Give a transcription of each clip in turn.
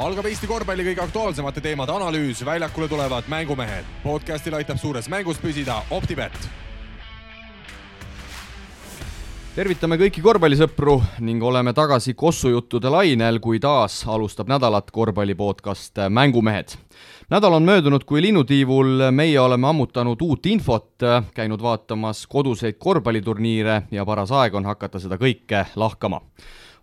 algab Eesti korvpalli kõige aktuaalsemate teemade analüüs, väljakule tulevad mängumehed. podcastil aitab suures mängus püsida Optibet. tervitame kõiki korvpallisõpru ning oleme tagasi kossujuttude lainel, kui taas alustab nädalat korvpallipodcast Mängumehed. nädal on möödunud kui linnutiivul, meie oleme ammutanud uut infot, käinud vaatamas koduseid korvpalliturniire ja paras aeg on hakata seda kõike lahkama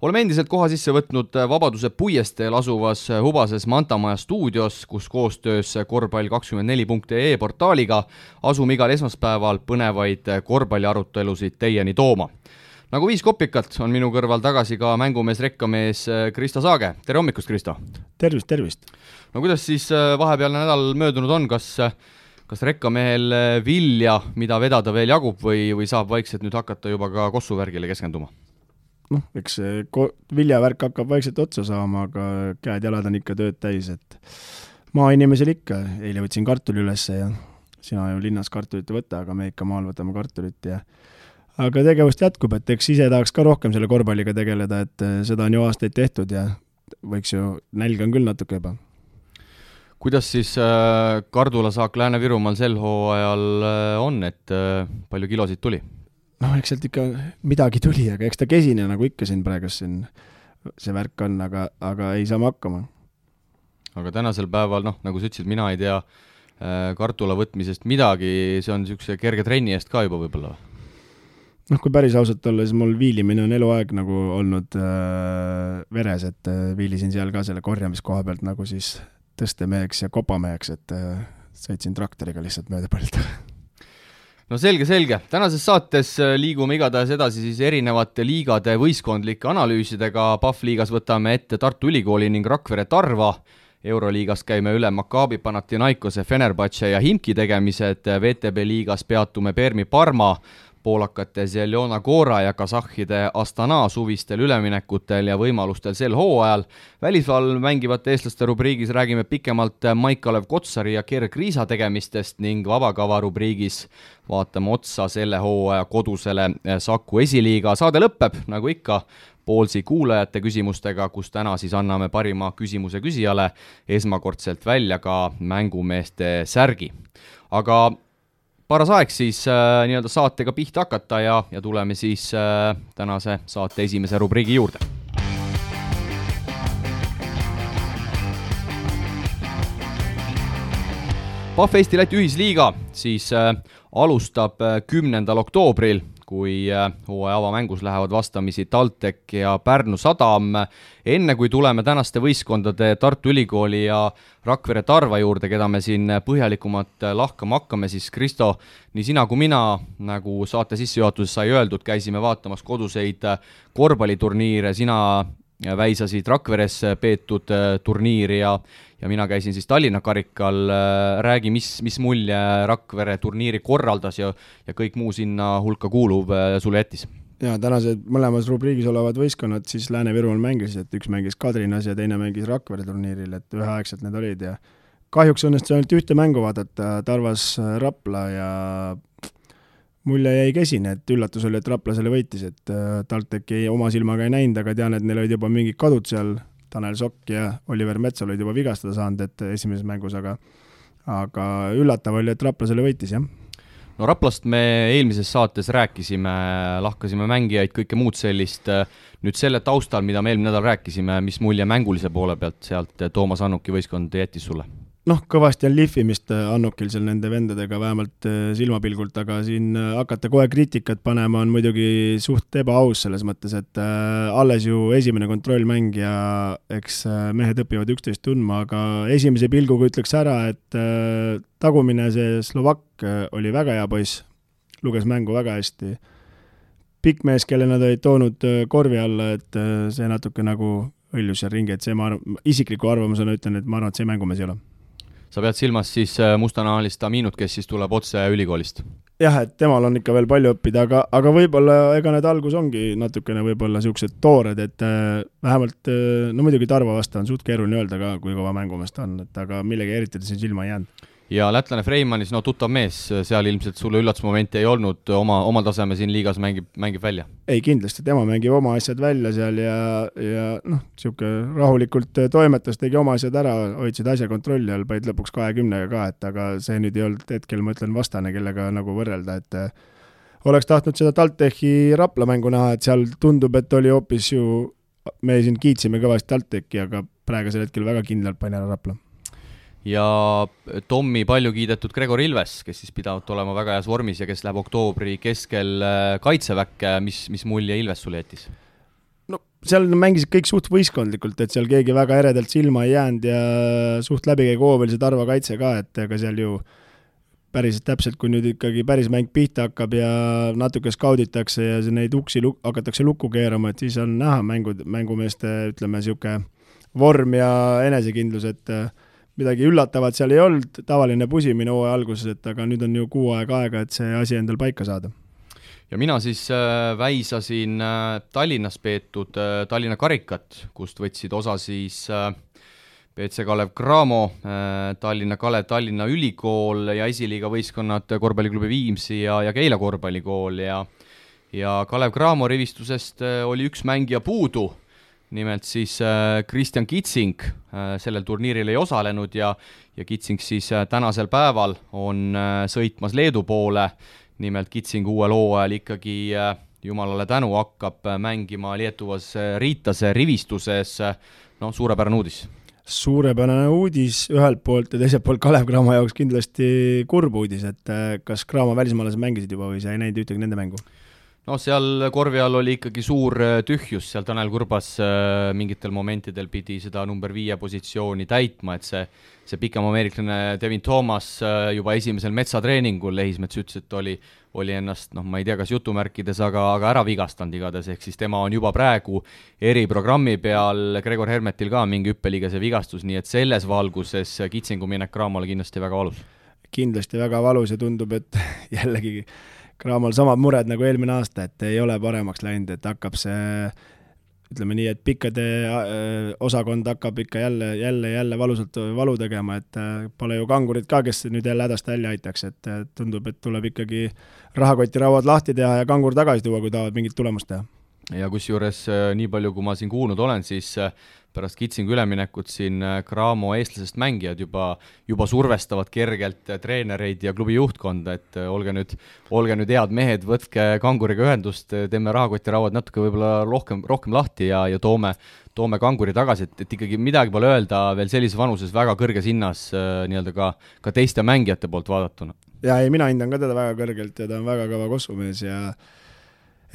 oleme endiselt koha sisse võtnud Vabaduse puiesteel asuvas Hubases Manta Maja stuudios, kus koostöös korvpall24.ee portaaliga asume igal esmaspäeval põnevaid korvpalliarutelusid teieni tooma nagu viis kopikat, on minu kõrval tagasi ka mängumees, rekkamees Kristo Saage, tere hommikust, Kristo! tervist, tervist! no kuidas siis vahepealne nädal möödunud on, kas kas rekkamehel vilja, mida vedada veel jagub või, või saab vaikselt nüüd hakata juba ka kossuvärgile keskenduma? Noh, eks see ko-, viljavärk hakkab vaikselt otsa saama, aga käed-jalad on ikka tööd täis, et maainimesel ikka, eile võtsin kartuli ülesse ja sina ju linnas kartulit ei võta, aga me ikka maal võtame kartulit ja aga tegevust jätkub, et eks ise tahaks ka rohkem selle korvpalliga tegeleda, et eh, seda on ju aastaid tehtud ja võiks ju, nälg on küll natuke juba. kuidas siis äh, kardulasaak Lääne-Virumaal sel hooajal äh, on, et äh, palju kilosid tuli? Noh, eks sealt ikka midagi tuli, aga eks ta kesine nagu ikka siin praegu siin see värk on, aga, aga ei saa me hakkama. aga tänasel päeval, noh, nagu sa ütlesid, mina ei tea äh, kartula võtmisest midagi, see on niisuguse kerge trenni eest ka juba võib-olla või? noh, kui päris ausalt olla, siis mul viilimine on eluaeg nagu olnud äh, veres, et äh, viilisin seal ka selle korjamiskoha pealt nagu siis tõstemeheks ja kopameheks, et äh, sõitsin traktoriga lihtsalt mööda põlda no selge, selge, tänases saates äh, liigume igatahes edasi siis erinevate liigade võistkondlike analüüsidega, Pahv liigas võtame ette Tartu Ülikooli ning Rakvere Tarva, Euroliigas käime üle Maccabi Panathinaikose, Fenerbahce ja Himki tegemised, VTB liigas peatume Permi Parma, poolakate Zeljona Gora ja kasahhide Astana suvistel üleminekutel ja võimalustel sel hooajal. välismaal mängivate eestlaste rubriigis räägime pikemalt Maik-Kalev Kotsari ja Gerg Riisa tegemistest ning vabakava rubriigis vaatame otsa selle hooaja kodusele Saku esiliiga. saade lõpeb, nagu ikka, Poolsi kuulajate küsimustega, kus täna siis anname parima küsimuse küsijale esmakordselt välja ka mängumeeste särgi. aga paras aeg siis äh, nii-öelda saatega pihta hakata ja, ja tuleme siis äh, tänase saate esimese rubriigi juurde. Pahv Eesti-Läti ühisliiga siis äh, alustab äh, kümnendal oktoobril kui äh, hooaja avamängus lähevad vastamisi TalTech ja Pärnu Sadam. enne kui tuleme tänaste võistkondade Tartu Ülikooli ja Rakvere Tarva juurde, keda me siin põhjalikumalt lahkama hakkame, siis Kristo, nii sina kui mina, nagu saate sissejuhatuses sai öeldud, käisime vaatamas koduseid korvpalliturniire, sina väisasid Rakveres peetud turniiri ja ja mina käisin siis Tallinna karikal, äh, räägi, mis, mis mulje Rakvere turniiri korraldas ja, ja kõik muu sinna hulka kuuluv äh, sulle jättis? jaa, tänased mõlemas rubriigis olevad võistkonnad siis Lääne-Virumaal mängisid, et üks mängis Kadrinas ja teine mängis Rakvere turniiril, et üheaegselt need olid ja kahjuks õnnestus ainult ühte mängu vaadata, Tarvas Rapla ja mulje jäi kesine, et üllatus oli, et Rapla selle võitis, et äh, TalTechi oma silmaga ei näinud, aga tean, et neil olid juba mingid kadud seal Tanel Sokk ja Oliver Metsal olid juba vigastada saanud, et esimeses mängus, aga aga üllatav oli, et Rapla selle võitis, jah no Raplast me eelmises saates rääkisime, lahkasime mängijaid, kõike muud sellist, nüüd selle taustal, mida me eelmine nädal rääkisime, mis mulje mängulise poole pealt sealt Toomas Annuki võistkond jättis sulle? Noh, kõvasti on lihvimist äh, Annukil seal nende vendadega, vähemalt äh, silmapilgult, aga siin äh, hakata kohe kriitikat panema on muidugi suht ebaaus selles mõttes, et alles ju esimene kontrollmäng ja eks mehed õpivad üksteist tundma, aga esimese pilguga ütleks ära, et tagumine see Slovakk oli väga hea poiss, luges mängu väga hästi. pikk mees, kelle nad olid toonud korvi alla, et see natuke nagu hõljus seal ringi, et see ma arvan, isikliku arvamusena ütlen, et ma arvan, et see mängumees ei ole sa pead silmas siis äh, mustanahalist Aminut, kes siis tuleb otse ülikoolist? jah, et temal on ikka veel palju õppida, aga, aga võib-olla ega need algus ongi natukene võib-olla niisugused toored, et äh, vähemalt äh, no muidugi Tarvo vastu on suht keeruline öelda ka, kui kõva mängumees ta on, et aga millegi eriti ta siin silma ei jäänud ja lätlane Freimanis, no tuttav mees, seal ilmselt sulle üllatusmomenti ei olnud, oma, omal taseme siin liigas mängib, mängib välja? ei, kindlasti, tema mängib oma asjad välja seal ja, ja noh, niisugune rahulikult toimetas, tegi oma asjad ära, hoidsid asja kontrolli all, panid lõpuks kahekümnega ka, et aga see nüüd ei olnud hetkel, ma ütlen, vastane, kellega nagu võrrelda, et oleks tahtnud seda TalTechi Rapla mängu näha, et seal tundub, et oli hoopis ju, me siin kiitsime kõvasti TalTechi, aga praegusel hetkel väga kindlalt pani ära Rapla ja Tommi palju kiidetud Gregor Ilves, kes siis pidavat olema väga heas vormis ja kes läheb oktoobri keskel äh, kaitseväkke, mis, mis mulje Ilves sulle jättis? no seal mängisid kõik suht võistkondlikult, et seal keegi väga eredalt silma ei jäänud ja suht läbikäigu hoov oli see Tarva kaitse ka, et ega seal ju päris täpselt, kui nüüd ikkagi päris mäng pihta hakkab ja natuke skauditakse ja neid uksi luk-, hakatakse lukku keerama, et siis on näha mängud, mängumeeste ütleme, niisugune vorm ja enesekindlus, et äh, midagi üllatavat seal ei olnud, tavaline pusimine hooaja alguses, et aga nüüd on ju kuu aega aega, et see asi endal paika saada. ja mina siis äh, väisasin äh, Tallinnas peetud äh, Tallinna karikat, kust võtsid osa siis BC Kalev Cramo Tallinna Kalev, Tallinna Ülikool ja esiliiga võistkonnad korvpalliklubi Viimsi ja, ja Keila korvpallikool ja ja Kalev Cramo rivistusest oli üks mängija puudu nimelt siis äh, Kristjan Kitsing äh, sellel turniiril ei osalenud ja, ja Kitsing siis äh, tänasel päeval on sõitmas Leedu poole, nimelt Kitsing uuel hooajal ikkagi jumalale tänu hakkab mängima Lietuvas Riitase rivistuses, noh, suurepärane uudis. Suurepärane uudis ühelt poolt ja teiselt poolt Kalev Cramo jaoks kindlasti kurb uudis, et kas Cramo välismaalased mängisid juba või sa ei näinud ühtegi nende mängu? Noh, seal korvi all oli ikkagi suur äh, tühjus, seal Tanel Kurbas äh, mingitel momentidel pidi seda number viie positsiooni täitma, et see, see pikem ameeriklane Devin Thomas äh, juba esimesel metsatreeningul, Lehismets ütles, et oli, oli ennast noh, ma ei tea, kas jutumärkides, aga, aga ära vigastanud igatahes, ehk siis tema on juba praegu eriprogrammi peal, Gregor Hermetil ka mingi hüppeliigese vigastus, nii et selles valguses Kitsingu minek Raamale kindlasti väga valus. kindlasti väga valus ja tundub, et jällegi Craamal samad mured nagu eelmine aasta, et ei ole paremaks läinud, et hakkab see ütleme nii, et pikkade äh, osakond hakkab ikka jälle, jälle, jälle valusalt valu tegema, et äh, pole ju kangurit ka, kes nüüd jälle hädast välja aitaks, et äh, tundub, et tuleb ikkagi rahakotirauad lahti teha ja kangur tagasi tuua, kui tahavad mingit tulemust teha. ja kusjuures nii palju, kui ma siin kuulnud olen, siis pärast Kitsingu üleminekut siin äh, Cramo eestlasest mängijad juba, juba survestavad kergelt äh, treenereid ja klubi juhtkonda, et äh, olge nüüd, olge nüüd head mehed, võtke kanguriga ühendust, teeme rahakotirauad natuke võib-olla rohkem, rohkem lahti ja, ja toome, toome kanguri tagasi, et, et ikkagi midagi pole öelda veel sellises vanuses väga kõrges hinnas äh, nii-öelda ka, ka teiste mängijate poolt vaadatuna. jaa, ei mina hindan ka teda väga kõrgelt ja ta on väga kõva kossumees ja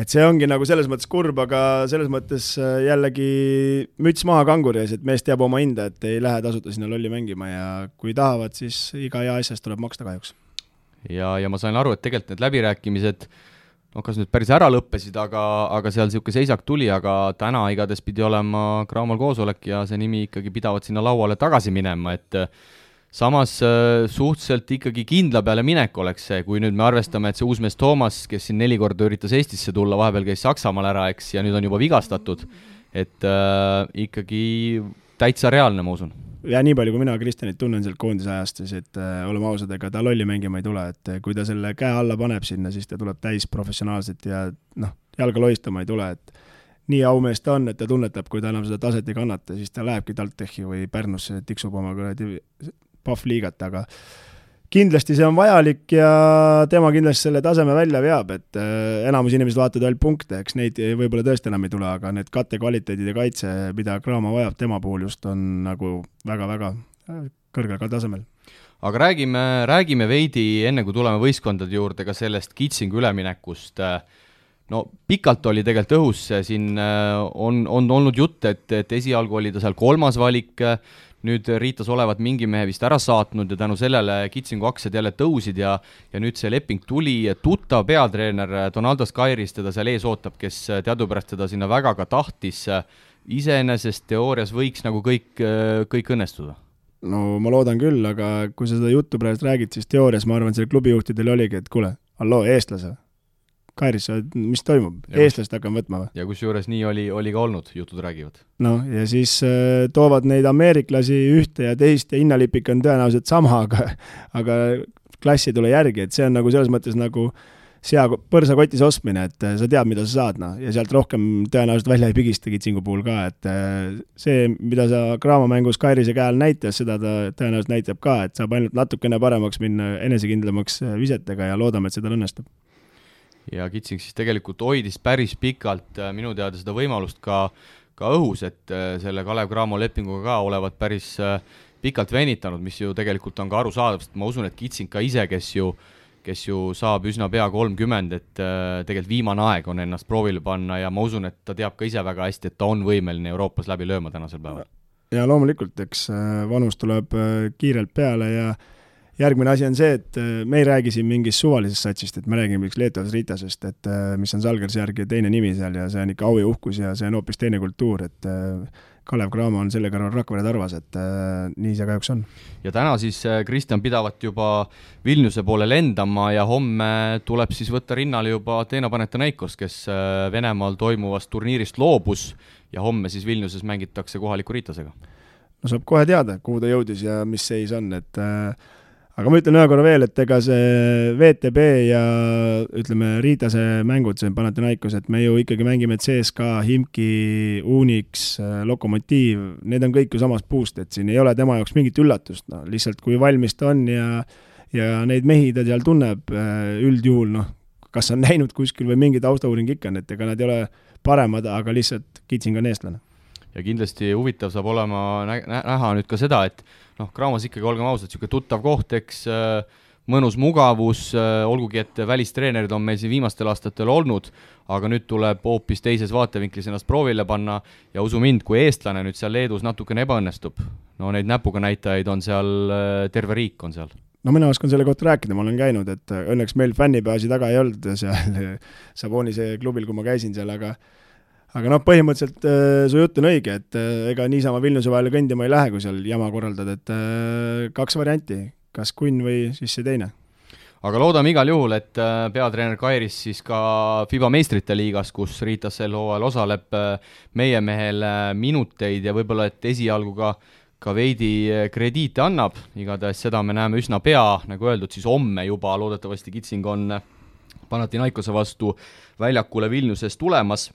et see ongi nagu selles mõttes kurb, aga selles mõttes äh, jällegi müts maha kanguri ees, et mees teab oma hinda, et ei lähe tasuta sinna lolli mängima ja kui tahavad, siis iga hea asja eest tuleb maksta kahjuks. ja, ja ma sain aru, et tegelikult need läbirääkimised noh, kas nüüd päris ära lõppesid, aga, aga seal niisugune seisak tuli, aga täna igatahes pidi olema Craamal koosolek ja see nimi ikkagi pidavat sinna lauale tagasi minema, et samas äh, suhteliselt ikkagi kindla peale minek oleks see, kui nüüd me arvestame, et see uus mees Toomas, kes siin neli korda üritas Eestisse tulla, vahepeal käis Saksamaal ära, eks, ja nüüd on juba vigastatud, et äh, ikkagi täitsa reaalne, ma usun. ja nii palju, kui mina Kristjanit tunnen sealt koondise ajast, siis et äh, oleme ausad, ega ta lolli mängima ei tule, et kui ta selle käe alla paneb sinna, siis ta tuleb täis professionaalselt ja noh, jalga lohistama ei tule, et nii aumees ta on, et ta tunnetab, kui ta enam seda taset ei kannata, siis ta lähebki TalTechi või Pärnusse, tiksub oma kuradi Pahvliigat, aga kindlasti see on vajalik ja tema kindlasti selle taseme välja veab, et äh, enamus inimesed vaatavad ainult punkte, eks neid võib-olla tõesti enam ei tule, aga need kattekvaliteedid ja kaitse, mida Cramo vajab tema puhul just, on nagu väga-väga äh, kõrgel tasemel aga räägime, räägime veidi, enne kui tuleme võistkondade juurde, ka sellest Kitsingu üleminekust. no pikalt oli tegelikult õhus siin, äh, on, on olnud jutt, et, et esialgu oli ta seal kolmas valik, nüüd Riitas olevat mingi mehe vist ära saatnud ja tänu sellele Kitsingu aktsiad jälle tõusid ja ja nüüd see leping tuli, tuttav peatreener Donaldo Skairis teda seal ees ootab, kes teadupärast teda sinna väga ka tahtis, iseenesest teoorias võiks nagu kõik, kõik õnnestuda? no ma loodan küll, aga kui sa seda juttu praegu räägid, siis teoorias ma arvan, sellel klubijuhtidel oligi, et kuule, halloo, eestlase, Kairis, mis toimub, eestlased hakkame võtma või? ja kusjuures nii oli, oli ka olnud, jutud räägivad. noh, ja siis äh, toovad neid ameeriklasi ühte ja teist ja hinnalipik on tõenäoliselt sama, aga aga klassi ei tule järgi, et see on nagu selles mõttes nagu sea põrsakotis ostmine, et äh, sa tead, mida sa saad, noh, ja sealt rohkem tõenäoliselt välja ei pigista kitsingu puhul ka, et äh, see, mida sa Graamo mängus Kairise käe all näitas, seda ta tõenäoliselt näitab ka, et saab ainult natukene paremaks minna, enesekindlamaks äh, visetega ja loodame, et see tal õnnestub ja Kitsing siis tegelikult hoidis päris pikalt minu teada seda võimalust ka, ka õhus, et selle Kalev Cramo lepinguga ka olevat päris pikalt venitanud, mis ju tegelikult on ka arusaadav, sest ma usun, et Kitsing ka ise, kes ju, kes ju saab üsna pea kolmkümmend, et äh, tegelikult viimane aeg on ennast proovile panna ja ma usun, et ta teab ka ise väga hästi, et ta on võimeline Euroopas läbi lööma tänasel päeval. ja loomulikult, eks äh, vanus tuleb äh, kiirelt peale ja järgmine asi on see, et me ei räägi siin mingist suvalisest satsist, et me räägime üks Leetovas Ritasest, et mis on Salgersi järgi teine nimi seal ja see on ikka au ja uhkus ja see on hoopis teine kultuur, et Kalev Cramo on selle kõrval Rakvere Tarvas, et äh, nii see kahjuks on. ja täna siis äh, Kristjan pidavat juba Vilniuse poole lendama ja homme tuleb siis võtta rinnale juba Ateena Panathinaikos, kes äh, Venemaal toimuvast turniirist loobus ja homme siis Vilniuses mängitakse kohaliku Ritasega. no saab kohe teada, kuhu ta jõudis ja mis seis on, et äh, aga ma ütlen ühe korra veel, et ega see VTB ja ütleme, Riitase mängud, see Panathinaikos, et me ju ikkagi mängime CSKA, Himki, Unix, Lokomotiiv, need on kõik ju samast puust, et siin ei ole tema jaoks mingit üllatust, noh, lihtsalt kui valmis ta on ja ja neid mehi ta seal tunneb üldjuhul, noh, kas on näinud kuskil või mingi taustauuring ikka on, et ega nad ei ole paremad, aga lihtsalt Kitsing on eestlane. Ja kindlasti huvitav saab olema nä näha nüüd ka seda, et noh, Graamos ikkagi, olgem ausad, niisugune tuttav koht, eks äh, mõnus mugavus, äh, olgugi et välistreenerid on meil siin viimastel aastatel olnud, aga nüüd tuleb hoopis teises vaatevinklis ennast proovile panna ja usu mind, kui eestlane nüüd seal Leedus natukene ebaõnnestub, no neid näpuga näitajaid on seal, äh, terve riik on seal. No mina oskan selle kohta rääkida, ma olen käinud, et õnneks meil fännipeaasi taga ei olnud seal Savonise klubil, kui ma käisin seal, aga aga noh, põhimõtteliselt äh, su jutt on õige, et äh, ega niisama Vilniuse vahele kõndima ei lähe, kui seal jama korraldad, et äh, kaks varianti, kas kunn või siis see teine. Aga loodame igal juhul, et peatreener Kairis siis ka FIBA meistrite liigas, kus Ritas sel hooajal osaleb, meie mehele minuteid ja võib-olla, et esialgu ka ka veidi krediite annab, igatahes seda me näeme üsna pea, nagu öeldud, siis homme juba loodetavasti Kitsing on Panathinaikose vastu väljakule Vilniuses tulemas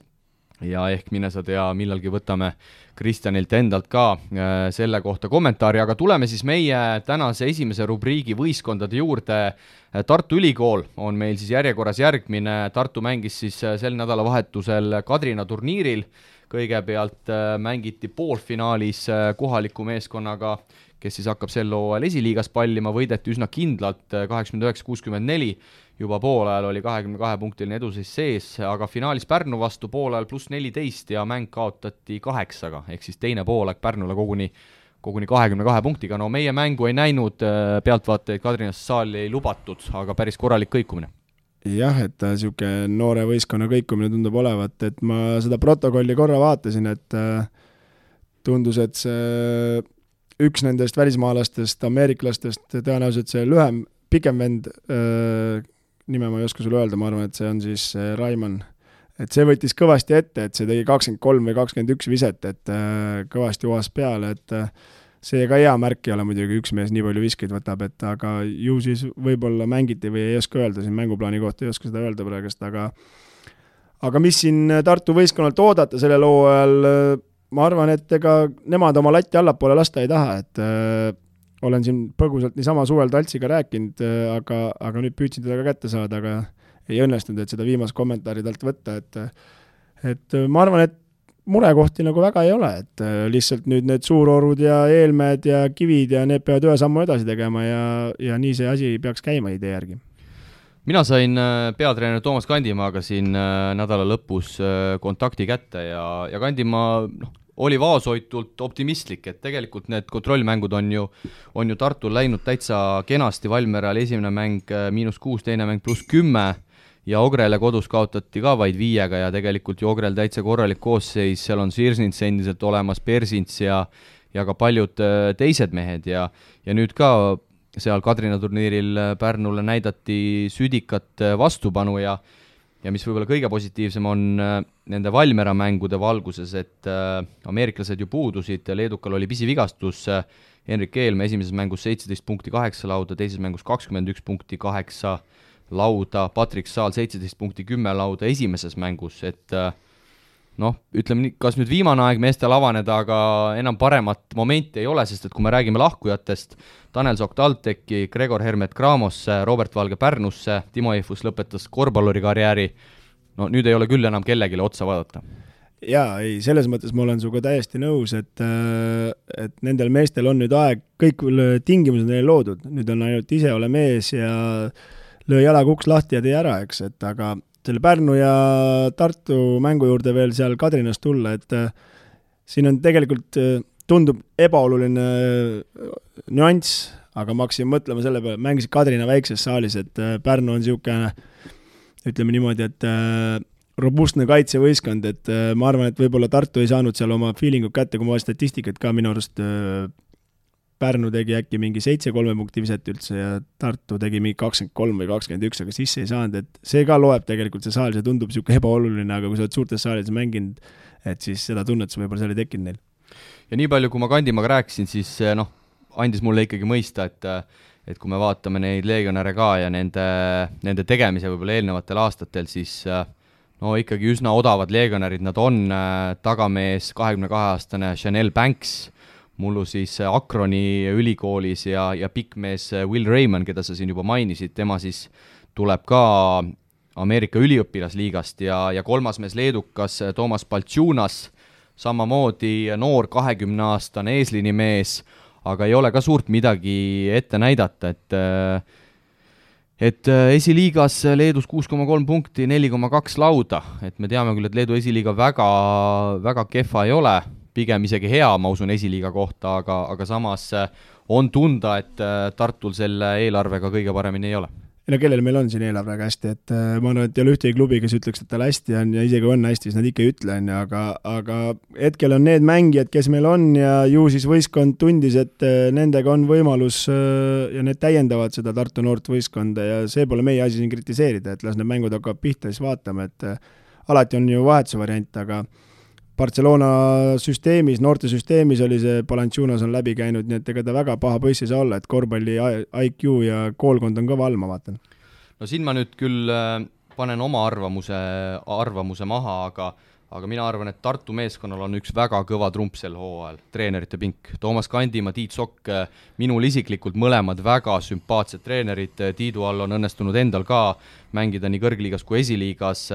ja ehk mine sa tea, millalgi võtame Kristjanilt endalt ka äh, selle kohta kommentaari, aga tuleme siis meie tänase esimese rubriigi võistkondade juurde. Äh, Tartu Ülikool on meil siis järjekorras järgmine, Tartu mängis siis äh, sel nädalavahetusel Kadrina turniiril, kõigepealt mängiti poolfinaalis kohaliku meeskonnaga, kes siis hakkab sel hooajal esiliigas pallima, võideti üsna kindlalt kaheksakümmend üheksa, kuuskümmend neli juba poolajal oli kahekümne kahe punktiline eduseis sees, aga finaalis Pärnu vastu poolajal pluss neliteist ja mäng kaotati kaheksaga, ehk siis teine poolaeg Pärnule koguni koguni kahekümne kahe punktiga, no meie mängu ei näinud, äh, pealtvaatajaid Kadrinasse saali ei lubatud, aga päris korralik kõikumine. Jah, et niisugune noore võistkonna kõikumine tundub olevat, et ma seda protokolli korra vaatasin, et äh, tundus, et see üks nendest välismaalastest, ameeriklastest, tõenäoliselt see lühem, pikem vend, äh, nime ma ei oska sulle öelda, ma arvan, et see on siis äh, Raimann. et see võttis kõvasti ette, et see tegi kakskümmend kolm või kakskümmend üks viset, et äh, kõvasti uvas peale, et äh, see ka hea märk ei ole muidugi, üks mees nii palju viskeid võtab, et aga ju siis võib-olla mängiti või ei oska öelda, siin mänguplaani kohta ei oska seda öelda praegust, aga aga mis siin Tartu võistkonnalt oodata sellel hooajal, ma arvan, et ega nemad oma latti allapoole lasta ei taha, et olen siin põgusalt niisama suvel Taltsiga rääkinud, äh, aga, aga nüüd püüdsin teda ka kätte saada, aga ei õnnestunud, et seda viimast kommentaari talt võtta, et et äh, ma arvan, et murekohti nagu väga ei ole, et äh, lihtsalt nüüd need suurorud ja eelmäed ja kivid ja need peavad ühe sammu edasi tegema ja, ja nii see asi peaks käima idee järgi. Mina sain peatreener Toomas Kandimaaga siin nädala lõpus kontakti kätte ja, ja Kandimaa noh, oli vaoshoitult optimistlik, et tegelikult need kontrollmängud on ju, on ju Tartul läinud täitsa kenasti, Valmieral esimene mäng äh, miinus kuus, teine mäng pluss kümme ja Ogrele kodus kaotati ka vaid viiega ja tegelikult ju Ogrel täitsa korralik koosseis, seal on Sirsnits endiselt olemas, Persints ja ja ka paljud äh, teised mehed ja, ja nüüd ka seal Kadrina turniiril äh, Pärnule näidati südikat vastupanu ja ja mis võib-olla kõige positiivsem on nende Valmiera mängude valguses, et ameeriklased ju puudusid, leedukal oli pisivigastus, Henrik Eelmäe esimeses mängus seitseteist punkti, kaheksa lauda, teises mängus kakskümmend üks punkti, kaheksa lauda, Patrick Saal seitseteist punkti, kümme lauda esimeses mängus, et äh, noh, ütleme nii, kas nüüd viimane aeg meestel avaneda, aga enam paremat momenti ei ole, sest et kui me räägime lahkujatest, Tanel Sokk TalTechi, Gregor Hermet Gramosse, Robert Valge Pärnusse, Timo Eifus lõpetas korvpalluri karjääri, no nüüd ei ole küll enam kellelegi otsa vaadata. Jaa, ei, selles mõttes ma olen sinuga täiesti nõus, et, äh, et nendel meestel on nüüd aeg, kõik tingimused neile loodud, nüüd on ainult ise ole mees ja löö jalaga uks lahti ja tee ära, eks, et aga selle Pärnu ja Tartu mängu juurde veel seal Kadrinas tulla, et äh, siin on tegelikult, äh, tundub ebaoluline äh, nüanss, aga ma hakkasin mõtlema selle peale, mängisid Kadrina väikses saalis, et Pärnu on niisugune ütleme niimoodi, et robustne kaitsevõistkond, et ma arvan, et võib-olla Tartu ei saanud seal oma feelingut kätte, kui ma statistikat ka, minu arust Pärnu tegi äkki mingi seitse kolme punkti viset üldse ja Tartu tegi mingi kakskümmend kolm või kakskümmend üks, aga sisse ei saanud, et see ka loeb tegelikult, see saal, see tundub niisugune ebaoluline, aga kui sa oled suurtes saalides mänginud, et siis seda tunnetust võib-olla seal ei tekkinud neil. ja nii palju, kui ma Kandimaaga rääkisin, siis eh, noh, andis mulle ikkagi mõista, et et kui me vaatame neid legionäre ka ja nende, nende tegemise võib-olla eelnevatel aastatel, siis eh, no ikkagi üsna odavad legionärid nad on, eh, tagamees kahekümne kahe aastane Chanel Banks mullu siis Akroni ülikoolis ja, ja pikkmees Will Raymond, keda sa siin juba mainisid, tema siis tuleb ka Ameerika üliõpilasliigast ja, ja kolmas mees leedukas Toomas Baltšunas, samamoodi noor kahekümneaastane eesliinimees, aga ei ole ka suurt midagi ette näidata, et et esiliigas Leedus kuus koma kolm punkti, neli koma kaks lauda, et me teame küll, et Leedu esiliiga väga, väga kehva ei ole, pigem isegi hea, ma usun, esiliiga kohta, aga, aga samas äh, on tunda, et äh, Tartul selle eelarvega kõige paremini ei ole. No kellel meil on siin eelarvega hästi, et äh, ma arvan, et ei ole ühtegi klubi, kes ütleks, et tal hästi on ja isegi on hästi, siis nad ikka ei ütle, on ju, aga, aga hetkel on need mängijad, kes meil on ja ju siis võistkond tundis, et nendega on võimalus ja need täiendavad seda Tartu noort võistkonda ja see pole meie asi siin kritiseerida, et las need mängud hakkavad pihta, siis vaatame, et alati on ju vahetuse variant, aga Barcelona süsteemis, noortesüsteemis oli see Balanchunas on läbi käinud, nii et ega ta väga paha poiss ei saa olla, et korvpalli IQ ja koolkond on kõva all, ma vaatan. no siin ma nüüd küll äh, panen oma arvamuse, arvamuse maha, aga aga mina arvan, et Tartu meeskonnal on üks väga kõva trump sel hooajal, treenerite pink. Toomas Kandimaa, Tiit Sokk, minul isiklikult mõlemad väga sümpaatsed treenerid, Tiidu all on õnnestunud endal ka mängida nii kõrgliigas kui esiliigas,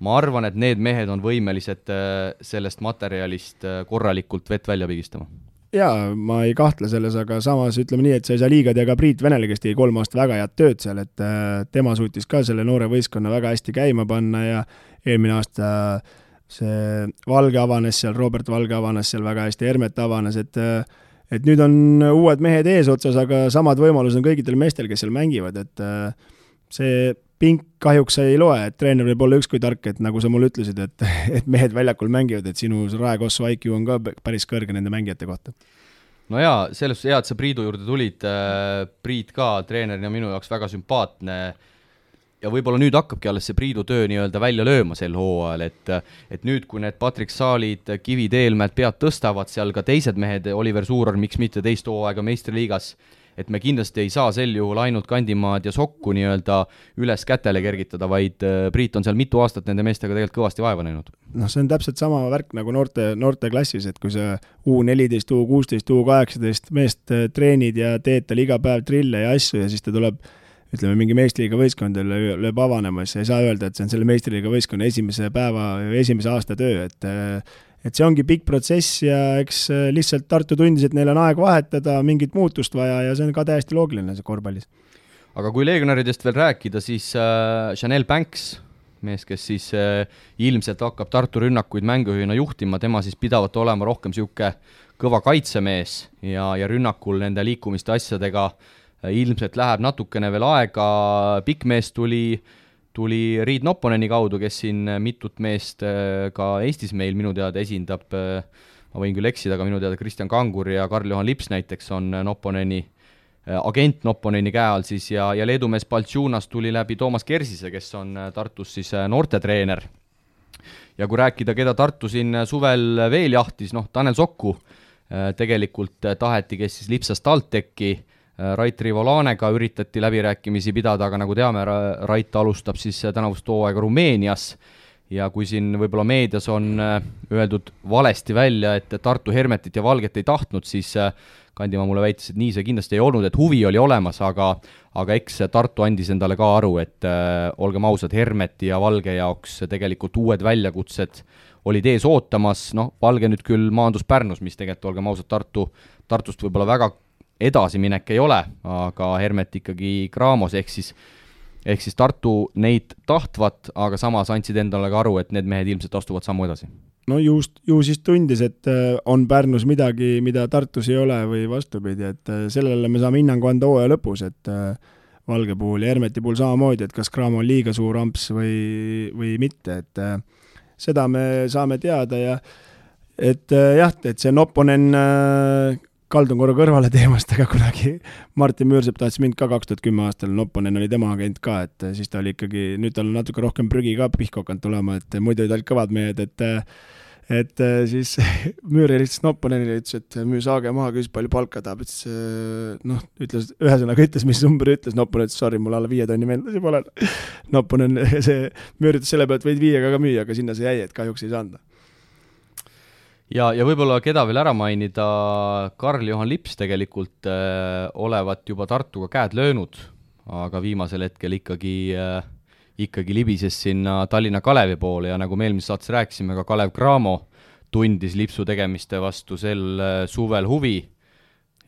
ma arvan, et need mehed on võimelised äh, sellest materjalist äh, korralikult vett välja pigistama. Jaa, ma ei kahtle selles, aga samas ütleme nii, et sa ei saa liiga teha ka Priit Venele, kes tegi kolm aastat väga head tööd seal, et äh, tema suutis ka selle noore võistkonna väga hästi käima panna ja eelmine aasta äh, see Valge avanes seal, Robert Valge avanes seal väga hästi, Hermet avanes, et et nüüd on uued mehed eesotsas, aga samad võimalused on kõikidel meestel, kes seal mängivad, et see pink kahjuks ei loe, et treener võib olla ükskõik tark, et nagu sa mulle ütlesid, et, et mehed väljakul mängivad, et sinu raekossu IQ on ka päris kõrge nende mängijate kohta. No jaa, selles suhtes hea, et sa Priidu juurde tulid, Priit ka treenerina minu jaoks väga sümpaatne äh, ja võib-olla nüüd hakkabki alles see Priidu töö nii-öelda välja lööma sel hooajal, et et nüüd, kui need Patrick Saalid, Kivid, Eelmäed pead tõstavad, seal ka teised mehed, Oliver Suuror, miks mitte teist hooaega meistriliigas, et me kindlasti ei saa sel juhul ainult Kandimaad ja Sokku nii-öelda üles kätele kergitada, vaid Priit on seal mitu aastat nende meestega tegelikult kõvasti vaeva näinud. noh, see on täpselt sama värk nagu noorte, noorteklassis, et kui sa U neliteist, U kuusteist, U kaheksateist meest äh, treenid ja teed tal iga päev trille ja asju ja siis ta tuleb ütleme, mingi meistriliiga võistkond lööb avanema, siis ei saa öelda, et see on selle meistriliiga võistkonna esimese päeva, esimese aasta töö, et et see ongi pikk protsess ja eks lihtsalt Tartu tundis, et neil on aeg vahetada, mingit muutust vaja ja see on ka täiesti loogiline, see korvpallis. aga kui legionäridest veel rääkida, siis äh, Chanel Banks, mees, kes siis äh, ilmselt hakkab Tartu rünnakuid mängujuhina juhtima, tema siis pidavat olema rohkem niisugune kõva kaitsemees ja, ja rünnakul nende liikumiste asjadega äh, ilmselt läheb natukene veel aega, pikk mees tuli, tuli Riit Nopponeni kaudu, kes siin mitut meest äh, ka Eestis meil minu teada esindab, äh, ma võin küll eksida, aga minu teada Kristjan Kangur ja Karl-Juhan Lips näiteks on Nopponeni agent Nopponeni käe all siis. Ja, ja Leedu mees Baltšunas tuli läbi Toomas Kersise, kes on Tartus siis noortetreener. ja kui rääkida, keda Tartu siin suvel veel jahtis, noh, Tanel Sokku tegelikult taheti, kes siis lipsas TalTechi, Rait Rivolanega üritati läbirääkimisi pidada, aga nagu teame, Rait alustab siis tänavust hooaega Rumeenias. Ja kui siin võib-olla meedias on äh, öeldud valesti välja, et Tartu Hermetit ja Valget ei tahtnud, siis äh, Kandimaa mulle väitis, et nii see kindlasti ei olnud, et huvi oli olemas, aga aga eks Tartu andis endale ka aru, et äh, olgem ausad, Hermeti ja Valge jaoks tegelikult uued väljakutsed olid ees ootamas, noh, Valge nüüd küll maandus Pärnus, mis tegelikult, olgem ausad, Tartu, Tartust võib-olla väga edasiminek ei ole, aga Hermet ikkagi Graamos, ehk siis ehk siis Tartu neid tahtvat, aga samas andsid endale ka aru, et need mehed ilmselt astuvad sammu edasi. no just, ju siis tundis, et äh, on Pärnus midagi, mida Tartus ei ole või vastupidi, et äh, sellele me saame hinnangu anda hooaja lõpus, et äh, Valge puhul ja Hermeti puhul samamoodi, et kas Cramo on liiga suur amps või, või mitte, et seda me saame teada ja et jah, et see Nopponen kaldun korra kõrvale teemast, aga kunagi. Martin Müürsepp tahtis mind ka kaks tuhat kümme aastal, Nopponen oli tema agent ka, et siis ta oli ikkagi, nüüd tal on natuke rohkem prügi ka pihku hakanud tulema, et muidu olid ainult kõvad mehed, et et siis Müür helistas Nopponenile ütles, et müü saage maha, küsis palju palka tahab, ütles noh, ütles, ühesõnaga ütles, mis number ütles, Nopponen ütles sorry, mul alla viie tonni meeldusi pole. Nopponen, see, Müür ütles selle pealt võid viiega ka müüa, aga sinna see jäi, et kahjuks ei saanud ja, ja võib-olla keda veel ära mainida, Karl-Juhan Lips tegelikult äh, olevat juba Tartuga käed löönud, aga viimasel hetkel ikkagi äh, ikkagi libises sinna Tallinna Kalevi poole ja nagu me eelmises saates rääkisime, ka Kalev Cramo tundis lipsu tegemiste vastu sel äh, suvel huvi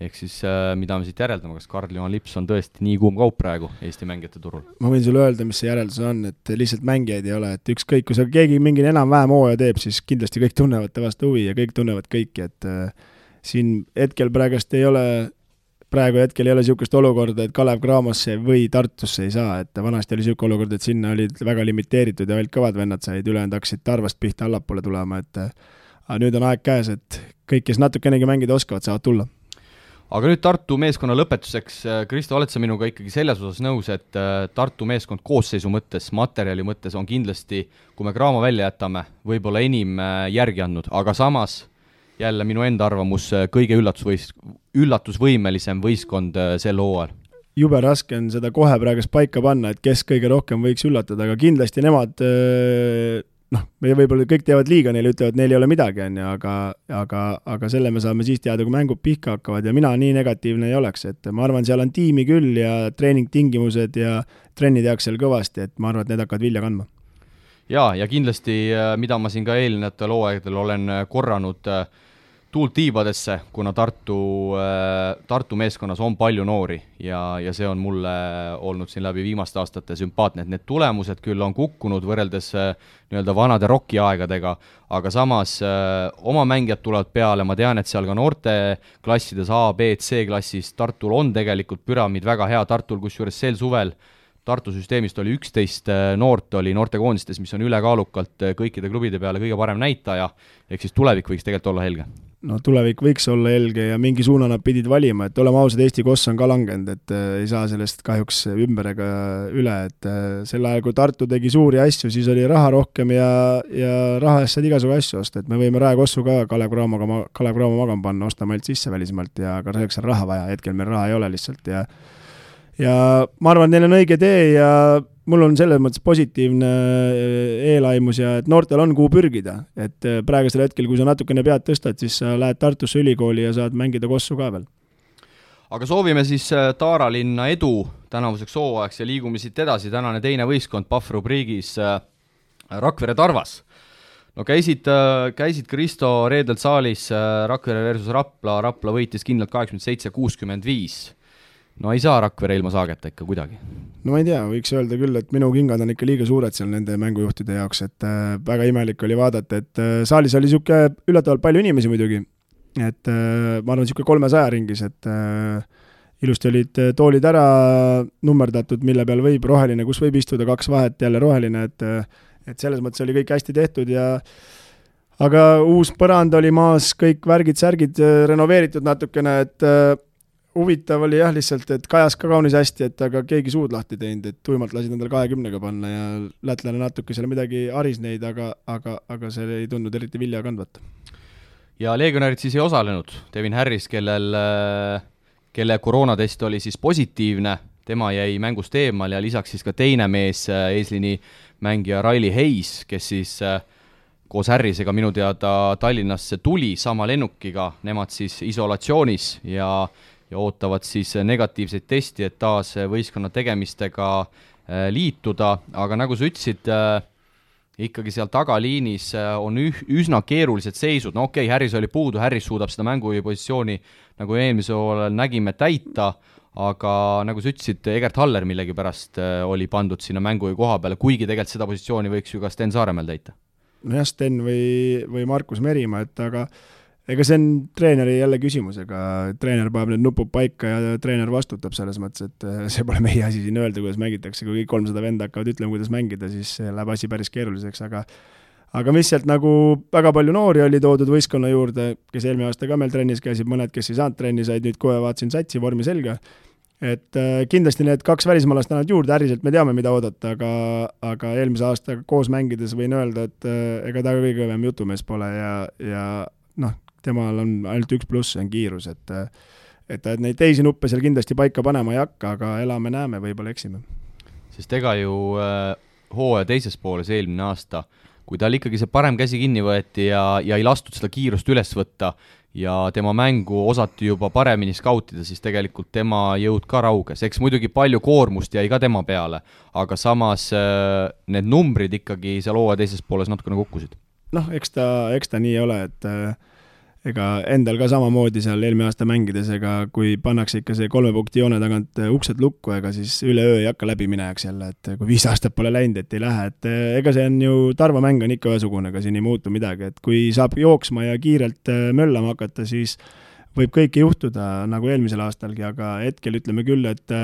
ehk siis äh, mida me siit järeldame, kas Karl-Juhan Lips on tõesti nii kuum kaup praegu Eesti mängijate turul? ma võin sulle öelda, mis see järeldus on, et lihtsalt mängijaid ei ole, et ükskõik, kui sa keegi mingi enam-vähem hooaja teeb, siis kindlasti kõik tunnevad ta vastu huvi ja kõik tunnevad kõiki, et äh, siin hetkel praegust ei ole, praegu hetkel ei ole niisugust olukorda, et Kalev Cramosse või Tartusse ei saa, et vanasti oli niisugune olukord, et sinna olid väga limiteeritud ja ainult kõvad vennad said, ülejäänud hakkasid Tarvast pihta allapoole tulema, et äh, aga nüüd on aeg käes, et kõik, kes natukenegi mängida oskavad, saavad tulla aga nüüd Tartu meeskonna lõpetuseks, äh, Kristo, oled sa minuga ikkagi selles osas nõus, et äh, Tartu meeskond koosseisu mõttes, materjali mõttes on kindlasti, kui me Graamo välja jätame, võib-olla enim äh, järgi andnud, aga samas jälle minu enda arvamus, kõige üllatusvõis-, üllatusvõimelisem võistkond sel hooajal? jube raske on seda kohe praegust paika panna, et kes kõige rohkem võiks üllatada, aga kindlasti nemad noh, me võib-olla kõik teevad liiga neile, ütlevad, neil ei ole midagi, on ju, aga, aga, aga selle me saame siis teada, kui mängud pihta hakkavad ja mina nii negatiivne ei oleks, et ma arvan, seal on tiimi küll ja treeningtingimused ja trenni tehakse seal kõvasti, et ma arvan, et need hakkavad vilja kandma. jaa, ja kindlasti, mida ma siin ka eelnevatel hooaegadel olen korranud äh,, tuult tiibadesse, kuna Tartu, äh, Tartu meeskonnas on palju noori ja, ja see on mulle olnud siin läbi viimaste aastate sümpaatne, et need tulemused küll on kukkunud võrreldes äh, nii-öelda vanade rokiaegadega, aga samas äh, oma mängijad tulevad peale, ma tean, et seal ka noorteklassides A, B, C klassis Tartul on tegelikult püramiid väga hea, Tartul kusjuures sel suvel Tartu süsteemist oli üksteist noort, oli noortekoondistes, mis on ülekaalukalt kõikide klubide peale kõige parem näitaja, ehk siis tulevik võiks tegelikult olla helge no tulevik võiks olla helge ja mingi suuna nad pidid valima, et oleme ausad, Eesti koss on ka langenud, et äh, ei saa sellest kahjuks ümber ega üle, et äh, sel ajal, kui Tartu tegi suuri asju, siis oli raha rohkem ja, ja raha eest said igasugu asju osta, et me võime Raekossu ka Kalev Cramoga, Kalev Cramo magama panna, ostame ainult sisse välismaalt ja aga selleks on raha vaja, hetkel meil raha ei ole lihtsalt ja ja ma arvan, et neil on õige tee ja mul on selles mõttes positiivne äh, eelaimus ja et noortel on kuhu pürgida, et äh, praegusel hetkel, kui sa natukene pead tõstad, siis sa lähed Tartusse ülikooli ja saad mängida kossu ka veel. aga soovime siis äh, Taara linna edu tänavuseks hooajaks ja liigume siit edasi, tänane teine võistkond Pahv rubriigis Rakvere Tarvas. no käisid, käisid Kristo reedel saalis Rakvere versus Rapla, Rapla võitis kindlalt kaheksakümmend seitse, kuuskümmend viis no ei saa Rakvere ilma Saageta ikka kuidagi. no ma ei tea, võiks öelda küll, et minu kingad on ikka liiga suured seal nende mängujuhtide jaoks, et äh, väga imelik oli vaadata, et äh, saalis oli niisugune üllatavalt palju inimesi muidugi, et äh, ma arvan, niisugune kolmesaja ringis, et ilusti olid toolid ära nummerdatud, mille peal võib, roheline, kus võib istuda, kaks vahet, jälle roheline, et et selles mõttes oli kõik hästi tehtud ja aga uus põrand oli maas, kõik värgid-särgid renoveeritud natukene, et huvitav oli jah, lihtsalt, et kajas ka kaunis hästi, et aga keegi suud lahti teinud, et tuimalt lasid endale kahekümnega panna ja lätlane natuke seal midagi haris neid, aga, aga, aga see ei tundnud eriti vilja kandvat. ja legionärid siis ei osalenud, Devin Harris, kellel, kelle koroonatest oli siis positiivne, tema jäi mängust eemal ja lisaks siis ka teine mees, eesliini mängija Riley Hayes, kes siis äh, koos Harrisega minu teada Tallinnasse tuli sama lennukiga, nemad siis isolatsioonis ja ja ootavad siis negatiivseid testi, et taas võistkonna tegemistega äh, liituda, aga nagu sa ütlesid äh,, ikkagi seal tagaliinis äh, on üh-, üsna keerulised seisud, no okei okay,, Harris oli puudu, Harris suudab seda mängujuhi positsiooni, nagu eelmisel hooajal nägime, täita, aga nagu sa ütlesid, Egert Haller millegipärast oli pandud sinna mängujuhi koha peale, kuigi tegelikult seda positsiooni võiks ju ka Sten Saaremäel täita. Nojah, Sten või, või Markus Merimaa, et aga ega see on treeneri jälle küsimus, ega treener paneb need nupud paika ja treener vastutab selles mõttes, et äh, see pole meie asi siin öelda, kuidas mängitakse, kui kõik kolmsada venda hakkavad ütlema, kuidas mängida, siis läheb asi päris keeruliseks, aga aga mis sealt nagu väga palju noori oli toodud võistkonna juurde, kes eelmine aasta ka meil trennis käisid, mõned, kes ei saanud trenni, said nüüd kohe, vaatasin satsi, vormi selga. Et äh, kindlasti need kaks välismaalast annavad juurde, äriselt me teame, mida oodata, aga, aga eelmise aastaga koos mängides võin öelda, et äh, ega ta kõige kõvem jutumees pole ja, ja temal on ainult üks pluss, see on kiirus, et et ta neid teisi nuppe seal kindlasti paika panema ei hakka, aga elame-näeme, võib-olla eksime. sest ega ju äh, hooaja teises pooles eelmine aasta, kui tal ikkagi see parem käsi kinni võeti ja, ja ei lastud seda kiirust üles võtta, ja tema mängu osati juba paremini skautida, siis tegelikult tema jõud ka rauges, eks muidugi palju koormust jäi ka tema peale, aga samas äh, need numbrid ikkagi seal hooaja teises pooles natukene kukkusid. noh, eks ta, eks ta nii ole, et äh, ega endal ka samamoodi seal eelmine aasta mängides, ega kui pannakse ikka see kolme punkti joone tagant äh, uksed lukku, ega siis üleöö ei hakka läbiminejaks jälle, et kui viis aastat pole läinud, et ei lähe, et äh, ega see on ju, Tarva mäng on ikka ühesugune, ega siin ei muutu midagi, et kui saab jooksma ja kiirelt möllama hakata, siis võib kõike juhtuda, nagu eelmisel aastalgi, aga hetkel ütleme küll, et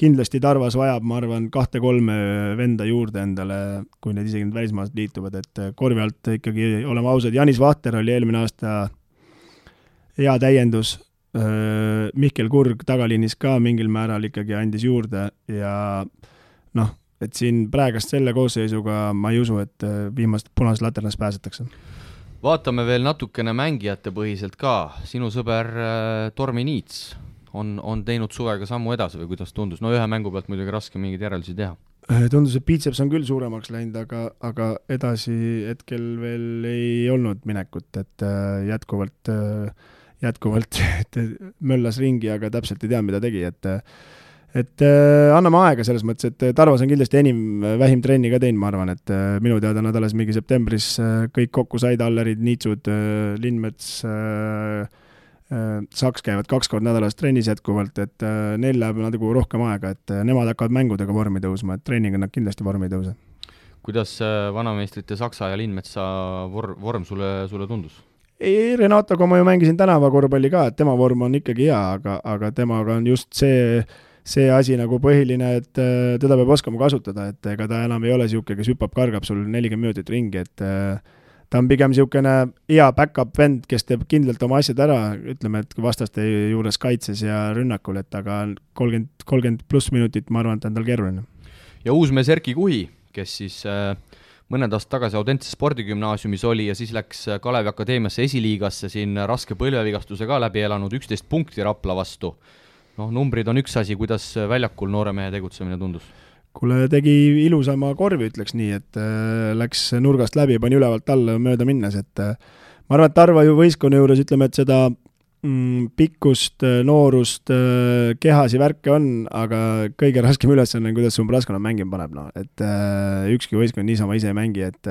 kindlasti Tarvas vajab, ma arvan, kahte-kolme venda juurde endale, kui need isegi need välismaalased liituvad, et korvi alt ikkagi, oleme ausad, Janis Vahter oli eelmine aasta hea täiendus, Mihkel Kurg tagaliinis ka mingil määral ikkagi andis juurde ja noh, et siin praegast selle koosseisuga ma ei usu, et viimast punasest laternast pääsetakse. vaatame veel natukene mängijate põhiselt ka, sinu sõber Tormi Niits on, on teinud suvega sammu edasi või kuidas tundus, no ühe mängu pealt muidugi raske mingeid järeldusi teha. Tundus, et biitseps on küll suuremaks läinud, aga, aga edasi hetkel veel ei olnud minekut, et jätkuvalt äh, jätkuvalt möllas ringi, aga täpselt ei tea, mida tegi, et et äh, anname aega selles mõttes, et Tarvas on kindlasti enim, vähim trenni ka teinud, ma arvan, et äh, minu teada nad alles mingi septembris äh, kõik kokku said, Allerid, Niitsud, Lindmets, Saks käivad kaks korda nädalas trennis jätkuvalt, et neil läheb nagu rohkem aega, et nemad hakkavad mängudega vormi tõusma, et treeniga nad kindlasti vormi ei tõuse. kuidas vanameistrite Saksa ja Lindmetsa vor-, vorm sulle, sulle tundus? Ei, Renatoga ma ju mängisin tänavakorvpalli ka, et tema vorm on ikkagi hea, aga, aga temaga on just see, see asi nagu põhiline, et äh, teda peab oskama kasutada, et ega ta enam ei ole niisugune, kes hüppab, kargab sul nelikümmend minutit ringi, et äh, ta on pigem niisugune hea back-up vend, kes teeb kindlalt oma asjad ära, ütleme, et vastaste juures kaitses ja rünnakul, et aga kolmkümmend, kolmkümmend pluss minutit, ma arvan, et on tal keeruline. ja uusmees Erki Kuhi, kes siis äh mõned aastad tagasi Audentse spordigümnaasiumis oli ja siis läks Kalevi Akadeemiasse esiliigasse siin raske põlvevigastuse ka läbi elanud, üksteist punkti Rapla vastu. noh, numbrid on üks asi, kuidas väljakul noore mehe tegutsemine tundus? kuule, tegi ilusama korvi, ütleks nii, et äh, läks nurgast läbi, pani ülevalt alla mööda minnes, et äh, ma arvan, et Tarva ju võistkonna juures ütleme, et seda pikkust, äh, noorust, äh, kehasi värke on, aga kõige raskem ülesanne on, kuidas su meeskonna mängima paneb, noh, et äh, ükski võistkond niisama ise ei mängi, et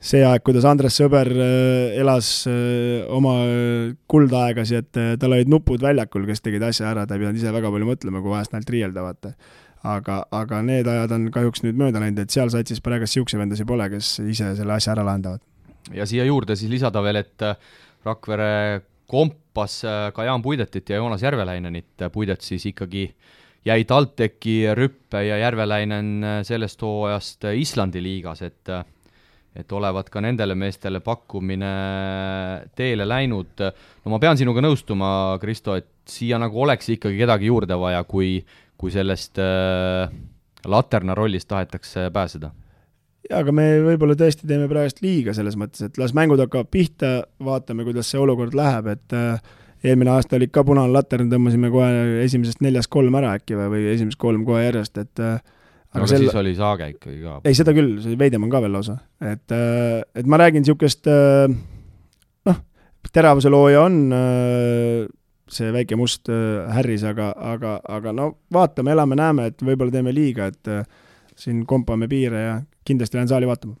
see aeg, kuidas Andres Sõber elas oma kuldaegasi, et tal olid nupud väljakul, kes tegid asja ära, ta ei pidanud ise väga palju mõtlema, kui vahest näelt riielda, vaata. aga, aga need ajad on kahjuks nüüd mööda läinud, et seal satsis praegu niisuguseid vendasid pole, kes ise selle asja ära lahendavad. ja siia juurde siis lisada veel, et Rakvere kompas äh, ka Jaan Puidetit ja Joonas Järveläinenit, Puidet siis ikkagi jäi TalTechi rüppe ja Järveläinen äh, sellest hooajast äh, Islandi liigas, et et olevat ka nendele meestele pakkumine teele läinud. no ma pean sinuga nõustuma, Kristo, et siia nagu oleks ikkagi kedagi juurde vaja, kui, kui sellest äh, laterna rollist tahetakse pääseda aga me võib-olla tõesti teeme praegust liiga selles mõttes, et las mängud hakkavad pihta, vaatame, kuidas see olukord läheb, et äh, eelmine aasta oli ka punane latern, tõmbasime kohe esimesest neljast kolm ära äkki või, või esimesed kolm kohe järjest, et äh, aga, aga sel... siis oli saage ikkagi ka. ei, seda küll, see Veidemann ka veel lausa, et, äh, et ma räägin niisugust noh, teravuse looja on see väike must härris, aga, aga, aga no vaatame, elame-näeme, et võib-olla teeme liiga, et siin kompame piire ja kindlasti lähen saali vaatama.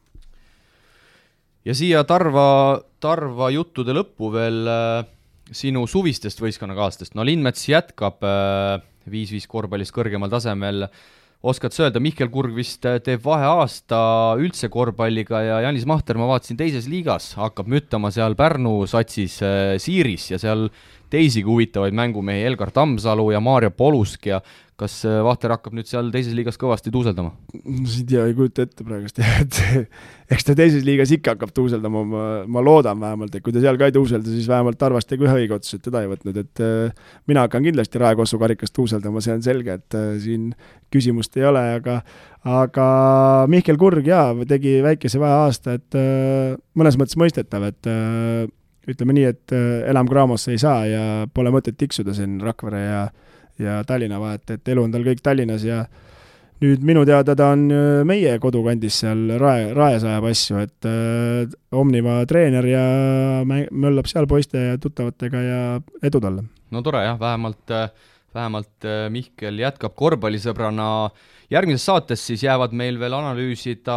ja siia Tarva, Tarva juttude lõppu veel äh, sinu suvistest võistkonnakaaslastest, no Lindmets jätkab viis-viis äh, korvpallis kõrgemal tasemel, oskad sa öelda, Mihkel Kurg vist äh, teeb vaheaasta üldse korvpalliga ja Janis Mahter, ma vaatasin, teises liigas hakkab müttama seal Pärnu satsis Siiris ja seal teisigi huvitavaid mängumehi, Elgar Tammsalu ja Maarja Polusk ja kas äh, Vahter hakkab nüüd seal teises liigas kõvasti tuuseldama? ei tea, ei kujuta ette praegust jah, et eks ta teises liigas ikka hakkab tuuseldama, ma, ma loodan vähemalt, et kui ta seal ka ei tuuselda, siis vähemalt Tarvas tegi ühe õige otsuse, et teda ei võtnud, et äh, mina hakkan kindlasti Raekossu karikas tuuseldama, see on selge, et äh, siin küsimust ei ole, aga aga Mihkel Kurg jaa, tegi väikese vaheaasta, et mõnes mõttes mõistetav, et ütleme nii, et enam Craamosse ei saa ja pole mõtet tiksuda siin Rakvere ja ja Tallinna vahet, et elu on tal kõik Tallinnas ja nüüd minu teada ta on äh, meie kodukandis seal Rae, Raes ajab asju, et äh, Omniva treener ja möllab seal poiste ja tuttavatega ja edu talle! no tore jah, vähemalt, äh, vähemalt äh, Mihkel jätkab korvpallisõbrana, järgmises saates siis jäävad meil veel analüüsida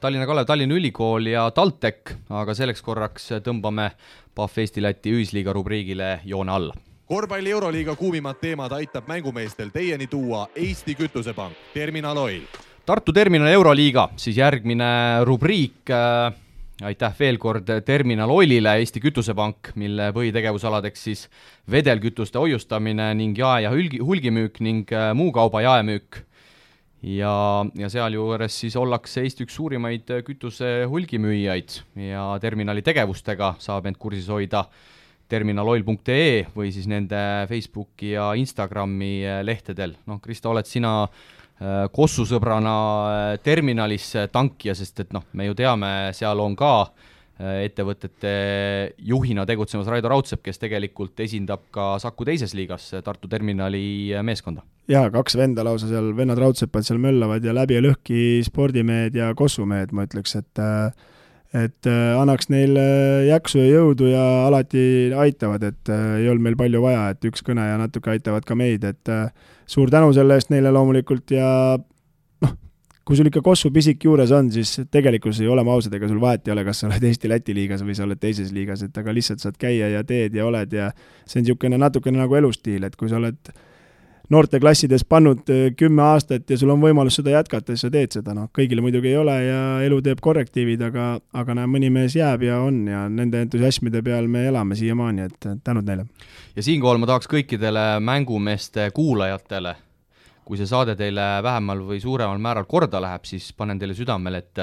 Tallinna Kalev, Tallinna Ülikool ja TalTech, aga selleks korraks tõmbame Pahv Eesti-Läti ühisliiga rubriigile joone alla korvpalli Euroliiga kuumimad teemad aitab mängumeestel teieni tuua Eesti Kütusepank, Terminal Oil. Tartu Terminal Euroliiga, siis järgmine rubriik äh, aitäh veel kord Terminal Oilile, Eesti Kütusepank, mille põhitegevusaladeks siis vedelkütuste hoiustamine ning jae- ja hulgi, hulgimüük ning äh, muu kauba jaemüük. Ja, ja sealjuures siis ollakse Eesti üks suurimaid kütuse hulgimüüjaid ja terminali tegevustega saab end kursis hoida äh, terminaloil.ee või siis nende Facebooki ja Instagrami äh, lehtedel. noh, Krista, oled sina äh, Kossu sõbrana äh, terminalis tankija, sest et noh, me ju teame, seal on ka ettevõtete juhina tegutsemas Raido Raudsepp, kes tegelikult esindab ka Saku teises liigas Tartu terminali meeskonda. jaa, kaks venda lausa seal, vennad Raudsepad seal möllavad ja läbi ja lõhki spordimehed ja kossumehed, ma ütleks, et äh, et äh, annaks neile jaksu ja jõudu ja alati aitavad, et äh, ei olnud meil palju vaja, et üks kõne ja natuke aitavad ka meid, et äh, suur tänu selle eest neile loomulikult ja kui sul ikka Kossu pisik juures on, siis tegelikkuses ei, oleme ausad, ega sul vahet ei ole, kas sa oled Eesti-Läti liigas või sa oled teises liigas, et aga lihtsalt saad käia ja teed ja oled ja see on niisugune natukene nagu elustiil, et kui sa oled noorteklassides pannud äh, kümme aastat ja sul on võimalus seda jätkata, siis sa teed seda, noh, kõigile muidugi ei ole ja elu teeb korrektiivid, aga, aga näe, mõni mees jääb ja on ja nende entusiasmide peal me elame siiamaani, et tänud neile. ja siinkohal ma tahaks kõikidele mängumeeste kuulajatele, kui see saade teile vähemal või suuremal määral korda läheb, siis panen teile südamele, et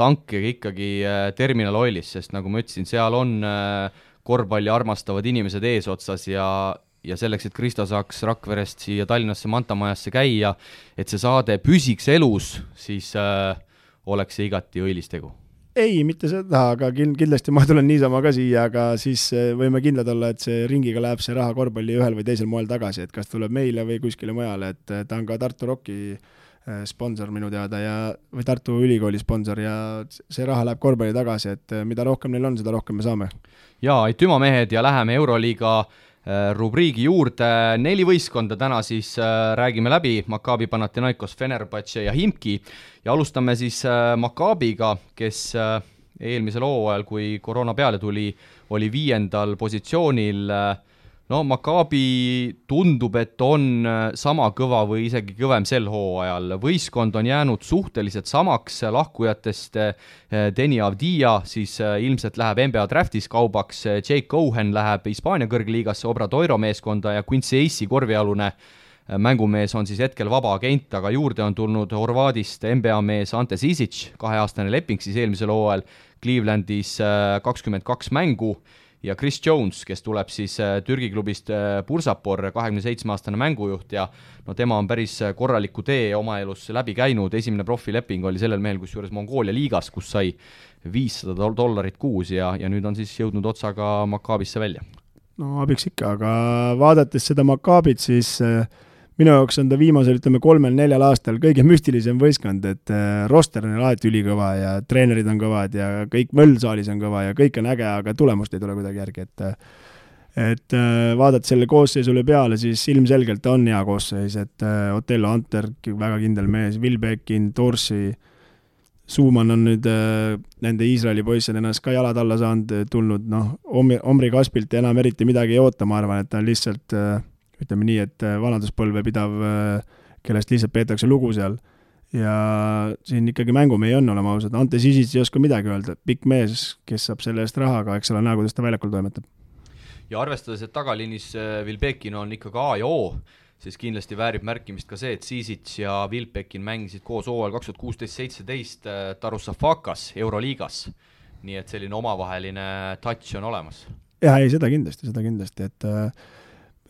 tankige ikkagi äh, Terminal Oilis, sest nagu ma ütlesin, seal on äh, korvpalli armastavad inimesed eesotsas ja, ja selleks, et Krista saaks Rakverest siia Tallinnasse Manta majasse käia, et see saade püsiks elus, siis äh, oleks see igati õilis tegu ei, mitte seda, aga kindlasti ma tulen niisama ka siia, aga siis äh, võime kindlad olla, et see ringiga läheb see raha korvpalli ühel või teisel moel tagasi, et kas tuleb meile või kuskile mujale, et äh, ta on ka Tartu Rocki äh, sponsor minu teada ja, või Tartu Ülikooli sponsor ja see raha läheb korvpalli tagasi, et mida rohkem neil on, seda rohkem me saame. jaa, aitüma mehed ja läheme Euroliiga Äh, rubriigi juurde, neli võistkonda täna siis äh, räägime läbi, Maccabi Panathinaikos, Fenerbahce ja Himki. Ja alustame siis äh, Maccabiga, kes eelmisel hooajal, kui koroona peale tuli, oli viiendal positsioonil äh, no Maccabi tundub, et on äh, sama kõva või isegi kõvem sel hooajal, võistkond on jäänud suhteliselt samaks, lahkujatest äh, Deni Avdia siis äh, ilmselt läheb NBA draftis kaubaks, Jake Cohen läheb Hispaania kõrgliigasse Obradoiro meeskonda ja Quincy Ace'i korvialune mängumees on siis hetkel vaba agent, aga juurde on tulnud Horvaadist NBA mees Ante Sisic, kaheaastane leping siis eelmisel hooajal, Clevelandis kakskümmend kaks mängu ja Chris Jones, kes tuleb siis äh, Türgi klubist äh, Bursapor, kahekümne seitsme aastane mängujuht ja no tema on päris äh, korraliku tee oma elus läbi käinud, esimene profileping oli sellel mehel kusjuures Mongoolia liigas, kus sai viissada dollarit kuus ja, ja nüüd on siis jõudnud otsaga Makaabisse välja. no abiks ikka, aga vaadates seda Makaabit, siis äh minu jaoks on ta viimasel, ütleme, kolmel-neljal aastal kõige müstilisem võistkond, et äh, roster on alati ülikõva ja treenerid on kõvad ja kõik möll saalis on kõva ja kõik on äge, aga tulemust ei tule kuidagi järgi, et äh, et äh, vaadates selle koosseisule peale, siis ilmselgelt on hea koosseis, et Otello Anter, väga kindel mees, Will Beckin, Torsi, Suuman on nüüd nende Iisraeli poiss on ennast ka jalad alla saanud, tulnud, noh, Omri Kaspilt enam eriti midagi ei oota, ma arvan, et ta on lihtsalt äh, ütleme nii, et äh, vanaduspõlve pidav, äh, kellest lihtsalt peetakse lugu seal. ja siin ikkagi mängumehi on, oleme ausad, Ante Sisic ei oska midagi öelda, pikk mees, kes saab selle eest raha, aga eks ole näha, kuidas ta väljakul toimetab. ja arvestades, et tagaliinis äh, Vilbekin on ikkagi A ja O, siis kindlasti väärib märkimist ka see, et Sisic ja Vilbekin mängisid koos hooajal kaks tuhat kuusteist, seitseteist Darussafakas Euroliigas. nii et selline omavaheline touch on olemas. jaa, ei seda kindlasti, seda kindlasti, et äh,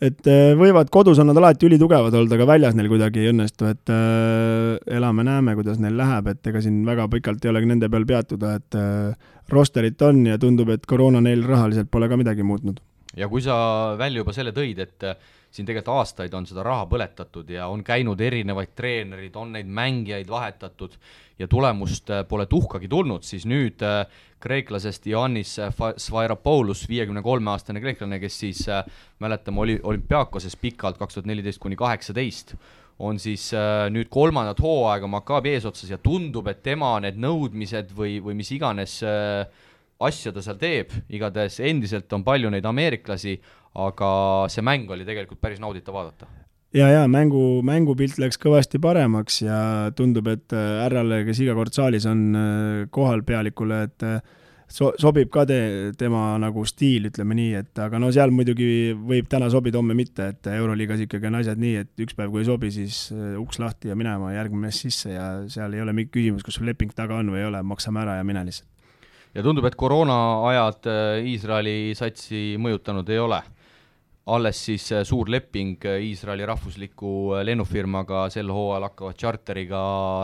et äh, võivad, kodus on nad alati ülitugevad olnud, aga väljas neil kuidagi ei õnnestu, et äh, elame-näeme, kuidas neil läheb, et ega siin väga pikalt ei olegi nende peal peatuda, et äh, rosterit on ja tundub, et koroona neil rahaliselt pole ka midagi muutnud. ja kui sa välja juba selle tõid, et siin tegelikult aastaid on seda raha põletatud ja on käinud erinevaid treenerid, on neid mängijaid vahetatud ja tulemust äh, pole tuhkagi tulnud, siis nüüd äh, kreeklasest Ioannis Svairopoulos, viiekümne kolme aastane kreeklane, kes siis äh, mäletame, oli olümpiaakoses pikalt, kaks tuhat neliteist kuni kaheksateist, on siis nüüd kolmandat hooaega Maccabi eesotsas ja tundub, et tema need nõudmised või, või mis iganes asja ta seal teeb, igatahes endiselt on palju neid ameeriklasi, aga see mäng oli tegelikult päris nauditav vaadata ja, ja mängu, mängupilt läks kõvasti paremaks ja tundub, et äh, härrale, kes iga kord saalis on äh, kohal pealikule, et äh, so-, sobib ka te, tema nagu stiil, ütleme nii, et aga no seal muidugi võib täna sobida, homme mitte, et Euroliigas ikkagi on asjad nii, et üks päev, kui ei sobi, siis uks lahti ja minema, järgmine mees sisse ja seal ei ole mingit küsimust, kas sul leping taga on või ei ole, maksame ära ja mine lihtsalt. ja tundub, et koroona ajad Iisraeli satsi mõjutanud ei ole alles siis äh, suur leping äh, Iisraeli rahvusliku äh, lennufirmaga sel hooajal hakkavad tšarteriga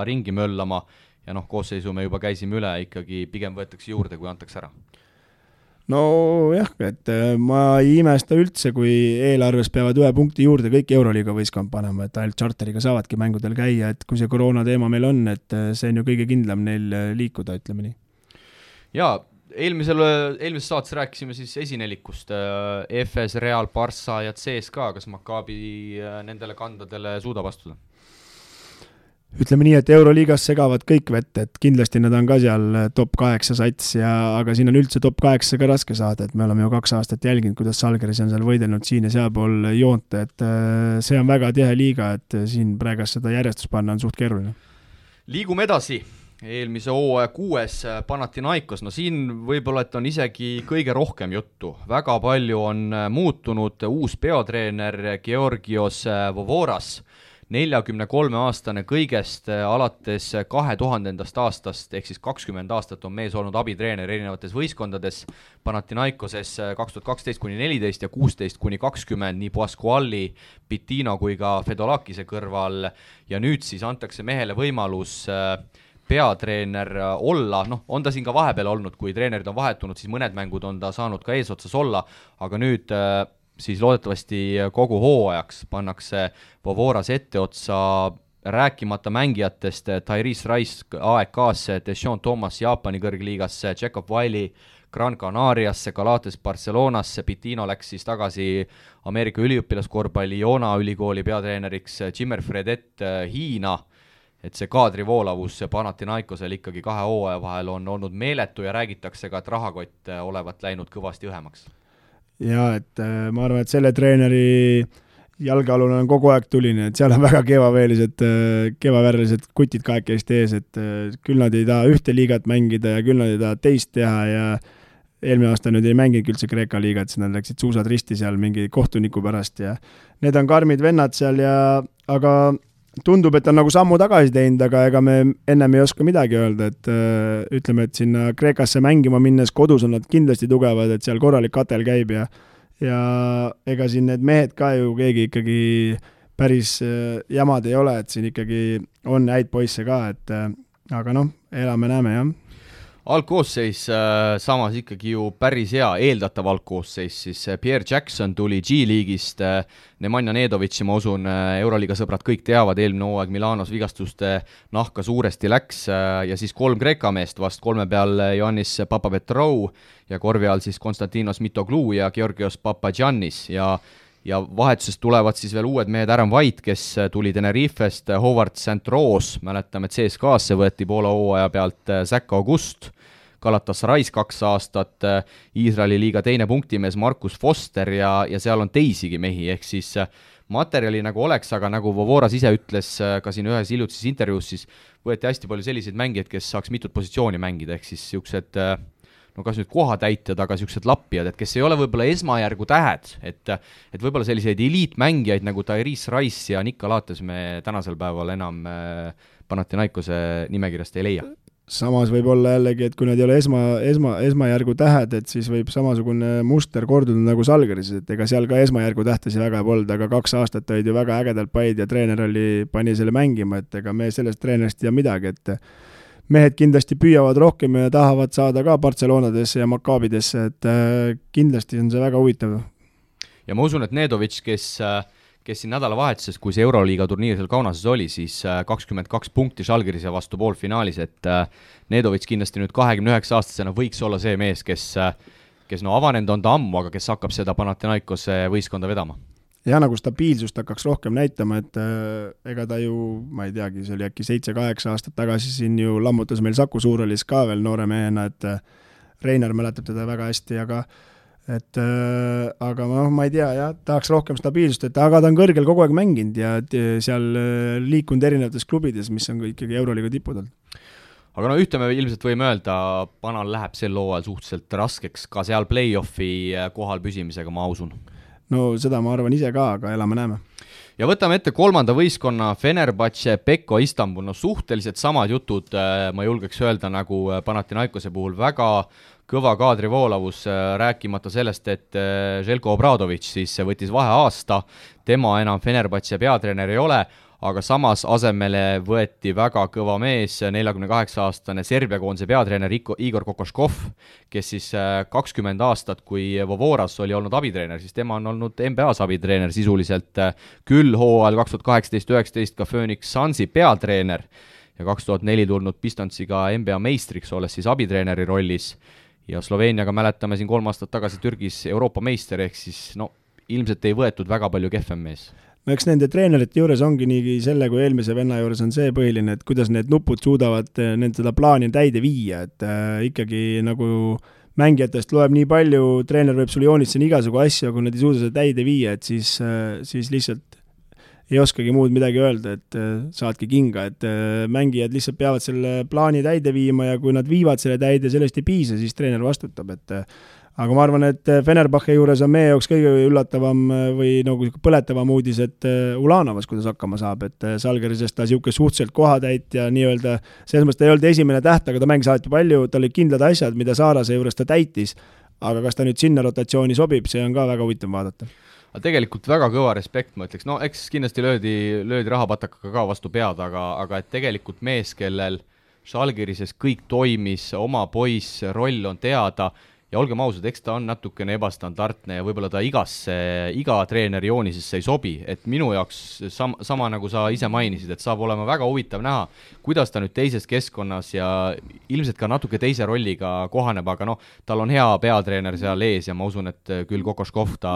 ringi möllama ja noh, koosseisu me juba käisime üle, ikkagi pigem võetakse juurde, kui antakse ära nojah, et ma ei imesta üldse, kui eelarves peavad ühe punkti juurde kõik Euroliiga võistkond panema, et ainult tšarteriga saavadki mängudel käia, et kui see koroona teema meil on, et see on ju kõige kindlam neil liikuda, ütleme nii. jaa, eelmisel, eelmises saates rääkisime siis esinelikust äh,, EFS, Real, Barca ja CSKA, kas Maccabi äh, nendele kandadele suudab astuda? ütleme nii, et Euroliigas segavad kõik vett, et kindlasti nad on ka seal äh, top kaheksa sats ja, aga siin on üldse top kaheksa ka raske saada, et me oleme ju kaks aastat jälginud, kuidas Salgeris on seal võidelnud siin ja sealpool joont, et see on väga tihe liiga, et siin praegust seda järjestust panna on suht keeruline. liigume edasi eelmise hooaja kuues äh, Panathinaikos, no siin võib-olla, et on isegi kõige rohkem juttu, väga palju on äh, muutunud, uus peatreener Georgios äh, Vovoras, neljakümne kolme aastane kõigest alates kahe tuhandendast aastast, ehk siis kakskümmend aastat on mees olnud abitreener erinevates võistkondades, Panathinaikoses kaks tuhat kaksteist kuni neliteist ja kuusteist kuni kakskümmend nii Pasquali, Pitino kui ka Fedolakise kõrval. Ja nüüd siis antakse mehele võimalus äh, peatreener äh, olla, noh, on ta siin ka vahepeal olnud, kui treenerid on vahetunud, siis mõned mängud on ta saanud ka eesotsas olla, aga nüüd äh, siis loodetavasti kogu hooajaks pannakse Vovoras etteotsa rääkimata mängijatest, Tyrese Rice AEK-sse, Deshaun Thomas Jaapani kõrgliigasse, Jacob Wiley Gran Canariasse, Galates Barcelonasse, Pitino läks siis tagasi Ameerika üliõpilaskorvpalli Iona ülikooli peatreeneriks, Jimmer Fredet äh, Hiina et see kaadrivoolavus Panathinaikosel ikkagi kahe hooaja vahel on olnud meeletu ja räägitakse ka, et rahakott äh, olevat läinud kõvasti õhemaks. jaa, et äh, ma arvan, et selle treeneri jalgealune on kogu aeg tuline, et seal on väga kevaveelised, äh, kevavärvilised kutid kahekesti ees, et küll nad ei taha ühte liigat mängida ja küll nad ei taha teist teha ja eelmine aasta nüüd ei mänginudki üldse Kreeka liigat, siis nad läksid suusad risti seal mingi kohtuniku pärast ja need on karmid vennad seal ja, aga tundub, et on nagu sammu tagasi teinud, aga ega me ennem ei oska midagi öelda, et äh, ütleme, et sinna Kreekasse mängima minnes kodus on nad kindlasti tugevad, et seal korralik katel käib ja ja ega siin need mehed ka ju keegi ikkagi päris äh, jamad ei ole, et siin ikkagi on häid poisse ka, et äh, aga noh, elame-näeme, jah algkoosseis äh, samas ikkagi ju päris hea, eeldatav algkoosseis, siis äh, Pierre Jackson tuli G-liigist, äh, Nemanja Nedovitši, ma usun, Euroliiga sõbrad kõik teavad, eelmine hooaeg Milanos vigastuste nahka suuresti läks ja siis kolm Kreeka meest vast, kolme peal Ioannis Papapetrou ja korvi all siis Konstantinos Mitoglou ja Georgios Papadjannis ja ja vahetusest tulevad siis veel uued mehed, Aaron White, kes tuli Tenerifest, Howard St Rose, mäletame, et CSKA-sse võeti Poola hooaja pealt Zack August, Galatasaray's kaks aastat, Iisraeli liiga teine punktimees Markus Foster ja, ja seal on teisigi mehi, ehk siis materjali nagu oleks, aga nagu Vovoras ise ütles ka siin ühes hiljutises intervjuus, siis võeti hästi palju selliseid mängijaid, kes saaks mitut positsiooni mängida, ehk siis niisugused äh, no kas nüüd kohatäitjad, aga niisugused lappijad, et kes ei ole võib-olla esmajärgu tähed, et et võib-olla selliseid eliitmängijaid nagu Tyrese Rice ja Nick Alates me tänasel päeval enam äh, Panathinaikose nimekirjast ei leia. Samas võib olla jällegi, et kui nad ei ole esma, esma, esmajärgu tähed, et siis võib samasugune muster korduda nagu Salgeris, et ega seal ka esmajärgu tähtesi väga polnud, aga kaks aastat olid ju väga ägedalt paid ja treener oli, pani selle mängima, et ega me sellest treenerist ei tea midagi, et mehed kindlasti püüavad rohkem ja tahavad saada ka Barcelonadesse ja Maccabidesse, et äh, kindlasti on see väga huvitav. ja ma usun, et Nedovitš, kes äh, kes siin nädalavahetuses, kui see Euroliiga turniir seal Kaunases oli, siis äh, kakskümmend kaks punkti Žalgirise vastu poolfinaalis, et Nedovitš kindlasti nüüd kahekümne üheksa aastasena võiks olla see mees, kes kes no avanenud on ta ammu, aga kes hakkab seda Panathinaikose võistkonda vedama jah, nagu stabiilsust hakkaks rohkem näitama, et äh, ega ta ju, ma ei teagi, see oli äkki seitse-kaheksa aastat tagasi siin ju lammutas meil Saku Suurhallis ka veel noore mehena, et äh, Reinar mäletab teda väga hästi, aga et äh, aga noh, ma ei tea jah, tahaks rohkem stabiilsust, et aga ta on kõrgel kogu aeg mänginud ja seal äh, liikunud erinevates klubides, mis on ka ikkagi Euroliiga tipud olnud. Aga no ühte me ilmselt võime öelda, Panal läheb sel hooajal suhteliselt raskeks ka seal play-off'i äh, kohal püsimisega, ma usun no seda ma arvan ise ka, aga elame-näeme. ja võtame ette kolmanda võistkonna Fenerbahce, Pekko Istanbul, no suhteliselt samad jutud, äh, ma julgeks öelda, nagu äh, Panathinaikose puhul, väga kõva kaadrivoolavus, äh, rääkimata sellest, et Željko Obradovitš siis võttis vaheaasta, tema enam Fenerbahce peatreener ei ole, aga samas asemele võeti väga kõva mees, neljakümne kaheksa aastane Serbia koondise peatreener Igor Kokoškov, kes siis äh, kakskümmend aastat, kui Vovoras oli olnud abitreener, siis tema on olnud NBA-s abitreener sisuliselt, äh, küll hooajal kaks tuhat kaheksateist, üheksateist ka Phoenix Sunsi peatreener ja kaks tuhat neli tulnud Pistonsiga NBA meistriks, olles siis abitreeneri rollis, ja Sloveeniaga mäletame siin kolm aastat tagasi Türgis Euroopa meister, ehk siis no ilmselt ei võetud väga palju kehvem mees no eks nende treenerite juures ongi nii selle kui eelmise venna juures on see põhiline, et kuidas need nupud suudavad eh, nende seda plaani täide viia, et äh, ikkagi nagu mängijatest loeb nii palju, treener võib sulle joonistada igasugu asju, aga kui nad ei suuda seda täide viia, et siis äh,, siis lihtsalt ei oskagi muud midagi öelda, et äh, saadki kinga, et äh, mängijad lihtsalt peavad selle plaani täide viima ja kui nad viivad selle täide, sellest ei piisa, siis treener vastutab, et äh, aga ma arvan, et Fenerbahce juures on meie jaoks kõige üllatavam äh, või nagu põletavam uudis, et äh, Ulanovas, kuidas hakkama saab, et äh, Salgerisest ta niisugune suhteliselt kohatäitja nii-öelda, selles mõttes ta ei olnud esimene täht, aga ta mängis alati palju, tal olid kindlad asjad, mida Saarase juures ta täitis, aga kas ta nüüd sinna rotatsiooni sobib, see on ka väga huvitav vaadata. Aga tegelikult väga kõva respekt, ma ütleks, no eks kindlasti löödi, löödi rahapatakaga ka vastu pead, aga, aga et tegelikult mees, kellel Žalgirises kõik toimis, oma poiss, roll on teada ja olgem ausad, eks ta on natukene ebastandardne ja võib-olla ta igasse, iga treeneri joonisesse ei sobi, et minu jaoks sam-, sama nagu sa ise mainisid, et saab olema väga huvitav näha, kuidas ta nüüd teises keskkonnas ja ilmselt ka natuke teise rolliga kohaneb, aga noh, tal on hea peatreener seal ees ja ma usun, et küll Kokoškov ta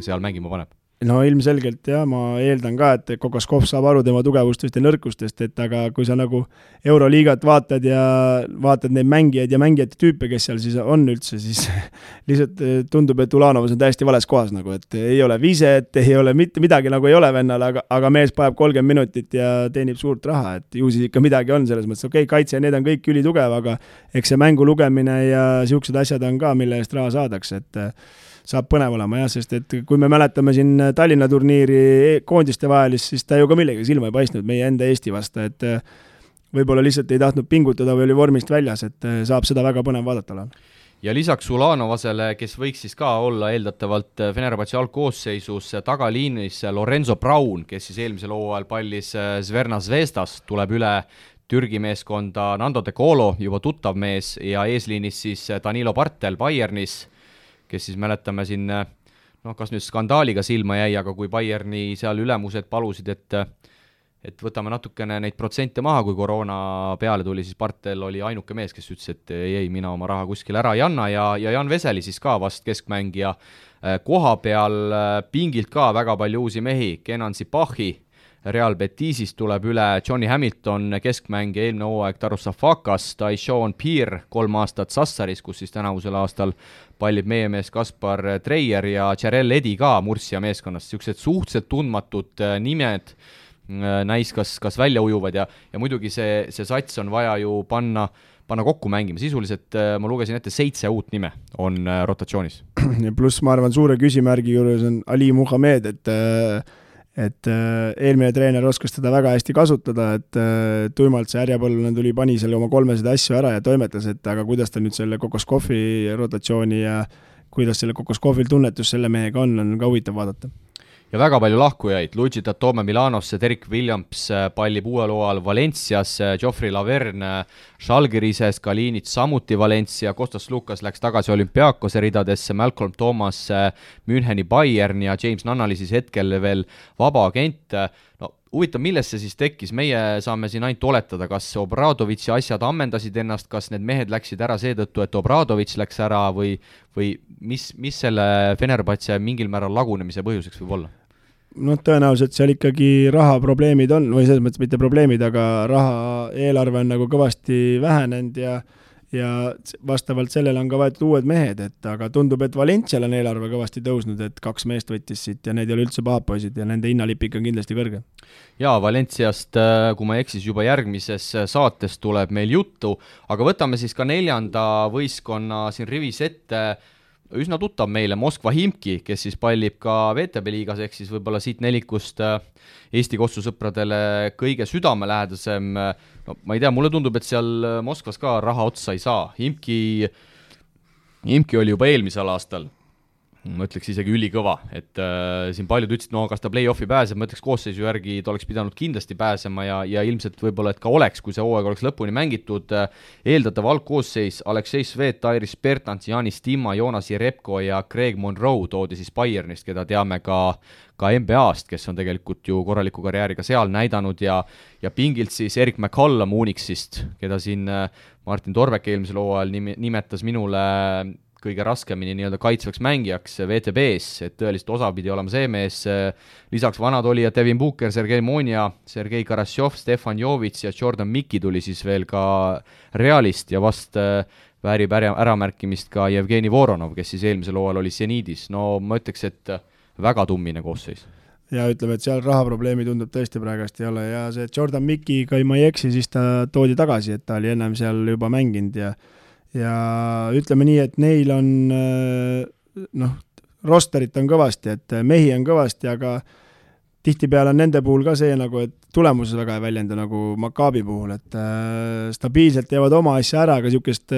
seal mängima paneb no ilmselgelt jah, ma eeldan ka, et Kokoskov saab aru tema tugevustest ja nõrkustest, et aga kui sa nagu Euroliigat vaatad ja vaatad neid mängijaid ja mängijate tüüpe, kes seal siis on üldse, siis lihtsalt eh, tundub, et Ulanovas on täiesti vales kohas nagu, et ei ole viset, ei ole mitte midagi nagu ei ole vennal, aga, aga mees paneb kolmkümmend minutit ja teenib suurt raha, et ju siis ikka midagi on selles mõttes, okei okay,, kaitse ja need on kõik ülitugev, aga eks see mängu lugemine ja niisugused asjad on ka, mille eest raha saadakse, et saab põnev olema jah, sest et kui me mäletame siin Tallinna turniiri e-, koondiste vahelist, siis ta ju ka millegagi silma ei paistnud meie enda Eesti vastu, et äh, võib-olla lihtsalt ei tahtnud pingutada või oli vormist väljas, et äh, saab seda väga põnev vaadata olema ja lisaks Ulanovasele, kes võiks siis ka olla eeldatavalt Fenerbahce algkoosseisus tagaliinis, Lorenzo Brown, kes siis eelmisel hooajal pallis Zverna Zvezdas, tuleb üle Türgi meeskonda Nando De Colo, juba tuttav mees, ja eesliinis siis Danilo Bartel Bayernis kes siis mäletame siin noh, kas nüüd skandaaliga silma jäi, aga kui Bayerni seal ülemused palusid, et et võtame natukene neid protsente maha, kui koroona peale tuli, siis Bartel oli ainuke mees, kes ütles, et ei, ei, mina oma raha kuskile ära ei anna ja, ja Jan Veseli siis ka vast keskmängija koha peal pingilt ka väga palju uusi mehi, Kenan Zipahi Real Betisist tuleb üle. Johnny Hamilton, keskmängija, eelmine hooaeg Darussafakas, Taishon Piir, kolm aastat Sassaris, kus siis tänavusel aastal pallib meie mees Kaspar Treier ja Jarel Edi ka Murcia meeskonnast, niisugused suhteliselt tundmatud äh, nimed äh, näis kas, kas välja ujuvad ja, ja muidugi see, see sats on vaja ju panna panna kokku mängima, sisuliselt äh, ma lugesin ette, seitse uut nime on rotatsioonis. pluss ma arvan, suure küsimärgi juures on Ali Muhamed, et äh et äh, eelmine treener oskas teda väga hästi kasutada, et äh, tuimalt see härjapõllane tuli, pani selle oma kolmesaid asju ära ja toimetas, et aga kuidas ta nüüd selle Kokoskovi rotatsiooni ja kuidas selle Kokoskovil tunnetus selle mehega on, on ka huvitav vaadata ja väga palju lahkujaid, Luigi Tatome Milanosse, Derek Williams äh, pallib uuel hooajal Valenciasse, Geoffrey Laverne Žalgirises, Kalinit samuti Valencia, Kostas Lukas läks tagasi olümpiaakose ridadesse, Malcolm Thomas Müncheni Bayern ja James Nunnally siis hetkel veel vaba agent, no huvitav, millest see siis tekkis, meie saame siin ainult oletada, kas Obradovitši asjad ammendasid ennast, kas need mehed läksid ära seetõttu, et Obradovitš läks ära või, või mis, mis selle Fenerbahce mingil määral lagunemise põhjuseks võib olla? noh, tõenäoliselt seal ikkagi rahaprobleemid on, või selles mõttes mitte probleemid, aga raha, eelarve on nagu kõvasti vähenenud ja ja vastavalt sellele on ka võetud uued mehed, et aga tundub, et Valencial on eelarve kõvasti tõusnud, et kaks meest võttis siit ja need ei ole üldse pahad poisid ja nende hinnalipik on kindlasti kõrge. jaa, Valenciast, äh, kui ma ei eksi, siis juba järgmises äh, saates tuleb meil juttu, aga võtame siis ka neljanda võistkonna siin rivis ette üsna tuttav meile, Moskva Himki, kes siis pallib ka VTB liigas, ehk siis võib-olla siit nelikust äh, Eesti kossusõpradele kõige südamelähedasem, no ma ei tea, mulle tundub, et seal Moskvas ka raha otsa ei saa, Himki, Himki oli juba eelmisel aastal ma ütleks isegi ülikõva, et äh, siin paljud ütlesid, no kas ta play-off'i pääseb, ma ütleks koosseisu järgi ta oleks pidanud kindlasti pääsema ja, ja ilmselt võib-olla, et ka oleks, kui see hooaeg oleks lõpuni mängitud. Äh,, eeldatav algkoosseis, Aleksei Svet, Iris Bertants, Janis Timma, Joonas Jerebko ja Craig Monroe toodi siis Bayernist, keda teame ka ka NBA-st, kes on tegelikult ju korraliku karjääri ka seal näidanud ja ja pingilt siis Erik McCallum Unixist, keda siin äh, Martin Torvek eelmisel hooajal nime, nimetas minule kõige raskemini nii-öelda kaitsvaks mängijaks WTB-s, et tõeliselt osa pidi olema see mees, lisaks vanad olijad Devin Booker, Sergei Monja, Sergei Karassjov, Stefan Jovits ja Jordan Mikki tuli siis veel ka Realist ja vast äh, väärib ära, äramärkimist ka Jevgeni Voronov, kes siis eelmisel hooajal oli seniidis, no ma ütleks, et väga tummine koosseis. Ja ütleme, et seal rahaprobleemi tundub tõesti praegust ei ole ja see Jordan Mikiga, kui ma ei eksi, siis ta toodi tagasi, et ta oli ennem seal juba mänginud ja ja ütleme nii, et neil on noh, rosterit on kõvasti, et mehi on kõvasti, aga tihtipeale on nende puhul ka see nagu, et tulemused väga ei väljenda nagu Maccabi puhul, et äh, stabiilselt teevad oma asja ära, aga niisugust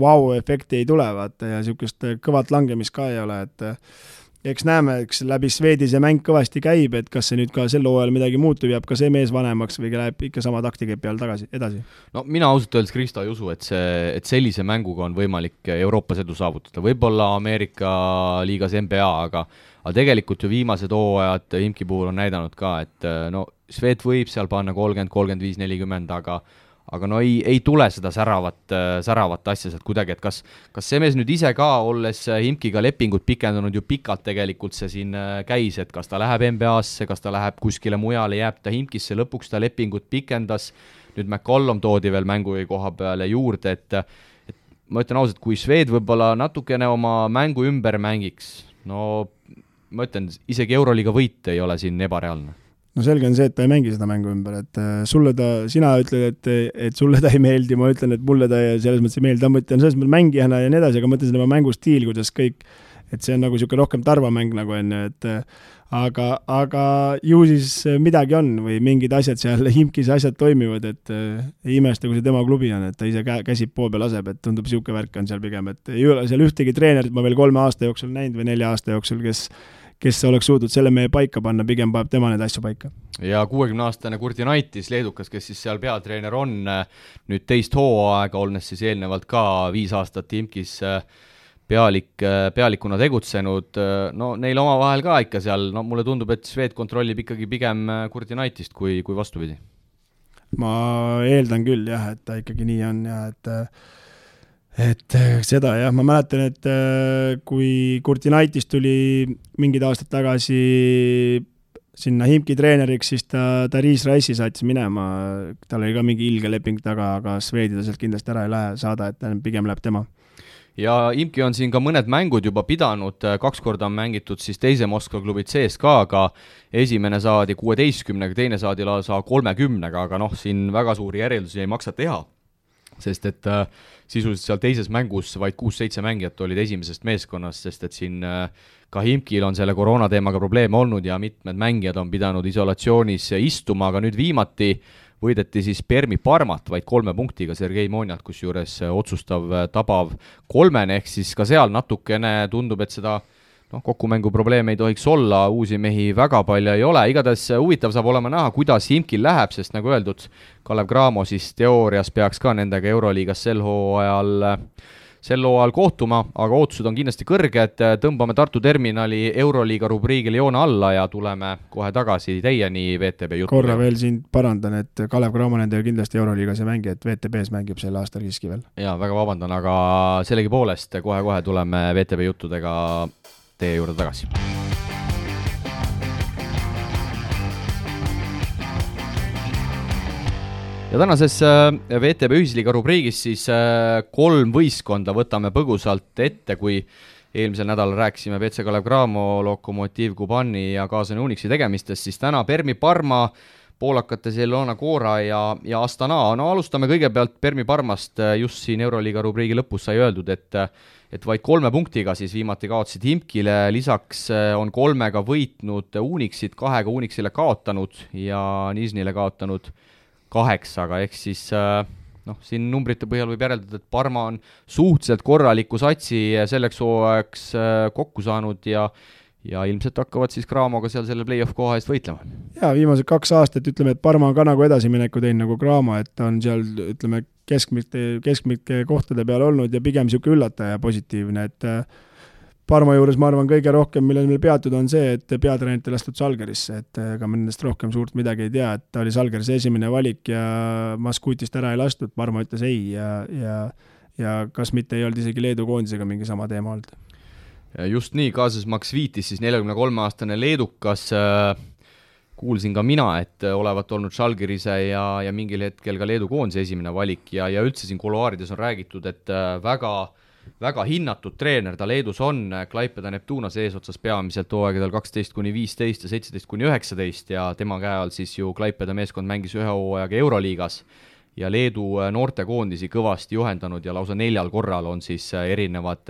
vau-efekti ei tule, vaata, ja niisugust kõvat langemist ka ei ole, et eks näeme, eks läbi Swedi see mäng kõvasti käib, et kas see nüüd ka sel hooajal midagi muutub, jääb ka see mees vanemaks või läheb ikka sama taktikepi all tagasi, edasi? no mina ausalt öeldes, Kristo, ei usu, et see, et sellise mänguga on võimalik Euroopas edu saavutada, võib-olla Ameerika liigas NBA, aga aga tegelikult ju viimased hooajad Imki puhul on näidanud ka, et no Swed võib seal panna kolmkümmend, kolmkümmend viis, nelikümmend, aga aga no ei, ei tule seda säravat, säravat asja sealt kuidagi, et kas, kas see mees nüüd ise ka, olles Himkiga lepingut pikendanud ju pikalt tegelikult see siin käis, et kas ta läheb NBA-sse, kas ta läheb kuskile mujale, jääb ta Himkisse, lõpuks ta lepingut pikendas, nüüd McCollum toodi veel mängu koha peale juurde, et et ma ütlen ausalt, kui Swed võib-olla natukene oma mängu ümber mängiks, no ma ütlen, isegi Euroliiga võit ei ole siin ebareaalne no selge on see, et ta ei mängi seda mängu ümber, et äh, sulle ta, sina ütled, et, et sulle ta ei meeldi, ma ütlen, et mulle ta selles mõttes ei meeldi, ma ütlen selles mõttes mängijana ja nii edasi, aga ma mõtlen tema mängustiil, kuidas kõik, et see on nagu niisugune rohkem tarvamäng nagu on ju, et äh, aga, aga ju siis midagi on või mingid asjad seal, Imkis asjad toimivad, et äh, ei imesta, kui see tema klubi on, et ta ise kä-, käsi poole peal laseb, et tundub, niisugune värk on seal pigem, et ei ole seal ühtegi treenerit ma veel kolme aasta jooksul näinud või nelja aasta jooksul, kes kes oleks suutnud selle mehe paika panna, pigem paneb tema neid asju paika. ja kuuekümneaastane Kurtinaitis, leedukas, kes siis seal peatreener on, nüüd teist hooaega, olles siis eelnevalt ka viis aastat Imkis pealik, pealikuna tegutsenud, no neil omavahel ka ikka seal, no mulle tundub, et Swed kontrollib ikkagi pigem Kurtinaitist kui, kui vastupidi. ma eeldan küll jah, et ta ikkagi nii on ja et et äh, seda jah, ma mäletan, et äh, kui Kurtinaitis tuli mingid aastad tagasi sinna Himki treeneriks, siis ta Darius Rice'i saatis minema, tal oli ka mingi ilge leping taga, aga Swedi ta sealt kindlasti ära ei lähe saada, et pigem läheb tema. Ja Imki on siin ka mõned mängud juba pidanud, kaks korda on mängitud siis teise Moskva klubi CSKA-ga, esimene saadi kuueteistkümnega, teine saadi lausa kolmekümnega, aga noh, siin väga suuri järeldusi ei maksa teha. Sest et äh, sisuliselt seal teises mängus vaid kuus-seitse mängijat olid esimesest meeskonnast, sest et siin äh, ka Himkil on selle koroona teemaga probleeme olnud ja mitmed mängijad on pidanud isolatsioonis istuma, aga nüüd viimati võideti siis Permi Parmat vaid kolme punktiga Sergei Monjalt, kusjuures otsustav tabav kolmene, ehk siis ka seal natukene tundub, et seda noh, kokkumängu probleeme ei tohiks olla, uusi mehi väga palju ei ole, igatahes huvitav saab olema näha, kuidas Imkil läheb, sest nagu öeldud, Kalev Cramo siis teoorias peaks ka nendega Euroliigas sel hooajal sel hooajal kohtuma, aga ootused on kindlasti kõrged, tõmbame Tartu terminali Euroliiga rubriigile joone alla ja tuleme kohe tagasi teieni VTB juttu. korra veel sind parandan, et Kalev Cramo nendega kindlasti Euroliigas ei mängi, et VTB-s mängib sel aastal siiski veel. jaa, väga vabandan, aga sellegipoolest kohe-kohe tuleme VTB juttudega teie juurde tagasi. ja tänases äh, VTB ühisliiga rubriigis siis äh, kolm võistkonda võtame põgusalt ette, kui eelmisel nädalal rääkisime WC Kalev Cramo, Lokomotiiv Kubani ja Kaasani Unixi tegemistest, siis täna Permi Parma, poolakate Zelona Cora ja, ja Astana, no alustame kõigepealt Permi Parmast, just siin Euroliiga rubriigi lõpus sai öeldud, et et vaid kolme punktiga siis viimati kaotasid Imkile, lisaks äh, on kolmega võitnud Unixit, kahega Unixile kaotanud ja Niznile kaotanud kaheksaga, ehk siis äh, noh, siin numbrite põhjal võib järeldada, et Parma on suhteliselt korraliku satsi selleks hooajaks äh, kokku saanud ja ja ilmselt hakkavad siis Craamoga seal selle play-off koha eest võitlema. jaa, viimased kaks aastat ütleme, et Parma on ka nagu edasimineku teinud nagu Cramo, et ta on seal ütleme, keskmiste, keskmike kohtade peal olnud ja pigem niisugune üllataja positiivne, et äh, Parma juures ma arvan, kõige rohkem, millel meil peatuda, on see, et peatreenerit ei lastud Salgerisse, et äh, ega ma nendest rohkem suurt midagi ei tea, et ta oli Salgerise esimene valik ja Maskutist ära ei lastud, Parma ütles ei ja, ja ja kas mitte ei olnud isegi Leedu koondisega mingi sama teema olnud. Just nii, kaasas Max Viitis, siis neljakümne kolme aastane leedukas äh kuulsin ka mina, et olevat olnud Žalgirise ja, ja mingil hetkel ka Leedu koondise esimene valik ja, ja üldse siin kuluaarides on räägitud, et äh, väga väga hinnatud treener ta Leedus on, Klaipeda Neptunase eesotsas peamiselt hooaegadel kaksteist kuni viisteist ja seitseteist kuni üheksateist ja tema käe all siis ju Klaipeda meeskond mängis ühe hooajaga Euroliigas ja Leedu äh, noortekoondisi kõvasti juhendanud ja lausa neljal korral on siis äh, erinevad,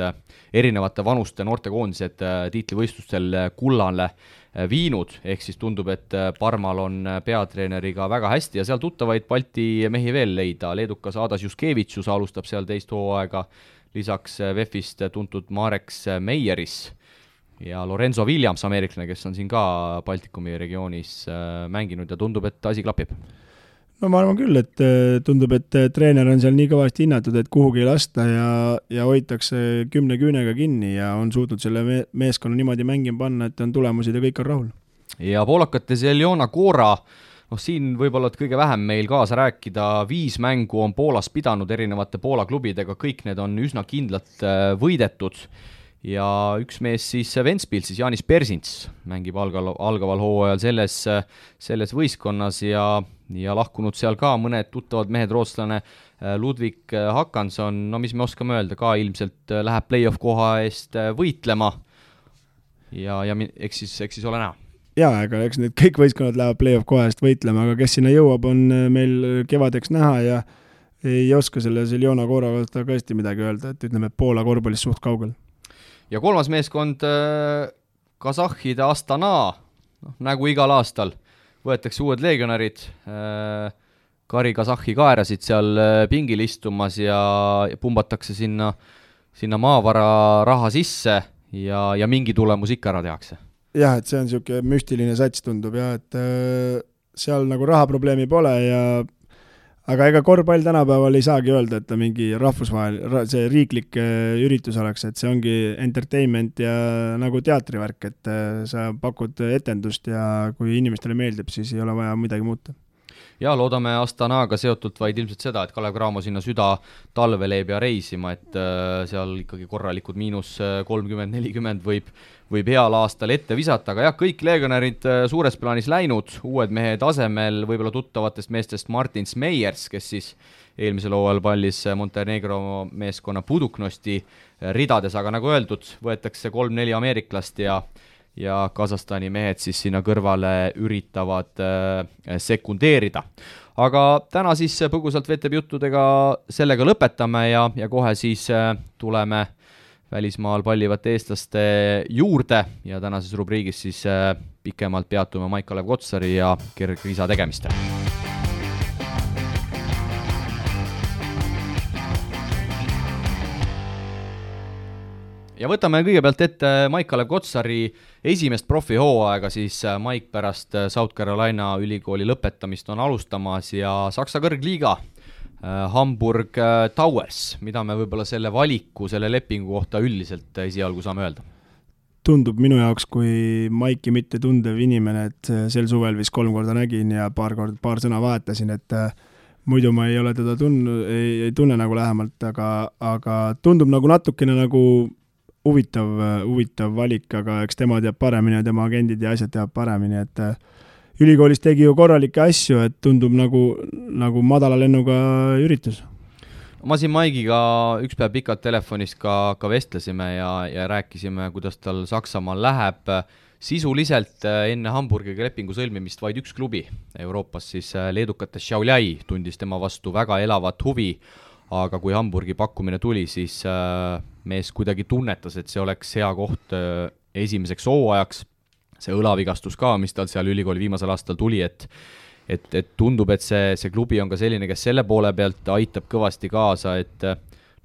erinevate vanuste noortekoondised tiitlivõistlustel kullale Äh, viinud, ehk siis tundub, et äh, Parmal on äh, peatreeneriga väga hästi ja seal tuttavaid Balti mehi veel leida, leedukas Adas Juskevitšus alustab seal teist hooaega, lisaks VEF-ist tuntud Mareks Meieris ja Lorenzo Williams, ameeriklane, kes on siin ka Baltikumi regioonis mänginud ja tundub, et asi klapib no ma arvan küll, et äh, tundub, et äh, treener on seal nii kõvasti hinnatud, et kuhugi ei lasta ja, ja hoitakse kümne küünega kinni ja on suutnud selle me meeskonna niimoodi mängima panna, et on tulemused ja kõik on rahul. ja poolakate Zeljona Kora noh, siin võib-olla et kõige vähem meil kaasa rääkida, viis mängu on Poolas pidanud erinevate Poola klubidega, kõik need on üsna kindlalt äh, võidetud ja üks mees siis Ventspils, siis Jaanis Persints, mängib algal, algaval hooajal selles, selles võistkonnas ja, ja lahkunud seal ka mõned tuttavad mehed, rootslane äh, Ludvig Hakanson, no mis me oskame öelda, ka ilmselt äh, läheb play-off koha eest võitlema. Ja, ja eks siis, eks siis ole näha. Jaa, ega eks need kõik võistkonnad lähevad play-off koha eest võitlema, aga kes sinna jõuab, on äh, meil kevadeks näha ja ei oska selle Zeljona Koora kohta ka hästi midagi öelda, et ütleme, et Poola korvpallist suht kaugel. Ja kolmas meeskond, äh, Kasahhide Astana, noh nagu igal aastal, võetakse uued legionärid, äh, Kari Kasahhi kaerasid seal pingil istumas ja, ja pumbatakse sinna, sinna maavara raha sisse ja, ja mingi tulemus ikka ära tehakse. Jah, et see on niisugune müstiline sats, tundub jah, et äh, seal nagu rahaprobleemi pole ja aga ega korvpall tänapäeval ei saagi öelda, et ta mingi rahvusvahel, see riiklik äh, üritus oleks, et see ongi entertainment ja nagu teatrivärk, et äh, sa pakud etendust ja kui inimestele meeldib, siis ei ole vaja midagi muuta ja loodame Astanaga seotult vaid ilmselt seda, et Kalev Cramo sinna süda talvel ei pea reisima, et äh, seal ikkagi korralikud miinus kolmkümmend, nelikümmend võib, võib heal aastal ette visata, aga jah, kõik legionärid äh, suures plaanis läinud, uued mehed asemel, võib-olla tuttavatest meestest Martin Smeyers, kes siis eelmisel hooajal pallis Montenegro meeskonna Puduknosti äh, ridades, aga nagu öeldud, võetakse kolm-neli ameeriklast ja ja Kasahstani mehed siis sinna kõrvale üritavad äh, sekundeerida. aga täna siis põgusalt VTB juttudega sellega lõpetame ja, ja kohe siis äh, tuleme välismaal pallivate eestlaste juurde ja tänases rubriigis siis äh, pikemalt peatume Maik-Kalev Kotsari ja kergriisa tegemistel. Ja võtame kõigepealt ette Maik-Kalev Kotsari esimest profihooaega, siis äh, Maik pärast äh, South Carolina ülikooli lõpetamist on alustamas ja Saksa kõrgliiga Äh, Hamburg Towers, mida me võib-olla selle valiku, selle lepingu kohta üldiselt esialgu saame öelda? tundub minu jaoks kui Maiki mitte tundev inimene, et sel suvel vist kolm korda nägin ja paar korda, paar sõna vahetasin, et muidu ma ei ole teda tundnud, ei tunne nagu lähemalt, aga, aga tundub nagu natukene nagu huvitav, huvitav valik, aga eks tema teab paremini ja tema agendid ja asjad teavad paremini, et ülikoolis tegi ju korralikke asju, et tundub nagu, nagu madala lennuga üritus. ma siin Maigiga üks päev pikalt telefonis ka, ka vestlesime ja, ja rääkisime, kuidas tal Saksamaal läheb. sisuliselt äh, enne Hamburgiga lepingu sõlmimist vaid üks klubi Euroopas, siis äh, leedukate Šiauliai tundis tema vastu väga elavat huvi, aga kui Hamburgi pakkumine tuli, siis äh, mees kuidagi tunnetas, et see oleks hea koht esimeseks hooajaks see õlavigastus ka, mis tal seal ülikooli viimasel aastal tuli, et et, et tundub, et see, see klubi on ka selline, kes selle poole pealt aitab kõvasti kaasa, et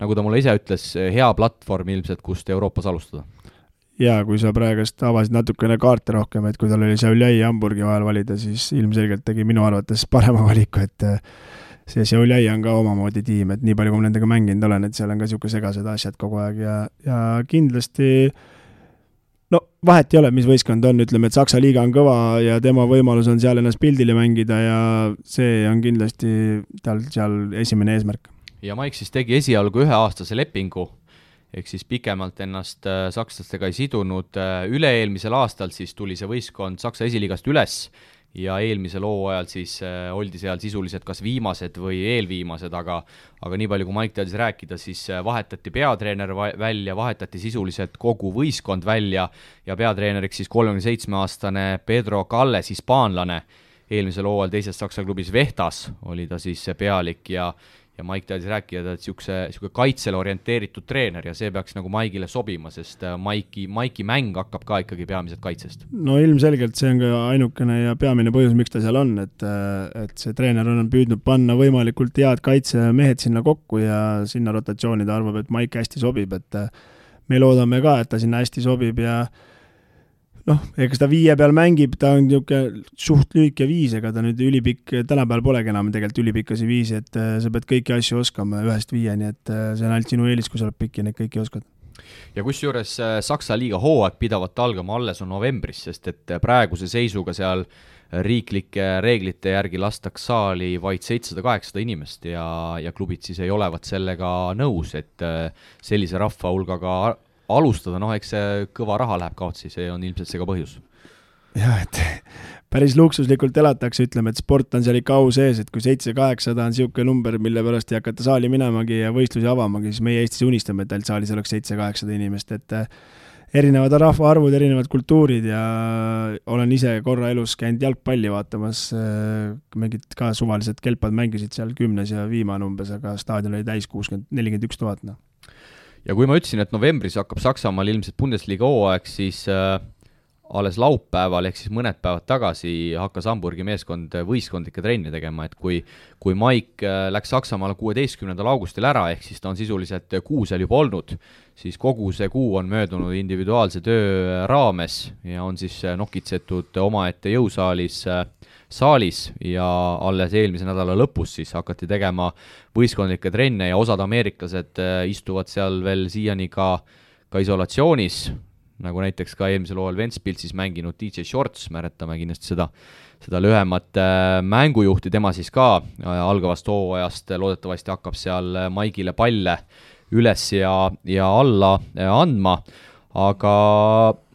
nagu ta mulle ise ütles, hea platvorm ilmselt, kust Euroopas alustada. jaa, kui sa praegust avasid natukene kaarte rohkem, et kui tal oli Šiauliai ja Hamburgi vahel valida, siis ilmselgelt tegi minu arvates parema valiku, et see Šiauliai on ka omamoodi tiim, et nii palju, kui ma nendega mänginud olen, et seal on ka niisugune segased asjad kogu aeg ja, ja kindlasti no vahet ei ole, mis võistkond on, ütleme, et Saksa liiga on kõva ja tema võimalus on seal ennast pildile mängida ja see on kindlasti tal seal esimene eesmärk. ja Maik siis tegi esialgu üheaastase lepingu, ehk siis pikemalt ennast äh, sakslastega ei sidunud, äh, üle-eelmisel aastal siis tuli see võistkond Saksa esiliigast üles ja eelmisel hooajal siis äh, oldi seal sisuliselt kas viimased või eelviimased, aga aga nii palju, kui Maik teadis rääkida, siis äh, vahetati peatreener va välja, vahetati sisuliselt kogu võistkond välja ja peatreeneriks siis kolmekümne seitsme aastane Pedro Calles, hispaanlane, eelmisel hooajal teises Saksa klubis Vehtas oli ta siis pealik ja ja Maik teadis rääkida, et niisuguse, niisugune kaitsele orienteeritud treener ja see peaks nagu Maigile sobima, sest äh, Maiki, Maiki mäng hakkab ka ikkagi peamiselt kaitsest. no ilmselgelt see on ka ainukene ja peamine põhjus, miks ta seal on, et, äh, et see treener on püüdnud panna võimalikult head kaitsemehed sinna kokku ja sinna rotatsiooni ta arvab, et Maik hästi sobib, et äh, me loodame ka, et ta sinna hästi sobib ja noh, ega ta viie peal mängib, ta on niisugune suht lühike viis, ega ta nüüd ülipikk, tänapäeval polegi enam tegelikult ülipikkasi viisi, et äh, sa pead kõiki asju oskama ühest viieni, et äh, see on ainult sinu eelis, kui sa oled pikk ja neid kõiki oskad. Ja kusjuures äh, Saksa liiga hooaeg pidavat algama alles on novembris, sest et praeguse seisuga seal riiklike reeglite järgi lastaks saali vaid seitsesada, kaheksasada inimest ja, ja klubid siis ei olevat sellega nõus, et sellise rahva hulgaga alustada, noh, eks see kõva raha läheb kaotsi, see on ilmselt see ka põhjus jah, et päris luksuslikult elatakse, ütleme, et sport on seal ikka au sees, et kui seitse-kaheksasada on niisugune number, mille pärast ei hakata saali minemagi ja võistlusi avamagi, siis meie Eestis unistame, et ainult saalis oleks seitse-kaheksasada inimest, et äh, erinevad rahvaarvud, erinevad kultuurid ja olen ise korra elus käinud jalgpalli vaatamas, äh, mingid ka suvalised kelpad mängisid seal kümnes ja viimane umbes, aga staadion oli täis kuuskümmend, nelikümmend üks tuhat, noh. Ja kui ma ütlesin, et novembris hakkab Saksamaal ilmselt Bundesliga hooaeg, siis äh alles laupäeval, ehk siis mõned päevad tagasi hakkas Hamburgi meeskond võistkondlikke trenne tegema, et kui kui Maik äh, läks Saksamaale kuueteistkümnendal augustil ära, ehk siis ta on sisuliselt kuu seal juba olnud, siis kogu see kuu on möödunud individuaalse töö raames ja on siis äh, nokitsetud omaette jõusaalis äh, saalis ja alles eelmise nädala lõpus siis hakati tegema võistkondlikke trenne ja osad ameeriklased istuvad seal veel siiani ka ka isolatsioonis, nagu näiteks ka eelmisel hooajal Ventspilsis mänginud DJ Shorts, mäletame kindlasti seda, seda lühemat äh, mängujuhti, tema siis ka äh, algavast hooajast loodetavasti hakkab seal äh, Maigile palle üles ja, ja alla andma, aga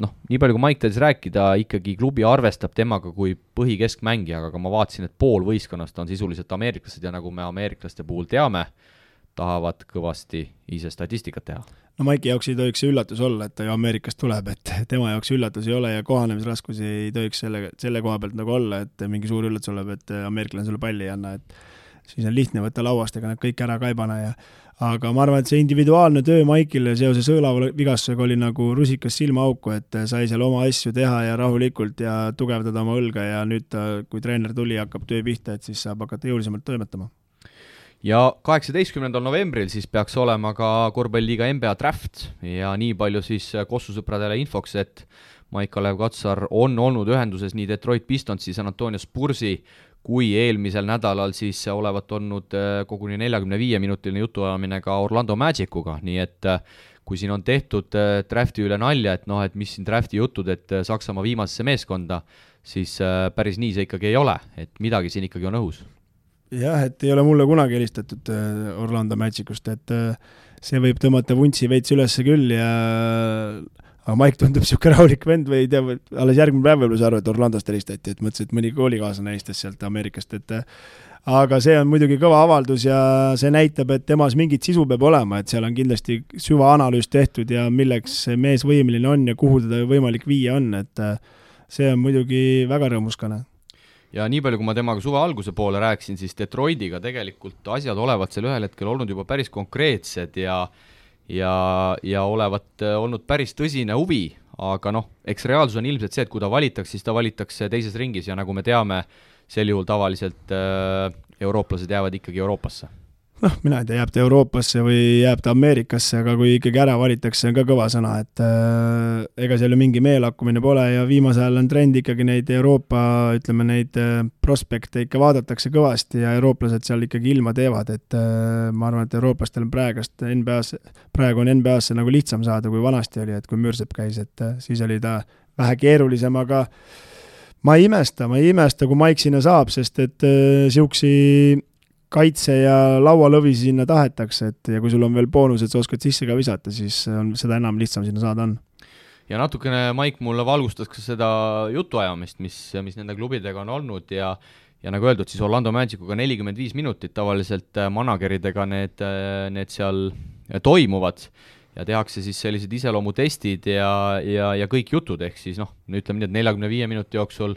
noh, nii palju kui Maik tahtis rääkida, ikkagi klubi arvestab temaga kui põhikeskmängijaga, aga ma vaatasin, et pool võistkonnast on sisuliselt ameeriklased ja nagu me ameeriklaste puhul teame, tahavad kõvasti ise statistikat teha. No Maiki jaoks ei tohiks see üllatus olla, et ta ju Ameerikast tuleb, et tema jaoks üllatus ei ole ja kohanemisraskusi ei tohiks selle, selle koha pealt nagu olla, et mingi suur üllatus tuleb, et ameeriklane sulle palli ei anna, et siis on lihtne võtta lauast, ega nad kõik ära ka ei pane ja aga ma arvan, et see individuaalne töö Maikile seoses õlavigastusega oli nagu rusikas silmaauku, et sai seal oma asju teha ja rahulikult ja tugevdada oma õlga ja nüüd ta, kui treener tuli, hakkab töö pihta, et siis saab hakata jõulisemalt toimetama. Ja kaheksateistkümnendal novembril siis peaks olema ka korvpalliliiga NBA draft ja nii palju siis Kossu sõpradele infoks, et Maik-Kalev Katsar on olnud ühenduses nii Detroit Pistonsi, San Antonio Spursi kui eelmisel nädalal siis olevat olnud äh, koguni neljakümne viie minutiline jutuajamine ka Orlando Magicuga, nii et äh, kui siin on tehtud äh, drafti üle nalja, et noh, et mis siin drafti jutud, et Saksamaa viimasesse meeskonda, siis päris nii see ikkagi ei ole, et midagi siin ikkagi on õhus. Jah, et ei ole mulle kunagi helistatud Orlando Magicust, et see võib tõmmata vuntsi veits üles küll ja aga Mike tundub niisugune rahulik vend või ei tea, alles järgmine päev võib-olla sai aru, et Orlandost helistati, et mõtlesin, et mõni koolikaaslane helistas sealt Ameerikast, et äh, aga see on muidugi kõva avaldus ja see näitab, et temas mingit sisu peab olema, et seal on kindlasti süvaanalüüs tehtud ja milleks see mees võimeline on ja kuhu teda võimalik viia on, et see on muidugi väga rõõmuskane. Ja nii palju, kui ma temaga suve alguse poole rääkisin, siis Detroitiga tegelikult asjad olevat seal ühel hetkel olnud juba päris konkreetsed ja ja, ja olevat äh, olnud päris tõsine huvi, aga noh, eks reaalsus on ilmselt see, et kui ta valitakse, siis ta valitakse teises ringis ja nagu me teame, sel juhul tavaliselt äh, eurooplased jäävad ikkagi Euroopasse noh, mina ei tea, jääb ta Euroopasse või jääb ta Ameerikasse, aga kui ikkagi ära valitakse, on ka kõva sõna, et äh, ega seal ju mingi meelakkumine pole ja viimasel ajal on trend ikkagi neid Euroopa, ütleme neid äh, prospekte ikka vaadatakse kõvasti ja eurooplased seal ikkagi ilma teevad, et äh, ma arvan, et eurooplastel on praegust NBA-s, praegu on NBA-sse nagu lihtsam saada, kui vanasti oli, et kui Mürsep käis, et äh, siis oli ta vähe keerulisem, aga ma ei imesta, ma ei imesta, kui Maik sinna saab, sest et niisugusi äh, kaitse ja laualõvisi sinna tahetakse, et ja kui sul on veel boonus, et sa oskad sisse ka visata, siis on seda enam lihtsam sinna saada on. ja natukene Maik mulle valgustas ka seda jutuajamist, mis, mis nende klubidega on olnud ja ja nagu öeldud, siis Orlando Magicuga nelikümmend viis minutit tavaliselt äh, manageridega need, äh, need seal toimuvad ja tehakse siis sellised iseloomutestid ja, ja, ja kõik jutud, ehk siis noh, ütleme nii, et neljakümne viie minuti jooksul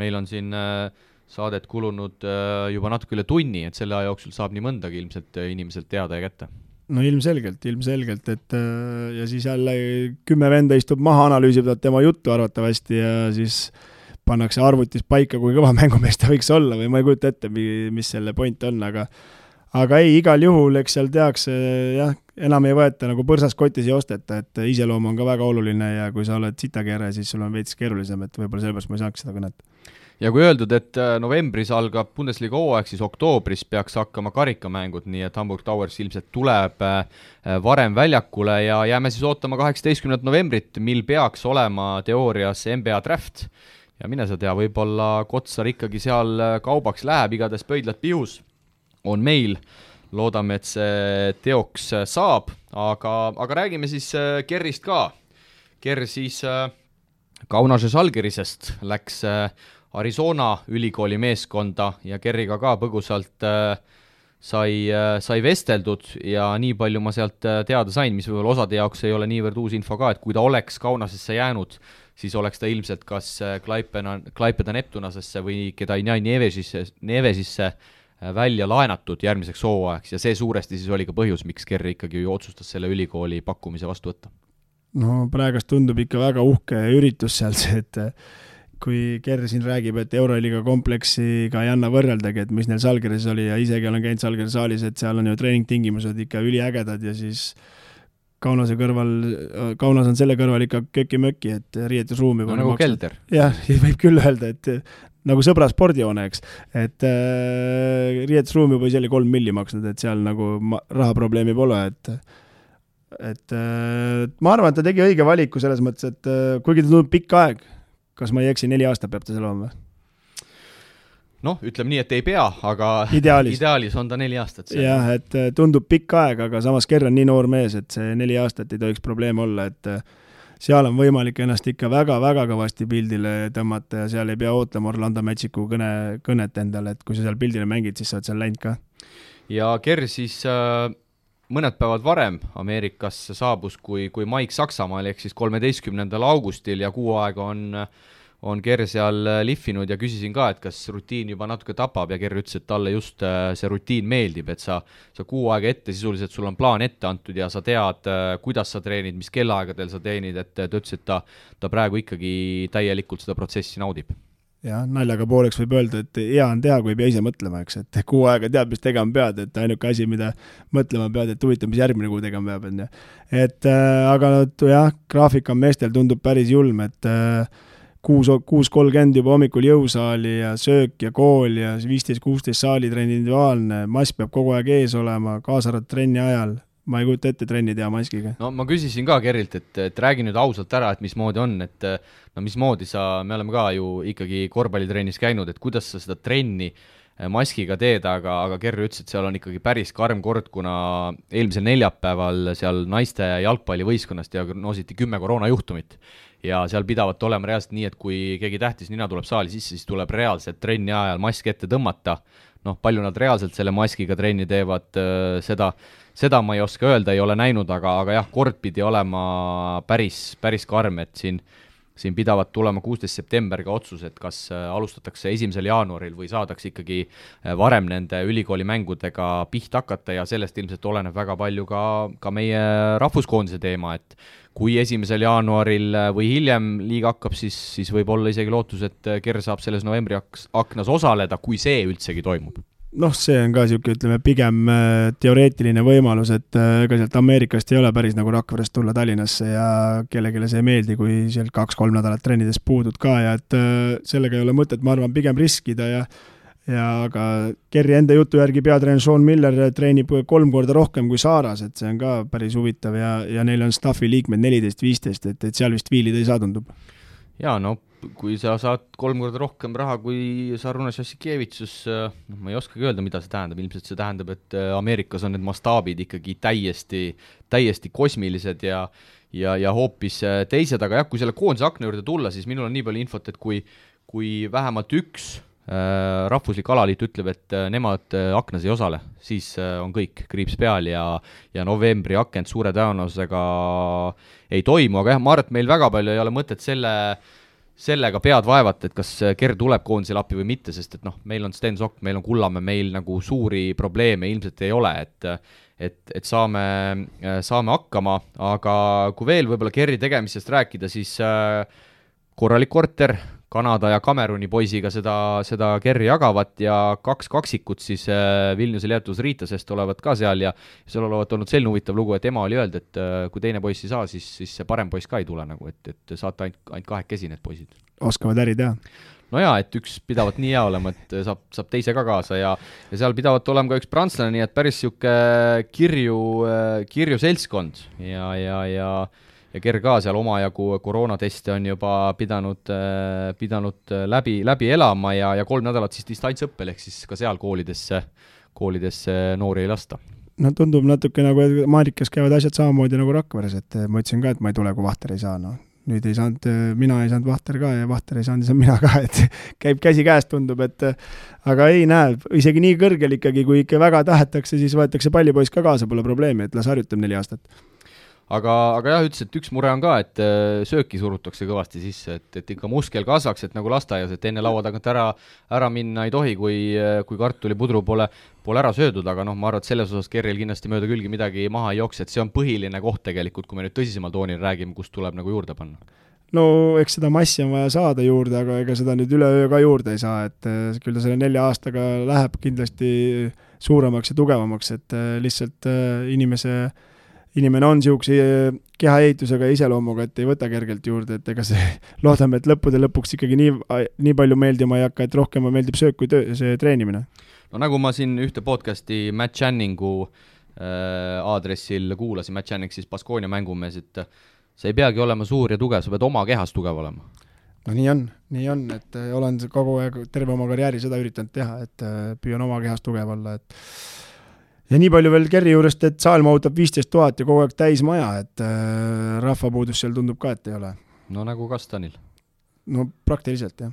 meil on siin äh, saadet kulunud äh, juba natuke üle tunni, et selle aja jooksul saab nii mõndagi ilmselt äh, inimeselt teada ja kätte. no ilmselgelt, ilmselgelt, et äh, ja siis jälle kümme venda istub maha, analüüsivad tema juttu arvatavasti ja siis pannakse arvutis paika, kui kõva mängumees ta võiks olla või ma ei kujuta ette, mis selle point on, aga aga ei, igal juhul, eks seal tehakse jah, enam ei võeta nagu põrsast kotis ei osteta, et iseloom on ka väga oluline ja kui sa oled sitakeere, siis sul on veits keerulisem, et võib-olla sellepärast ma ei saaks seda kõnet ja kui öeldud, et äh, novembris algab Bundesliga hooaeg, siis oktoobris peaks hakkama karikamängud, nii et Hamburg Towers ilmselt tuleb äh, varem väljakule ja jääme siis ootama kaheksateistkümnendat novembrit, mil peaks olema teoorias NBA draft. ja mine sa tea, võib-olla Kotsar ikkagi seal äh, kaubaks läheb, igatahes pöidlad pihus on meil loodame, et see teoks saab, aga, aga räägime siis Kerrist ka. Kerr siis Kaunase Žalgirisest läks Arizona ülikooli meeskonda ja Kerriga ka põgusalt äh, sai äh,, sai vesteldud ja nii palju ma sealt äh, teada sain, mis võib-olla osade jaoks ei ole niivõrd uus info ka, et kui ta oleks Kaunasesse jäänud, siis oleks ta ilmselt kas Klaipena, Klaipeda Neptunasesse või Kedainai Nevesisse, Nevesisse välja laenatud järgmiseks hooajaks ja see suuresti siis oli ka põhjus, miks Kerri ikkagi otsustas selle ülikooli pakkumise vastu võtta. no praegust tundub ikka väga uhke üritus seal see, et kui Ger siin räägib, et Euroliiga kompleksiga ei anna võrreldagi, et mis neil Salgeris oli ja isegi olen käinud Salgeri saalis, et seal on ju treeningtingimused ikka üliägedad ja siis Kaunase kõrval, Kaunas on selle kõrval ikka köki-möki, et riietusruumi no, nagu kelder. jah, võib küll öelda, et nagu sõbra spordihoone, eks. et äh, riietusruum juba isegi kolm milli maksnud, et seal nagu ma, rahaprobleemi pole, et et äh, ma arvan, et ta tegi õige valiku selles mõttes, et äh, kuigi ta tundub pikk aeg, kas ma ei eksi, neli aastat peab ta seal olema või? noh, ütleme nii, et ei pea, aga ideaalis, ideaalis on ta neli aastat seal. jah, et äh, tundub pikk aeg, aga samas Kerr on nii noor mees, et see neli aastat ei tohiks probleem olla, et äh, seal on võimalik ennast ikka väga-väga kõvasti pildile tõmmata ja seal ei pea ootama Orlando Magicu kõne, kõnet endale, et kui sa seal pildile mängid, siis sa oled seal läinud ka. ja Kerr siis äh, mõned päevad varem Ameerikasse saabus kui, kui Mike Saksamaal, ehk siis kolmeteistkümnendal augustil ja kuu aega on on Ger seal lihvinud ja küsisin ka, et kas rutiin juba natuke tapab ja Ger ütles, et talle just äh, see rutiin meeldib, et sa, sa kuu aega ette sisuliselt, sul on plaan ette antud ja sa tead, äh, kuidas sa treenid, mis kellaaegadel sa treenid, et ta ütles, et ta, ta praegu ikkagi täielikult seda protsessi naudib jah, naljaga pooleks võib öelda, et hea on teha, kui ei pea ise mõtlema, eks, et kuu aega tead, mis tegema pead, et ainuke asi, mida mõtlema pead, et huvitav, mis järgmine kuu tegema peab, on ju. et äh, aga no jah, graafik on meestel, tundub päris julm, et äh, kuus, kuus kolmkümmend juba hommikul jõusaali ja söök ja kool ja viisteist, kuusteist saalitrenn individuaalne, mask peab kogu aeg ees olema, kaasa arvatud trenni ajal ma ei kujuta ette trenni teha maskiga. no ma küsisin ka Kerilt, et, et räägi nüüd ausalt ära, et mismoodi on, et no mismoodi sa, me oleme ka ju ikkagi korvpallitrennis käinud, et kuidas sa seda trenni eh, maskiga teed, aga, aga Kerr ütles, et seal on ikkagi päris karm kord, kuna eelmisel neljapäeval seal naiste jalgpallivõistkonnast diagnoositi kümme koroonajuhtumit. ja seal pidavat olema reaalselt nii, et kui keegi tähtis nina tuleb saali sisse, siis tuleb reaalselt trenni ajal mask ette tõmmata, noh, palju nad reaalselt selle maskiga trenni teevad, eh, seda seda ma ei oska öelda, ei ole näinud, aga, aga jah, kord pidi olema päris, päris karm, et siin siin pidavat tulema kuusteist september ka otsus, et kas äh, alustatakse esimesel jaanuaril või saadakse ikkagi äh, varem nende ülikooli mängudega pihta hakata ja sellest ilmselt oleneb väga palju ka, ka meie rahvuskoondise teema, et kui esimesel jaanuaril äh, või hiljem liiga hakkab, siis, siis võib olla isegi lootus, et Ker saab selles novembri aknas osaleda, kui see üldsegi toimub noh, see on ka niisugune, ütleme, pigem äh, teoreetiline võimalus, et äh, ega sealt Ameerikast ei ole päris nagu Rakverest tulla Tallinnasse ja kellelegi see ei meeldi, kui sealt kaks-kolm nädalat trennides puudud ka ja et äh, sellega ei ole mõtet, ma arvan, pigem riskida ja ja aga Kerri enda jutu järgi peatreener Sean Miller treenib kolm korda rohkem kui Saaras, et see on ka päris huvitav ja, ja neil on staffi liikmed neliteist, viisteist, et, et seal vist viilida ei saa, tundub. Jaa, no kui sa saad kolm korda rohkem raha kui Sarunas Jassikevitsus, noh, ma ei oskagi öelda, mida see tähendab, ilmselt see tähendab, et äh, Ameerikas on need mastaabid ikkagi täiesti, täiesti kosmilised ja ja, ja hoopis äh, teised, aga jah, kui selle koondise akna juurde tulla, siis minul on nii palju infot, et kui, kui vähemalt üks äh, rahvuslik alaliit ütleb, et äh, nemad äh, aknas ei osale, siis äh, on kõik, kriips peal ja ja novembri akent suure tõenäosusega ei toimu, aga jah, ma arvan, et meil väga palju ei ole mõtet selle äh, sellega pead vaevata, et kas Ger tuleb koondisele appi või mitte, sest et noh, meil on Sten Sokk, meil on Kullamäe, meil nagu suuri probleeme ilmselt ei ole, et et, et saame, saame hakkama, aga kui veel võib-olla Gerri tegemistest rääkida, siis äh, korralik korter, Kanada ja Kameruni poisiga seda, seda kerri jagavat ja kaks kaksikut siis äh, Vilniuse Leetus Riitasest olevat ka seal ja seal olevat olnud selline huvitav lugu, et ema oli öelnud, et äh, kui teine poiss ei saa, siis, siis see parem poiss ka ei tule nagu, et, et saate ainult, ainult kahekesi need poisid. oskavad äri teha no jaa, et üks pidavat nii hea olema, et saab, saab teise ka kaasa ja, ja seal pidavat olema ka üks prantslane, nii et päris niisugune kirju, kirju seltskond ja, ja, ja ja Ger ka seal omajagu koroonateste on juba pidanud, pidanud läbi, läbi elama ja, ja kolm nädalat siis distantsõppel, ehk siis ka seal koolidesse, koolidesse noori ei lasta. No tundub natuke nagu, et Maarikas käivad asjad samamoodi nagu Rakveres, et ma ütlesin ka, et ma ei tule, kui Vahter ei saa, noh. Nüüd ei saanud, mina ei saanud Vahter ka ja Vahter ei saanud, ei saanud mina ka, et käib käsikäes, tundub, et aga ei näe, isegi nii kõrgel ikkagi, kui ikka väga tahetakse, siis võetakse pallipoiss ka kaasa, pole probleemi, et las harjutab neli aastat aga, aga jah, ütles, et üks mure on ka, et äh, sööki surutakse kõvasti sisse, et, et ikka muskel kasvaks, et nagu lasteaias, et enne laua tagant ära, ära minna ei tohi, kui, äh, kui kartulipudru pole, pole ära söödud, aga noh, ma arvan, et selles osas Kerril kindlasti mööda külgi midagi maha ei jookse, et see on põhiline koht tegelikult, kui me nüüd tõsisemal toonil räägime, kust tuleb nagu juurde panna. No eks seda massi on vaja saada juurde, aga ega seda nüüd üleöö ka juurde ei saa, et äh, küll ta selle nelja aastaga läheb kindlasti suuremaks ja tugevamaks, et lihtsalt inimese äh, inimene on niisuguse eh, kehaehitusega ja iseloomuga, et ei võta kergelt juurde, et ega see, loodame, et lõppude lõpuks ikkagi nii, nii palju meeldima ei hakka, et rohkem meeldib söök kui töö, see treenimine. no nagu ma siin ühte podcast'i Matt Channingu äh, aadressil kuulasin, Matt Channing siis Baskonia mängumees, et sa ei peagi olema suur ja tugev, sa pead oma kehas tugev olema no nii on, nii on, et äh, olen kogu aeg, terve oma karjääri seda üritanud teha, et äh, püüan oma kehas tugev olla, et ja nii palju veel Kerri juurest, et saal mahutab viisteist tuhat ja kogu aeg täis maja, et äh, rahvapuudus seal tundub ka, et ei ole. no nagu Kastanil. no praktiliselt, jah.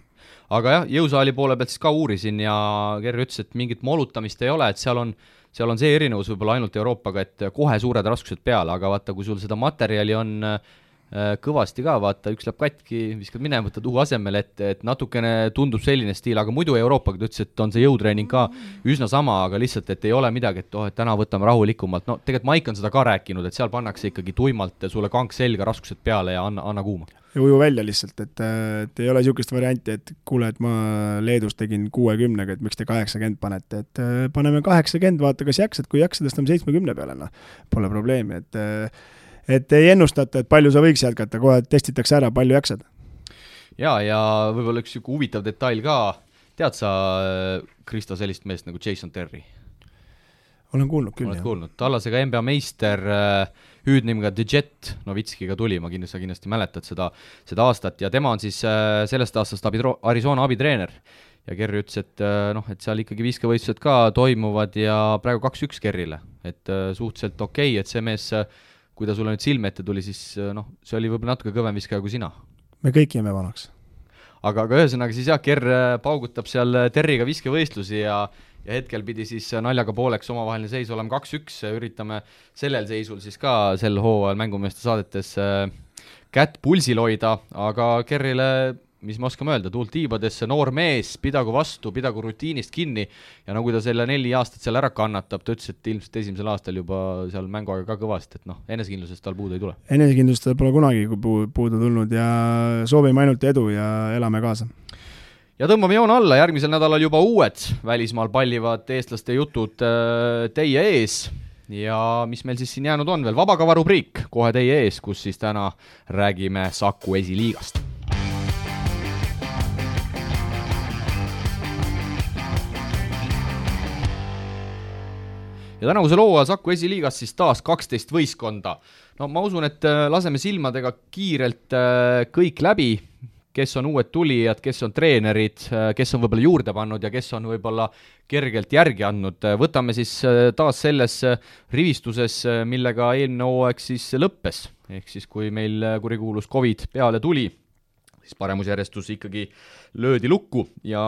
aga jah, jõusaali poole pealt siis ka uurisin ja Kerri ütles, et mingit molutamist ei ole, et seal on, seal on see erinevus võib-olla ainult Euroopaga, et kohe suured raskused peale, aga vaata, kui sul seda materjali on Äh, kõvasti ka, vaata, üks läheb katki, viskad minema, võtad uue asemele, et, et natukene tundub selline stiil, aga muidu Euroopaga ta ütles, et on see jõutreening ka üsna sama, aga lihtsalt, et ei ole midagi, et oh, et täna võtame rahulikumalt, no tegelikult Maik on seda ka rääkinud, et seal pannakse ikkagi tuimalt sulle kank selga, raskused peale ja anna, anna kuuma. ja uju välja lihtsalt, et, et ei ole niisugust varianti, et kuule, et ma Leedus tegin kuuekümnega, et miks te kaheksakümmend panete, et paneme kaheksakümmend, vaata, kas jaksad, kui jaksad, tõstame seitsmekümne peale, noh. Pole probleemi, et et ei ennustata, et palju sa võiks jätkata, kohe testitakse ära, palju jaksad. jaa, ja võib-olla üks niisugune huvitav detail ka, tead sa, Kristo, sellist meest nagu Jason Terry? olen kuulnud küll, jah. kuulnud, tallasega NBA meister äh,, hüüdnimiga The Jet, Novitskiga tuli, ma kindlasti, sa kindlasti mäletad seda, seda aastat ja tema on siis äh, sellest aastast abi, Arizona abitreener ja Kerri ütles, et äh, noh, et seal ikkagi viskevõistlused ka toimuvad ja praegu kaks-üks Kerrile, et äh, suhteliselt okei okay,, et see mees äh, kui ta sulle nüüd silme ette tuli, siis äh, noh, see oli võib-olla natuke kõvem viskaja kui sina. me kõik jääme vanaks. aga, aga ühesõnaga siis jah, Ker äh, paugutab seal äh, Terriga viskevõistlusi ja ja hetkel pidi siis naljaga pooleks omavaheline seis olema kaks-üks, üritame sellel seisul siis ka sel hooajal mängumeeste saadetes kätt pulsil hoida, aga Kerrile mis me oskame öelda, tuult tiibadesse, noor mees, pidagu vastu, pidagu rutiinist kinni. Ja no kui ta selle neli aastat seal ära kannatab, ta ütles, et ilmselt esimesel aastal juba seal mänguaega ka kõvasti, et noh, enesekindlusest tal puudu ei tule. enesekindlust tal pole kunagi puudu tulnud ja soovime ainult edu ja elame kaasa. Ja tõmbame joone alla, järgmisel nädalal juba uued välismaal pallivad eestlaste jutud äh, teie ees. Ja mis meil siis siin jäänud on veel, vabakava rubriik kohe teie ees, kus siis täna räägime Saku esiliigast ja tänavusel hooajal Saku esiliigas siis taas kaksteist võistkonda. no ma usun, et äh, laseme silmadega kiirelt äh, kõik läbi, kes on uued tulijad, kes on treenerid, äh, kes on võib-olla juurde pannud ja kes on võib-olla kergelt järgi andnud, võtame siis taas selles rivistuses, millega eelmine hooaeg siis lõppes, ehk siis kui meil kurikuulus Covid peale tuli, siis paremusjärjestus ikkagi löödi lukku. Ja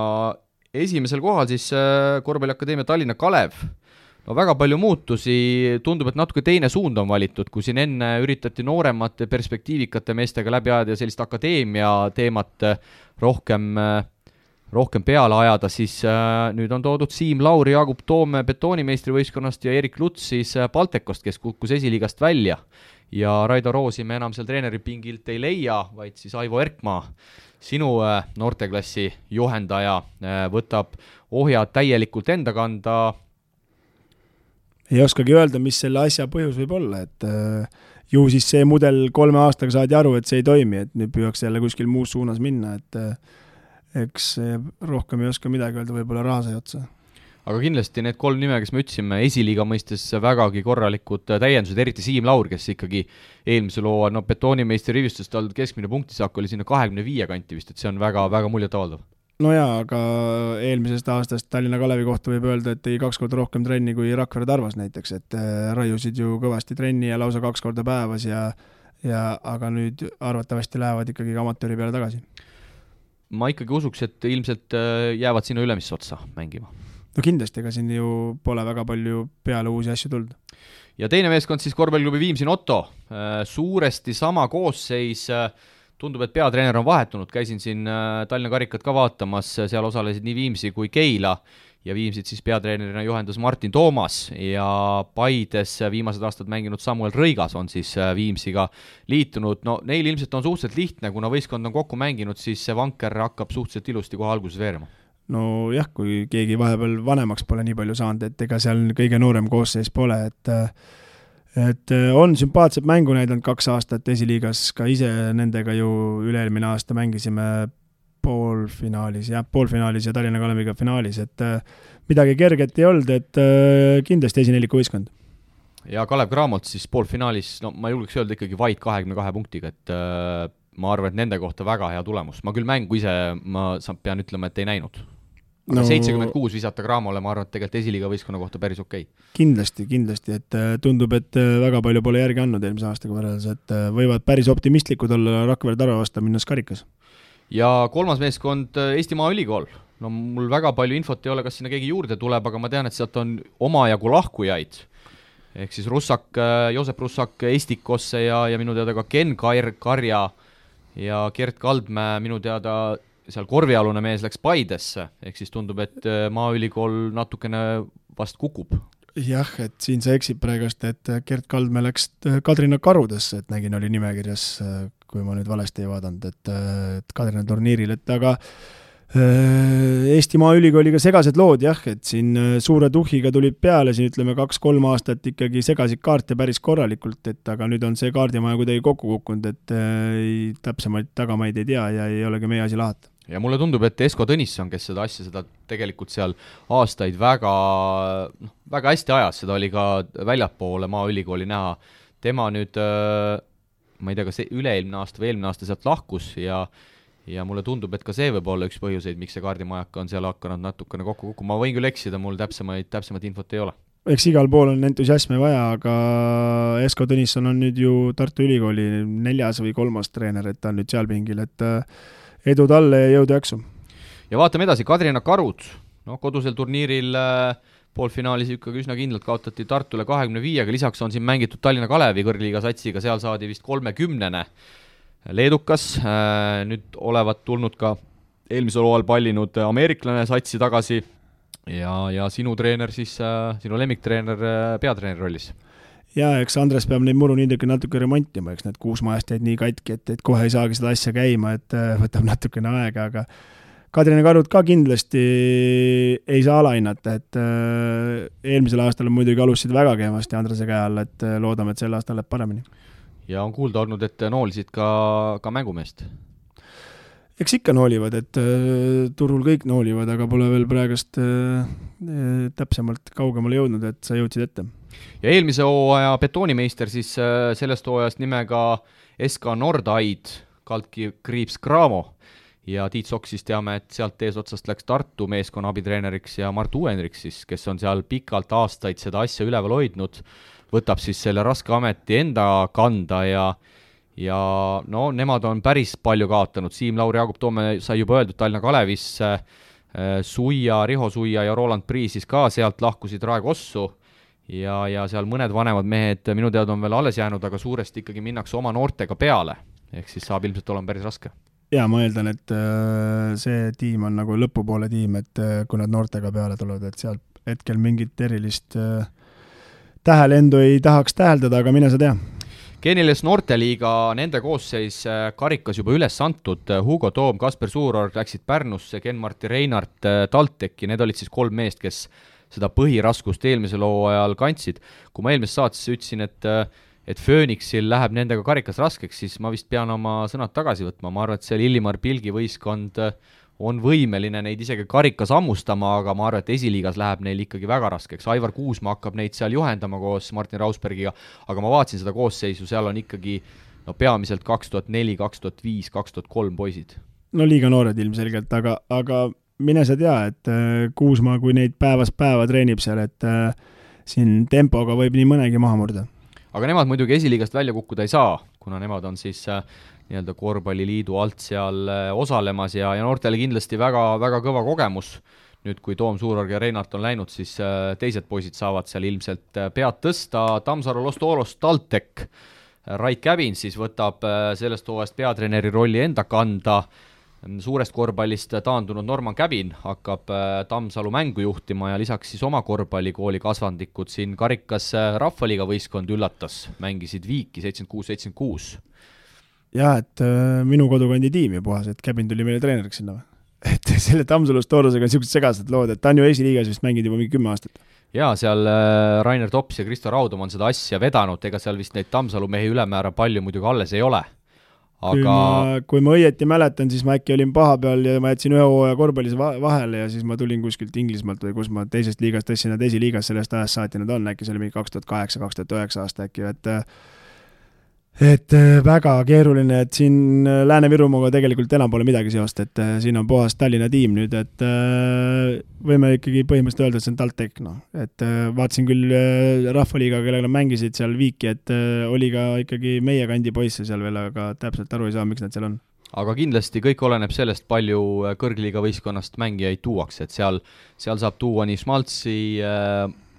esimesel kohal siis Korvpalliakadeemia Tallinna Kalev no väga palju muutusi, tundub, et natuke teine suund on valitud, kui siin enne üritati nooremate perspektiivikate meestega läbi ajada ja sellist akadeemia teemat rohkem, rohkem peale ajada, siis äh, nüüd on toodud Siim Lauri, Jaagup Toome betoonimeistrivõistkonnast ja Erik Luts siis äh, Baltekost, kes kukkus esiliigast välja. ja Raido Roosi me enam seal treeneripingilt ei leia, vaid siis Aivo Erkmaa sinu noorteklassi juhendaja võtab ohjad täielikult enda kanda. Ei oskagi öelda, mis selle asja põhjus võib olla, et ju siis see mudel kolme aastaga saadi aru, et see ei toimi, et nüüd püüaks jälle kuskil muus suunas minna, et eks rohkem ei oska midagi öelda, võib-olla raha sai otsa aga kindlasti need kolm nime, kes me ütlesime, esiliiga mõistes vägagi korralikud täiendused, eriti Siim Laur, kes ikkagi eelmisel hooajal, no betoonimeistri rivistust tal keskmine punktisaak oli sinna kahekümne viie kanti vist, et see on väga, väga muljetavaldav. No jaa, aga eelmisest aastast Tallinna Kalevi kohta võib öelda, et tegi kaks korda rohkem trenni kui Rakvere Tarvas näiteks, et äh, raiusid ju kõvasti trenni ja lausa kaks korda päevas ja ja aga nüüd arvatavasti lähevad ikkagi amatööri peale tagasi. ma ikkagi usuks, et ilmselt äh, jäävad sinna ülemisse otsa mängima no kindlasti, ega siin ju pole väga palju peale uusi asju tulnud. ja teine meeskond siis korvpalliklubi Viimsi Noto, äh, suuresti sama koosseis, äh, tundub, et peatreener on vahetunud, käisin siin äh, Tallinna karikat ka vaatamas, seal osalesid nii Viimsi kui Keila. Ja Viimsit siis peatreenerina juhendas Martin Toomas. Ja Paides viimased aastad mänginud Samuel Rõigas on siis Viimsiga liitunud, no neil ilmselt on suhteliselt lihtne, kuna võistkond on kokku mänginud, siis see vanker hakkab suhteliselt ilusti kohe alguses veerema. Nojah, kui keegi vahepeal vanemaks pole nii palju saanud, et ega seal kõige noorem koosseis pole, et et on sümpaatsed mängu näidanud kaks aastat esiliigas, ka ise nendega ju üle-eelmine aasta mängisime poolfinaalis, jah, poolfinaalis ja Tallinna Kaleviga finaalis, et midagi kerget ei olnud, et kindlasti esineliku võistkond. ja Kalev Cramolt siis poolfinaalis, no ma julgeks öelda ikkagi vaid kahekümne kahe punktiga, et ma arvan, et nende kohta väga hea tulemus, ma küll mängu ise, ma pean ütlema, et ei näinud aga seitsekümmend no, kuus visata Cramole, ma arvan, et tegelikult esiliiga võistkonna kohta päris okei okay.. kindlasti, kindlasti, et äh, tundub, et äh, väga palju pole järgi andnud eelmise aastaga võrreldes, et äh, võivad päris optimistlikud olla Rakvere Tarva vastu minnes karikas. ja kolmas meeskond, Eesti Maaülikool. no mul väga palju infot ei ole, kas sinna keegi juurde tuleb, aga ma tean, et sealt on omajagu lahkujaid ehk siis Russak, Joosep Russak Estikosse ja, ja minu teada ka Ken Kair, Karja ja Gert Kaldmäe minu teada seal korvialune mees läks Paidesse, ehk siis tundub, et äh, Maaülikool natukene vast kukub. jah, et siin sa eksid praegust, et äh, Gerd Kaldmäe läks äh, Kadrina karudesse, et nägin, oli nimekirjas, kui ma nüüd valesti ei vaadanud, et, et Kadrina turniiril, et aga Eesti Maaülikooliga segased lood jah, et siin suure tuhhiga tulid peale siin ütleme kaks-kolm aastat ikkagi segasid kaarte päris korralikult, et aga nüüd on see kaardimaja kuidagi kokku kukkunud, et äh, täpsemaid tagamaid ei tea ja ei olegi meie asi lahata ja mulle tundub, et Esko Tõnisson, kes seda asja, seda tegelikult seal aastaid väga, noh, väga hästi ajas, seda oli ka väljapoole Maaülikooli näha, tema nüüd ma ei tea, kas üle-eelmine aasta või eelmine aasta sealt lahkus ja ja mulle tundub, et ka see võib olla üks põhjuseid, miks see kaardimajaka on seal hakanud natukene kokku kukkuma, ma võin küll eksida, mul täpsemaid, täpsemat infot ei ole. Eks igal pool on entusiasmi vaja, aga Esko Tõnisson on nüüd ju Tartu Ülikooli neljas või kolmas treener, et ta on nüüd seal pingil, et äh, edu talle ja jõudu jaksu! ja vaatame edasi, Kadrina Karud, noh, kodusel turniiril äh, poolfinaalis ikkagi üsna kindlalt kaotati Tartule kahekümne viiega, lisaks on siin mängitud Tallinna Kalevi kõrgliiga satsiga, seal saadi vist kolmekümnene. Leedukas äh,, nüüd olevat tulnud ka eelmisel hooajal pallinud ameeriklane satsi tagasi. Ja, ja sinu treener siis äh,, sinu lemmiktreener peatreeneri rollis jaa, eks Andres peab neid muruniidugi natuke remontima, eks need kuusmajast jäid nii katki, et, et kohe ei saagi seda asja käima, et äh, võtab natukene aega, aga Kadrina Karud ka kindlasti ei saa alahinnata, et äh, eelmisel aastal muidugi alustasid väga kehvasti Andrese käe all, et äh, loodame, et sel aastal läheb paremini. ja on kuulda olnud, et noolisid ka, ka mängumeest? eks ikka noolivad, et turul kõik noolivad, aga pole veel praegust täpsemalt kaugemale jõudnud, et sa jõudsid ette ja eelmise hooaja betoonimeister siis äh, sellest hooajast nimega SK Nordaid, kaldki kriips Cramo ja Tiit Sokk siis teame, et sealt eesotsast läks Tartu meeskonna abitreeneriks ja Mart Uuendriks siis, kes on seal pikalt aastaid seda asja üleval hoidnud, võtab siis selle raske ameti enda kanda ja ja no nemad on päris palju kaotanud, Siim Lauri, Jaagup Toome sai juba öeldud Tallinna Kalevisse, äh, Suia, Riho Suia ja Roland Priis siis ka sealt lahkusid Rae Kossu ja, ja seal mõned vanemad mehed minu teada on veel alles jäänud, aga suuresti ikkagi minnakse oma noortega peale, ehk siis saab ilmselt olema päris raske. jaa, ma eeldan, et äh, see tiim on nagu lõpupoole tiim, et äh, kui nad noortega peale tulevad, et sealt hetkel mingit erilist äh, tähelendu ei tahaks täheldada, aga mine sa tea. Geniles noorteliiga, nende koosseis karikas juba üles antud, Hugo Toom, Kasper Suurorg läksid Pärnusse, Ken-Marti Reinart TalTechi, need olid siis kolm meest, kes seda põhiraskust eelmisel hooajal kandsid. kui ma eelmises saates ütlesin, et et Phoenixil läheb nendega karikas raskeks, siis ma vist pean oma sõnad tagasi võtma, ma arvan, et seal Illimar Pilgi võistkond on võimeline neid isegi karikas hammustama, aga ma arvan, et esiliigas läheb neil ikkagi väga raskeks, Aivar Kuusma hakkab neid seal juhendama koos Martin Rausbergiga, aga ma vaatasin seda koosseisu, seal on ikkagi no peamiselt kaks tuhat neli, kaks tuhat viis, kaks tuhat kolm poisid. no liiga noored ilmselgelt, aga, aga mine sa tea, et äh, Kuusma, kui neid päevast päeva treenib seal, et äh, siin tempoga võib nii mõnegi maha murda. aga nemad muidugi esiliigast välja kukkuda ei saa, kuna nemad on siis äh, nii-öelda korvpalliliidu alt seal osalemas ja, ja noortele kindlasti väga, väga kõva kogemus. nüüd, kui Toom Suurorg ja Reinart on läinud, siis teised poisid saavad seal ilmselt pead tõsta, Tammsaru Los Toros TalTech, Rait Käbin siis võtab sellest hooajast peatreeneri rolli enda kanda suurest korvpallist taandunud Norman Käbin hakkab äh, Tammsalu mängu juhtima ja lisaks siis oma korvpallikooli kasvandikud siin karikas äh, Rahvaliiga võistkond üllatas, mängisid viiki seitsekümmend kuus, seitsekümmend kuus. jah, et äh, minu kodukandi tiim ju puhas, et Käbin tuli meile treeneriks sinna või? et selle Tammsalu Storusega on niisugused segased lood, et ta on ju esiliigas vist mänginud juba mingi kümme aastat jaa, seal Rainer Tops ja Kristo Raudom on seda asja vedanud, ega seal vist neid Tammsalu mehi ülemäära palju muidugi alles ei ole aga kui ma, kui ma õieti mäletan, siis ma äkki olin paha peal ja ma jätsin ühe hooaja korvpallis vahele ja siis ma tulin kuskilt Inglismaalt või kus ma teisest liigast tõstsin nad esiliigas, sellest ajast saati nad on, äkki see oli mingi kaks tuhat kaheksa, kaks tuhat üheksa aasta äkki, et et äh, väga keeruline, et siin äh, Lääne-Virumaaga tegelikult enam pole midagi seost, et äh, siin on puhas Tallinna tiim nüüd, et võime ikkagi põhimõtteliselt öelda, et see on TalTech, noh. et vaatasin küll Rahvaliiga, kellega nad mängisid seal viiki, et oli ka ikkagi meie kandi poisse seal veel, aga täpselt aru ei saa, miks nad seal on aga kindlasti kõik oleneb sellest, palju kõrgliiga võistkonnast mängijaid tuuakse, et seal, seal saab tuua nii Schmaltzi,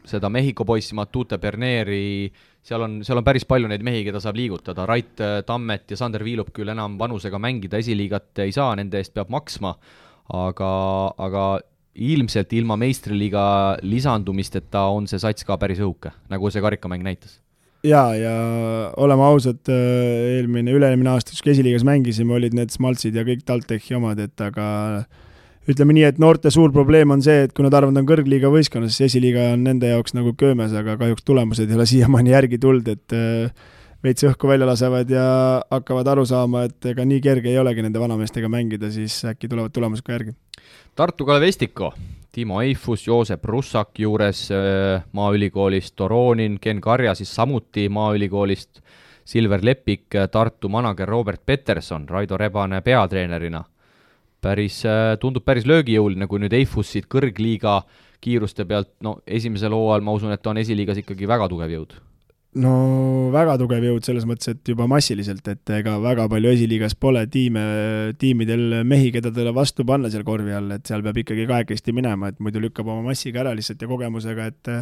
seda Mehhiko poissi Matute Berneri, seal on, seal on päris palju neid mehi, keda saab liigutada, Rait äh, Tammet ja Sander Viilup küll enam vanusega mängida esiliigat ei saa, nende eest peab maksma, aga, aga ilmselt ilma meistriliiga lisandumisteta on see sats ka päris õhuke, nagu see karikamäng näitas. Jaa, ja oleme ausad, äh, eelmine, üle-eelmine aasta, kus esiliigas mängisime, olid need Smaltsid ja kõik TalTechi omad, et aga ütleme nii, et noorte suur probleem on see, et kui nad arvavad, on kõrgliiga võistkonnas, siis esiliiga on nende jaoks nagu köömes, aga kahjuks tulemused ei ole siiamaani järgi tulnud, et äh, veits õhku välja lasevad ja hakkavad aru saama, et ega nii kerge ei olegi nende vanameestega mängida, siis äkki tulevad tulemused ka järgi. Tartu Kalevestiko, Timo Eifus, Joosep Russak juures äh, Maaülikoolist, Toronin, Ken Karja siis samuti Maaülikoolist, Silver Lepik, Tartu manager Robert Peterson, Raido Rebane peatreenerina päris, äh, tundub päris löögijõuline, kui nüüd Eifus siit kõrgliiga kiiruste pealt, no esimesel hooajal ma usun, et ta on esiliigas ikkagi väga tugev jõud. no väga tugev jõud selles mõttes, et juba massiliselt, et ega väga palju esiliigas pole tiime, tiimidel mehi, keda talle vastu panna seal korvi all, et seal peab ikkagi kahekesti minema, et muidu lükkab oma massiga ära lihtsalt ja kogemusega, et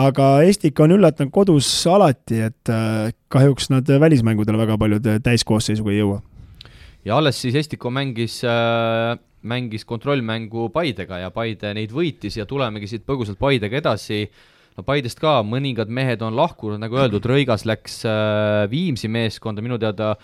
aga Estika on üllatanud kodus alati, et äh, kahjuks nad välismängudele väga paljud täiskoosseisuga ei jõua ja alles siis Estiko mängis äh, mängis kontrollmängu Paidega ja Paide neid võitis ja tulemegi siit põgusalt Paidega edasi. no Paidest ka mõningad mehed on lahkunud, nagu öeldud, Rõigas läks äh, Viimsi meeskonda, minu teada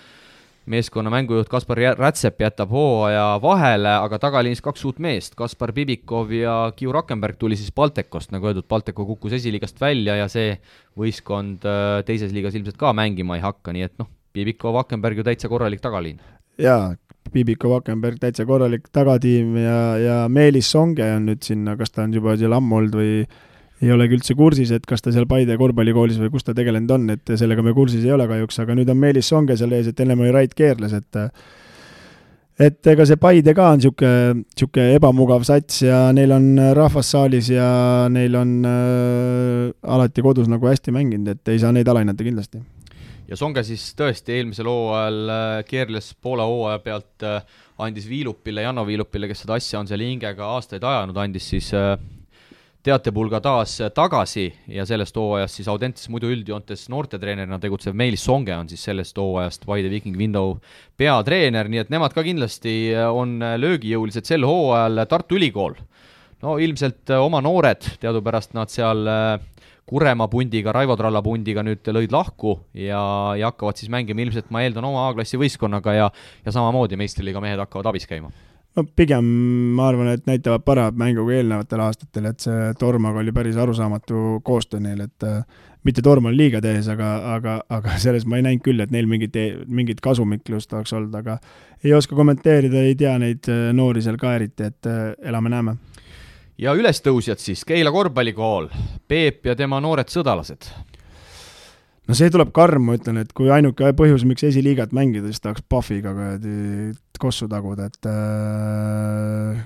meeskonna mängujuht Kaspar Rätsep jätab hooaja vahele, aga tagaliinis kaks uut meest, Kaspar Bibikov ja Kiu Rakenberg tuli siis Baltekost, nagu öeldud, Balteko kukkus esiliigast välja ja see võistkond äh, teises liigas ilmselt ka mängima ei hakka, nii et noh, Bibikov, Akenberg ju täitsa korralik tagaliin jaa, Bibiko Vakenberg täitsa korralik tagatiim ja, ja Meelis Songe on nüüd sinna, kas ta on juba seal ammu olnud või ei olegi üldse kursis, et kas ta seal Paide korvpallikoolis või kus ta tegelenud on, et sellega me kursis ei ole kahjuks, aga nüüd on Meelis Songe seal ees, et ennem oli Rait Keerles, et et ega see Paide ka on niisugune, niisugune ebamugav sats ja neil on rahvas saalis ja neil on äh, alati kodus nagu hästi mänginud, et ei saa neid alahinnata kindlasti ja Songe siis tõesti eelmisel hooajal äh, keerles poole hooaja pealt, äh, andis Viilupile, Janno Viilupile, kes seda asja on seal hingega aastaid ajanud, andis siis äh, teatepulga taas tagasi ja sellest hooajast siis Audentes muidu üldjoontes noortetreenerina tegutsev Meelis Songe on siis sellest hooajast Paide Viking Window peatreener, nii et nemad ka kindlasti on löögijõulised sel hooajal, Tartu Ülikool. No ilmselt oma noored, teadupärast nad seal Kuremaa pundiga, Raivo Tralla pundiga nüüd lõid lahku ja, ja hakkavad siis mängima ilmselt, ma eeldan, oma A-klassi võistkonnaga ja ja samamoodi meistriliiga mehed hakkavad abis käima no pigem ma arvan, et näitavad paremat mängu kui eelnevatel aastatel, et see Tormaga oli päris arusaamatu koostöö neil, et äh, mitte Torm on liiga tees, aga, aga, aga selles ma ei näinud küll, et neil mingit, mingit kasumiklust oleks olnud, aga ei oska kommenteerida, ei tea neid äh, noori seal ka eriti, et äh, elame-näeme. Ja ülestõusjad siis, Keila korvpallikool, Peep ja tema noored sõdalased. No see tuleb karm, ma ütlen, et kui ainuke põhjus, miks esiliigat mängida, siis tahaks Pahviga kuradi kossu taguda, et äh,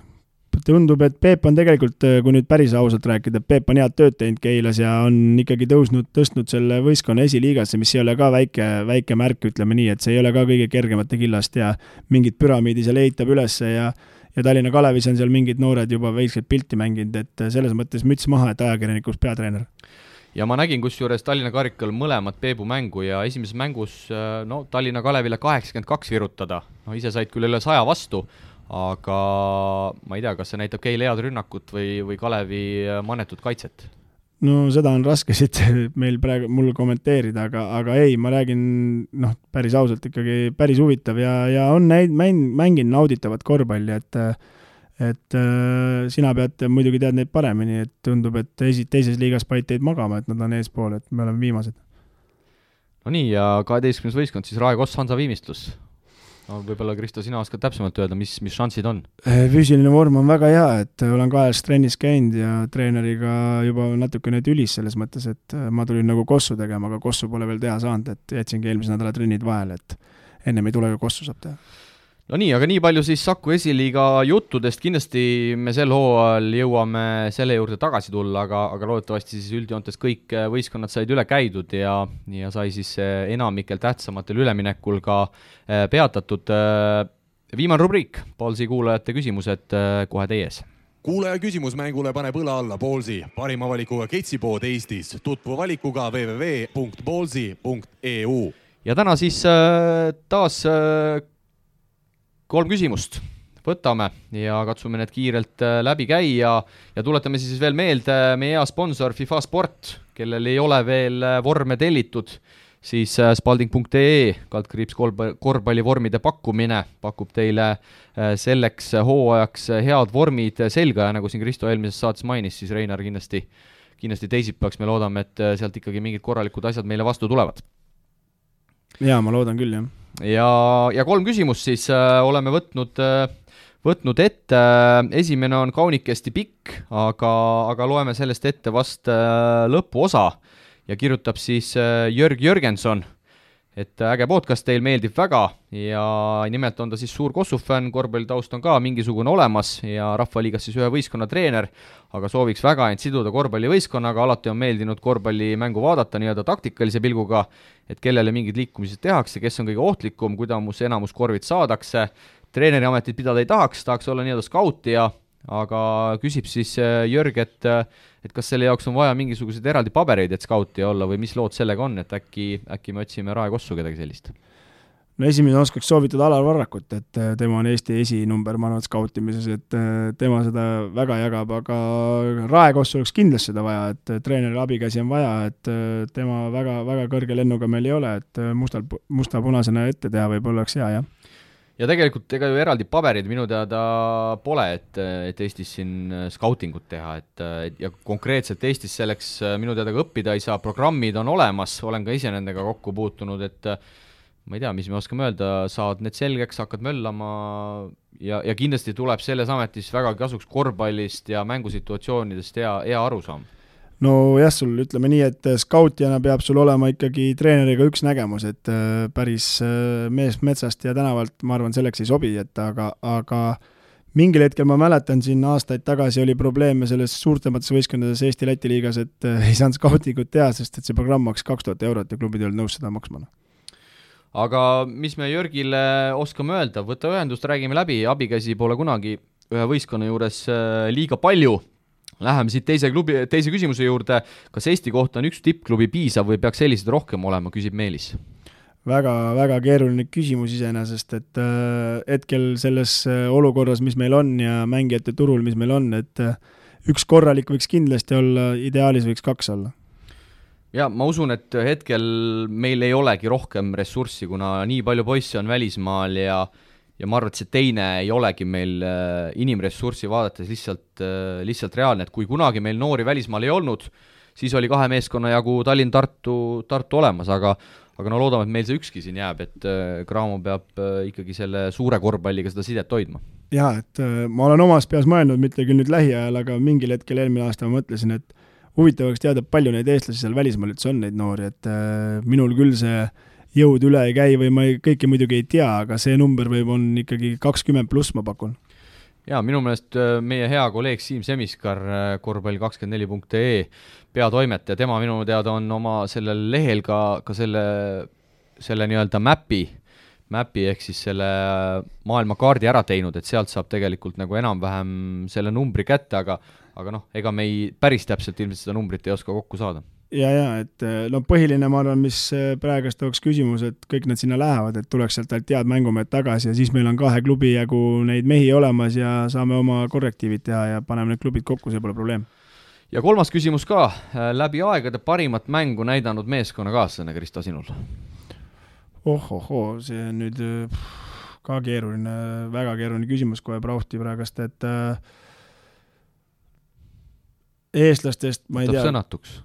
tundub, et Peep on tegelikult, kui nüüd päris ausalt rääkida, Peep on head tööd teinud Keilas ja on ikkagi tõusnud, tõstnud selle võistkonna esiliigasse, mis ei ole ka väike, väike märk, ütleme nii, et see ei ole ka kõige kergemate killast ja mingit püramiidi seal ehitab ülesse ja ja Tallinna Kalevis on seal mingid noored juba väikselt pilti mänginud, et selles mõttes müts maha, et ajakirjanikuks peatreener ja ma nägin kusjuures Tallinna karikal mõlemat Peebu mängu ja esimeses mängus äh, no Tallinna Kalevile kaheksakümmend kaks virutada, no ise said küll üle saja vastu, aga ma ei tea, kas see näitab Keile head rünnakut või, või Kalevi äh, manetut kaitset? No seda on raske siit meil praegu, mul kommenteerida, aga, aga ei, ma räägin noh, päris ausalt ikkagi päris huvitav ja, ja on näid-, mäng, mänginud nauditavat korvpalli, et et äh, sina pead, muidugi tead neid paremini, et tundub, et esi-, teises liigas panid teid magama, et nad on eespool, et me oleme viimased. no nii, ja kaheteistkümnes võistkond siis Rae Koss Hansa Viimistlus. No võib-olla, Kristo, sina oskad täpsemalt öelda, mis, mis šansid on? Äh, füüsiline vorm on väga hea, et olen kahes trennis käinud ja treeneriga juba natukene tülis selles mõttes, et äh, ma tulin nagu kossu tegema, aga kossu pole veel teha saanud, et jätsingi eelmise nädala trennid vahele, et ennem ei tule, kui kossu saab teha no nii, aga nii palju siis Saku esiliiga juttudest, kindlasti me sel hooajal jõuame selle juurde tagasi tulla, aga, aga loodetavasti siis üldjoontes kõik võistkonnad said üle käidud ja, ja sai siis enamikel tähtsamatel üleminekul ka eh, peatatud. Eh, viimane rubriik, Paulsi kuulajate küsimused eh, kohe teie ees kuulaja küsimus mängule paneb õla alla Ballsi, parima valikuga ketsipood Eestis. tutvu valikuga www.ballsi.eu. ja täna siis taas kolm küsimust võtame ja katsume need kiirelt äh, läbi käia ja tuletame siis veel meelde meie hea sponsor FIFA Sport, kellel ei ole veel äh, vorme tellitud, siis äh, spalding.ee kaldkriips korvpallivormide pakkumine pakub teile selleks hooajaks head vormid selga ja nagu siin Kristo eelmises saates mainis, siis Reinar kindlasti, kindlasti teisipäevaks me loodame, et sealt ikkagi mingid korralikud asjad meile vastu tulevad. jaa, ma loodan küll, jah ja, ja kolm küsimust siis äh, oleme võtnud äh, võtnud ette, esimene on kaunikesti pikk, aga, aga loeme sellest ette vast äh, lõpuosa. Ja kirjutab siis äh, Jörg Jörgenson et äge podcast teil meeldib väga ja nimelt on ta siis suur Kossu fänn, korvpallitaust on ka mingisugune olemas ja Rahvaliigas siis ühe võistkonna treener, aga sooviks väga end siduda korvpallivõistkonnaga, alati on meeldinud korvpallimängu vaadata nii-öelda taktikalise pilguga, et kellele mingid liikumised tehakse, kes on kõige ohtlikum, kuidas enamus korvid saadakse, treeneri ametit pidada ei tahaks, tahaks olla nii-öelda skautija aga küsib siis äh, Jörg, et äh, et kas selle jaoks on vaja mingisuguseid eraldi pabereid, et skauti olla või mis lood sellega on, et äkki, äkki me otsime Rae Kossu kedagi sellist? no esimene oskaks soovitada Alar Varrakut, et äh, tema on Eesti esinumber, ma arvan, skautimises, et tema seda väga jagab, aga Rae Kossu oleks kindlasti seda vaja, et treeneri abikäsi on vaja, et tema väga, väga kõrge lennuga meil ei ole, et mustal, musta-punasena ette teha võib-olla oleks hea, jah ja tegelikult ega ju eraldi pabereid minu teada pole, et, et Eestis siin äh, skautingut teha, et, et ja konkreetselt Eestis selleks äh, minu teada ka õppida ei saa, programmid on olemas, olen ka ise nendega kokku puutunud, et äh, ma ei tea, mis me oskame öelda, saad need selgeks, hakkad möllama ja, ja kindlasti tuleb selles ametis väga kasuks korvpallist ja mängusituatsioonidest hea, hea arusaam nojah, sul ütleme nii, et skautijana peab sul olema ikkagi treeneriga üks nägemus, et äh, päris äh, mees metsast ja tänavalt, ma arvan, selleks ei sobi, et aga, aga mingil hetkel ma mäletan, siin aastaid tagasi oli probleeme selles suurtemates võistkondades Eesti-Läti liigas, et äh, ei saanud skautingut teha, sest et see programm maksis kaks tuhat eurot ja klubid ei olnud nõus seda maksma aga mis me Jörgile oskame öelda, võta ühendust, räägime läbi, abikäsi pole kunagi ühe võistkonna juures liiga palju Läheme siit teise klubi, teise küsimuse juurde, kas Eesti kohta on üks tippklubi piisav või peaks selliseid rohkem olema, küsib Meelis. Väga, väga keeruline küsimus iseenesest, et äh, hetkel selles äh, olukorras, mis meil on ja mängijate turul, mis meil on, et äh, üks korralik võiks kindlasti olla, ideaalis võiks kaks olla. Ja ma usun, et hetkel meil ei olegi rohkem ressurssi, kuna nii palju poisse on välismaal ja ja ma arvan, et see teine ei olegi meil äh, inimressurssi vaadates lihtsalt, äh, lihtsalt reaalne, et kui kunagi meil noori välismaal ei olnud, siis oli kahe meeskonna jagu Tallinn-Tartu, Tartu olemas, aga aga no loodame, et meil see ükski siin jääb, et Cramo peab ikkagi selle suure korvpalliga seda sidet hoidma. jaa, et ma olen omas peas mõelnud, mitte küll nüüd lähiajal, aga mingil hetkel eelmine aasta ma mõtlesin, et huvitav oleks teada, palju neid eestlasi seal välismaal üldse on, neid noori, et äh, minul küll see jõud üle ei käi või ma ei, kõike muidugi ei tea, aga see number võib, on ikkagi kakskümmend pluss, ma pakun. jaa, minu meelest äh, meie hea kolleeg Siim Semiskar, äh, korvpall24.ee peatoimetaja, tema minu teada on oma sellel lehel ka, ka selle, selle nii-öelda mäpi, mäpi ehk siis selle maailmakaardi ära teinud, et sealt saab tegelikult nagu enam-vähem selle numbri kätte, aga aga noh, ega me ei, päris täpselt ilmselt seda numbrit ei oska kokku saada. Ja, ja et no põhiline, ma arvan, mis praegust oleks küsimus, et kõik nad sinna lähevad, et tuleks sealt ainult head mängumehed tagasi ja siis meil on kahe klubi jagu neid mehi olemas ja saame oma korrektiivid teha ja paneme need klubid kokku, see pole probleem ja kolmas küsimus ka, läbi aegade parimat mängu näidanud meeskonnakaaslane, Kristo, sinul? oh-oh-oo, see on nüüd ka keeruline, väga keeruline küsimus kohe Brauhti praegust, et äh, eestlastest, ma ei võtab tea.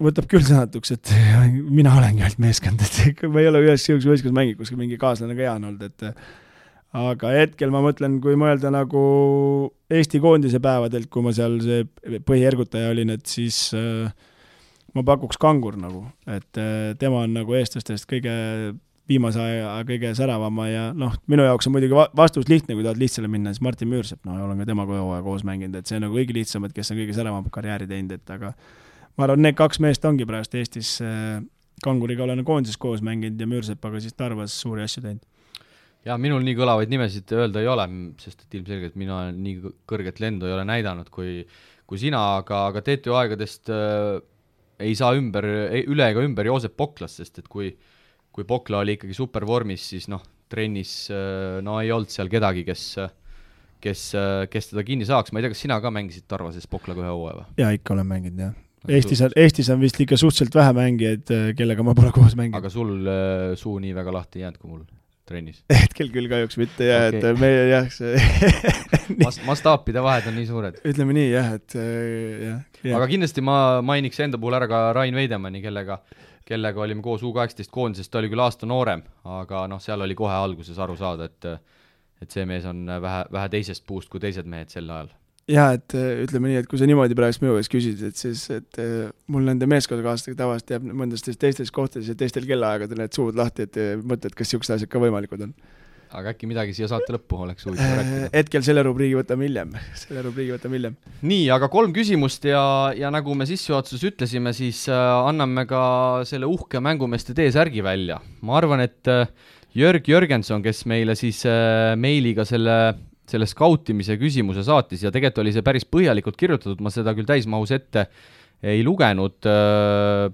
võtab küll sõnatuks, et mina olengi ainult meeskond, et ma ei ole ühes sihukeses võistkonnas mänginud, kus mingi kaaslane ka hea on olnud, et aga hetkel ma mõtlen, kui mõelda nagu Eesti koondise päevadelt, kui ma seal see põhiergutaja olin, et siis äh, ma pakuks Kangur nagu, et äh, tema on nagu eestlastest kõige viimase aja kõige säravama ja noh, minu jaoks on muidugi vastus lihtne, kui tahad lihtsale minna, siis Martin Müürsepp, no olen ka temaga hooaja koos mänginud, et see on nagu kõige lihtsam, et kes on kõige säravam karjääri teinud, et aga ma arvan, need kaks meest ongi praegu Eestis, äh, Kanguriga olen koondises koos mänginud ja Müürsepaga siis Tarvas suuri asju teinud. jaa, minul nii kõlavaid nimesid öelda ei ole, sest et ilmselgelt mina nii kõrget lendu ei ole näidanud kui, kui sina, aga, aga TTÜ aegadest äh, ei saa ümber, üle ega ümber Joosep Poklast, sest et kui äh, kui Pokla oli ikkagi supervormis, siis noh, trennis äh, no ei olnud seal kedagi, kes kes, kes teda kinni saaks, ma ei tea, kas sina ka mängisid Tarvases Poklaga ühe hooaja või? jaa, ikka olen mänginud, jah. Eestis on, Eestis on vist ikka suhteliselt vähe mängijaid, äh, kellega ma pole koos mänginud. aga sul äh, suu nii väga lahti ei jäänud kui mul trennis? hetkel küll kahjuks mitte jah okay., et meie jah, see Mas-, mastaapide vahed on nii suured? ütleme nii jah, et jah ja.. aga kindlasti ma mainiks enda puhul ära ka Rain Veidemanni, kellega kellega olime koos U kaheksateist koondises, ta oli küll aasta noorem, aga noh, seal oli kohe alguses aru saada, et et see mees on vähe, vähe teisest puust kui teised mehed sel ajal. jaa, et ütleme nii, et kui sa niimoodi praegu minu käest küsid, et siis, et mul nende meeskonnakaaslastega tavaliselt jääb mõndades teistes kohtades ja teistel kellaaegadel need suud lahti, et mõtled, kas niisugused asjad ka võimalikud on aga äkki midagi siia saate lõppu oleks huvitav äh, rääkida? hetkel selle rubriigi võtame hiljem, selle rubriigi võtame hiljem. nii, aga kolm küsimust ja, ja nagu me sissejuhatuses ütlesime, siis äh, anname ka selle uhke mängumeeste T-särgi välja. ma arvan, et äh, Jörg Jörgenson, kes meile siis äh, meiliga selle selle skautimise küsimuse saatis ja tegelikult oli see päris põhjalikult kirjutatud, ma seda küll täismahus ette ei lugenud äh,,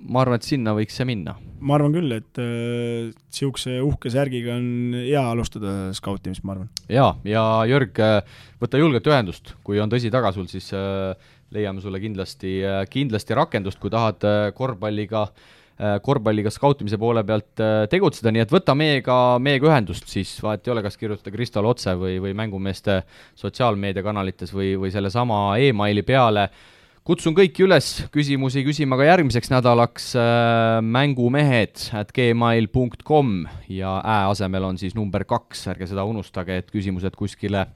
ma arvan, et sinna võiks see minna. ma arvan küll, et niisuguse äh, uhke särgiga on hea alustada skautimist, ma arvan. jaa, ja Jörg, äh, võta julgelt ühendust, kui on tõsi taga sul, siis äh, leiame sulle kindlasti äh,, kindlasti rakendust, kui tahad äh, korvpalliga äh, korvpalliga skautimise poole pealt äh, tegutseda, nii et võta meiega, meiega ühendust siis, vahet ei ole, kas kirjutada Kristole otse või, või mängumeeste sotsiaalmeediakanalites või, või sellesama emaili peale äh, kutsun kõiki üles küsimusi küsima ka järgmiseks nädalaks äh, mängumehed at gmail.com ja ä asemel on siis number kaks, ärge seda unustage, et küsimused kuskile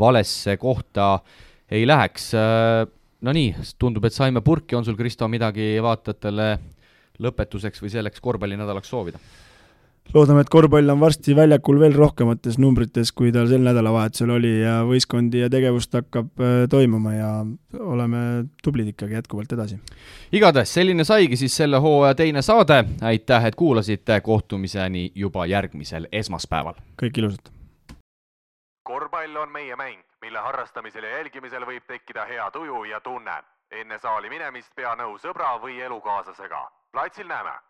valesse kohta ei läheks äh,. no nii, tundub, et saime purki, on sul, Kristo, midagi vaatajatele lõpetuseks või selleks korvpallinädalaks soovida? Loodame, et korvpall on varsti väljakul veel rohkemates numbrites, kui tal sel nädalavahetusel oli ja võistkondi ja tegevust hakkab äh, toimuma ja oleme tublid ikkagi jätkuvalt edasi. igatahes selline saigi siis selle hooaja teine saade, aitäh, et kuulasite, kohtumiseni juba järgmisel esmaspäeval. kõike ilusat! korvpall on meie mäng, mille harrastamisel ja jälgimisel võib tekkida hea tuju ja tunne. enne saali minemist pea nõu sõbra või elukaaslasega. platsil näeme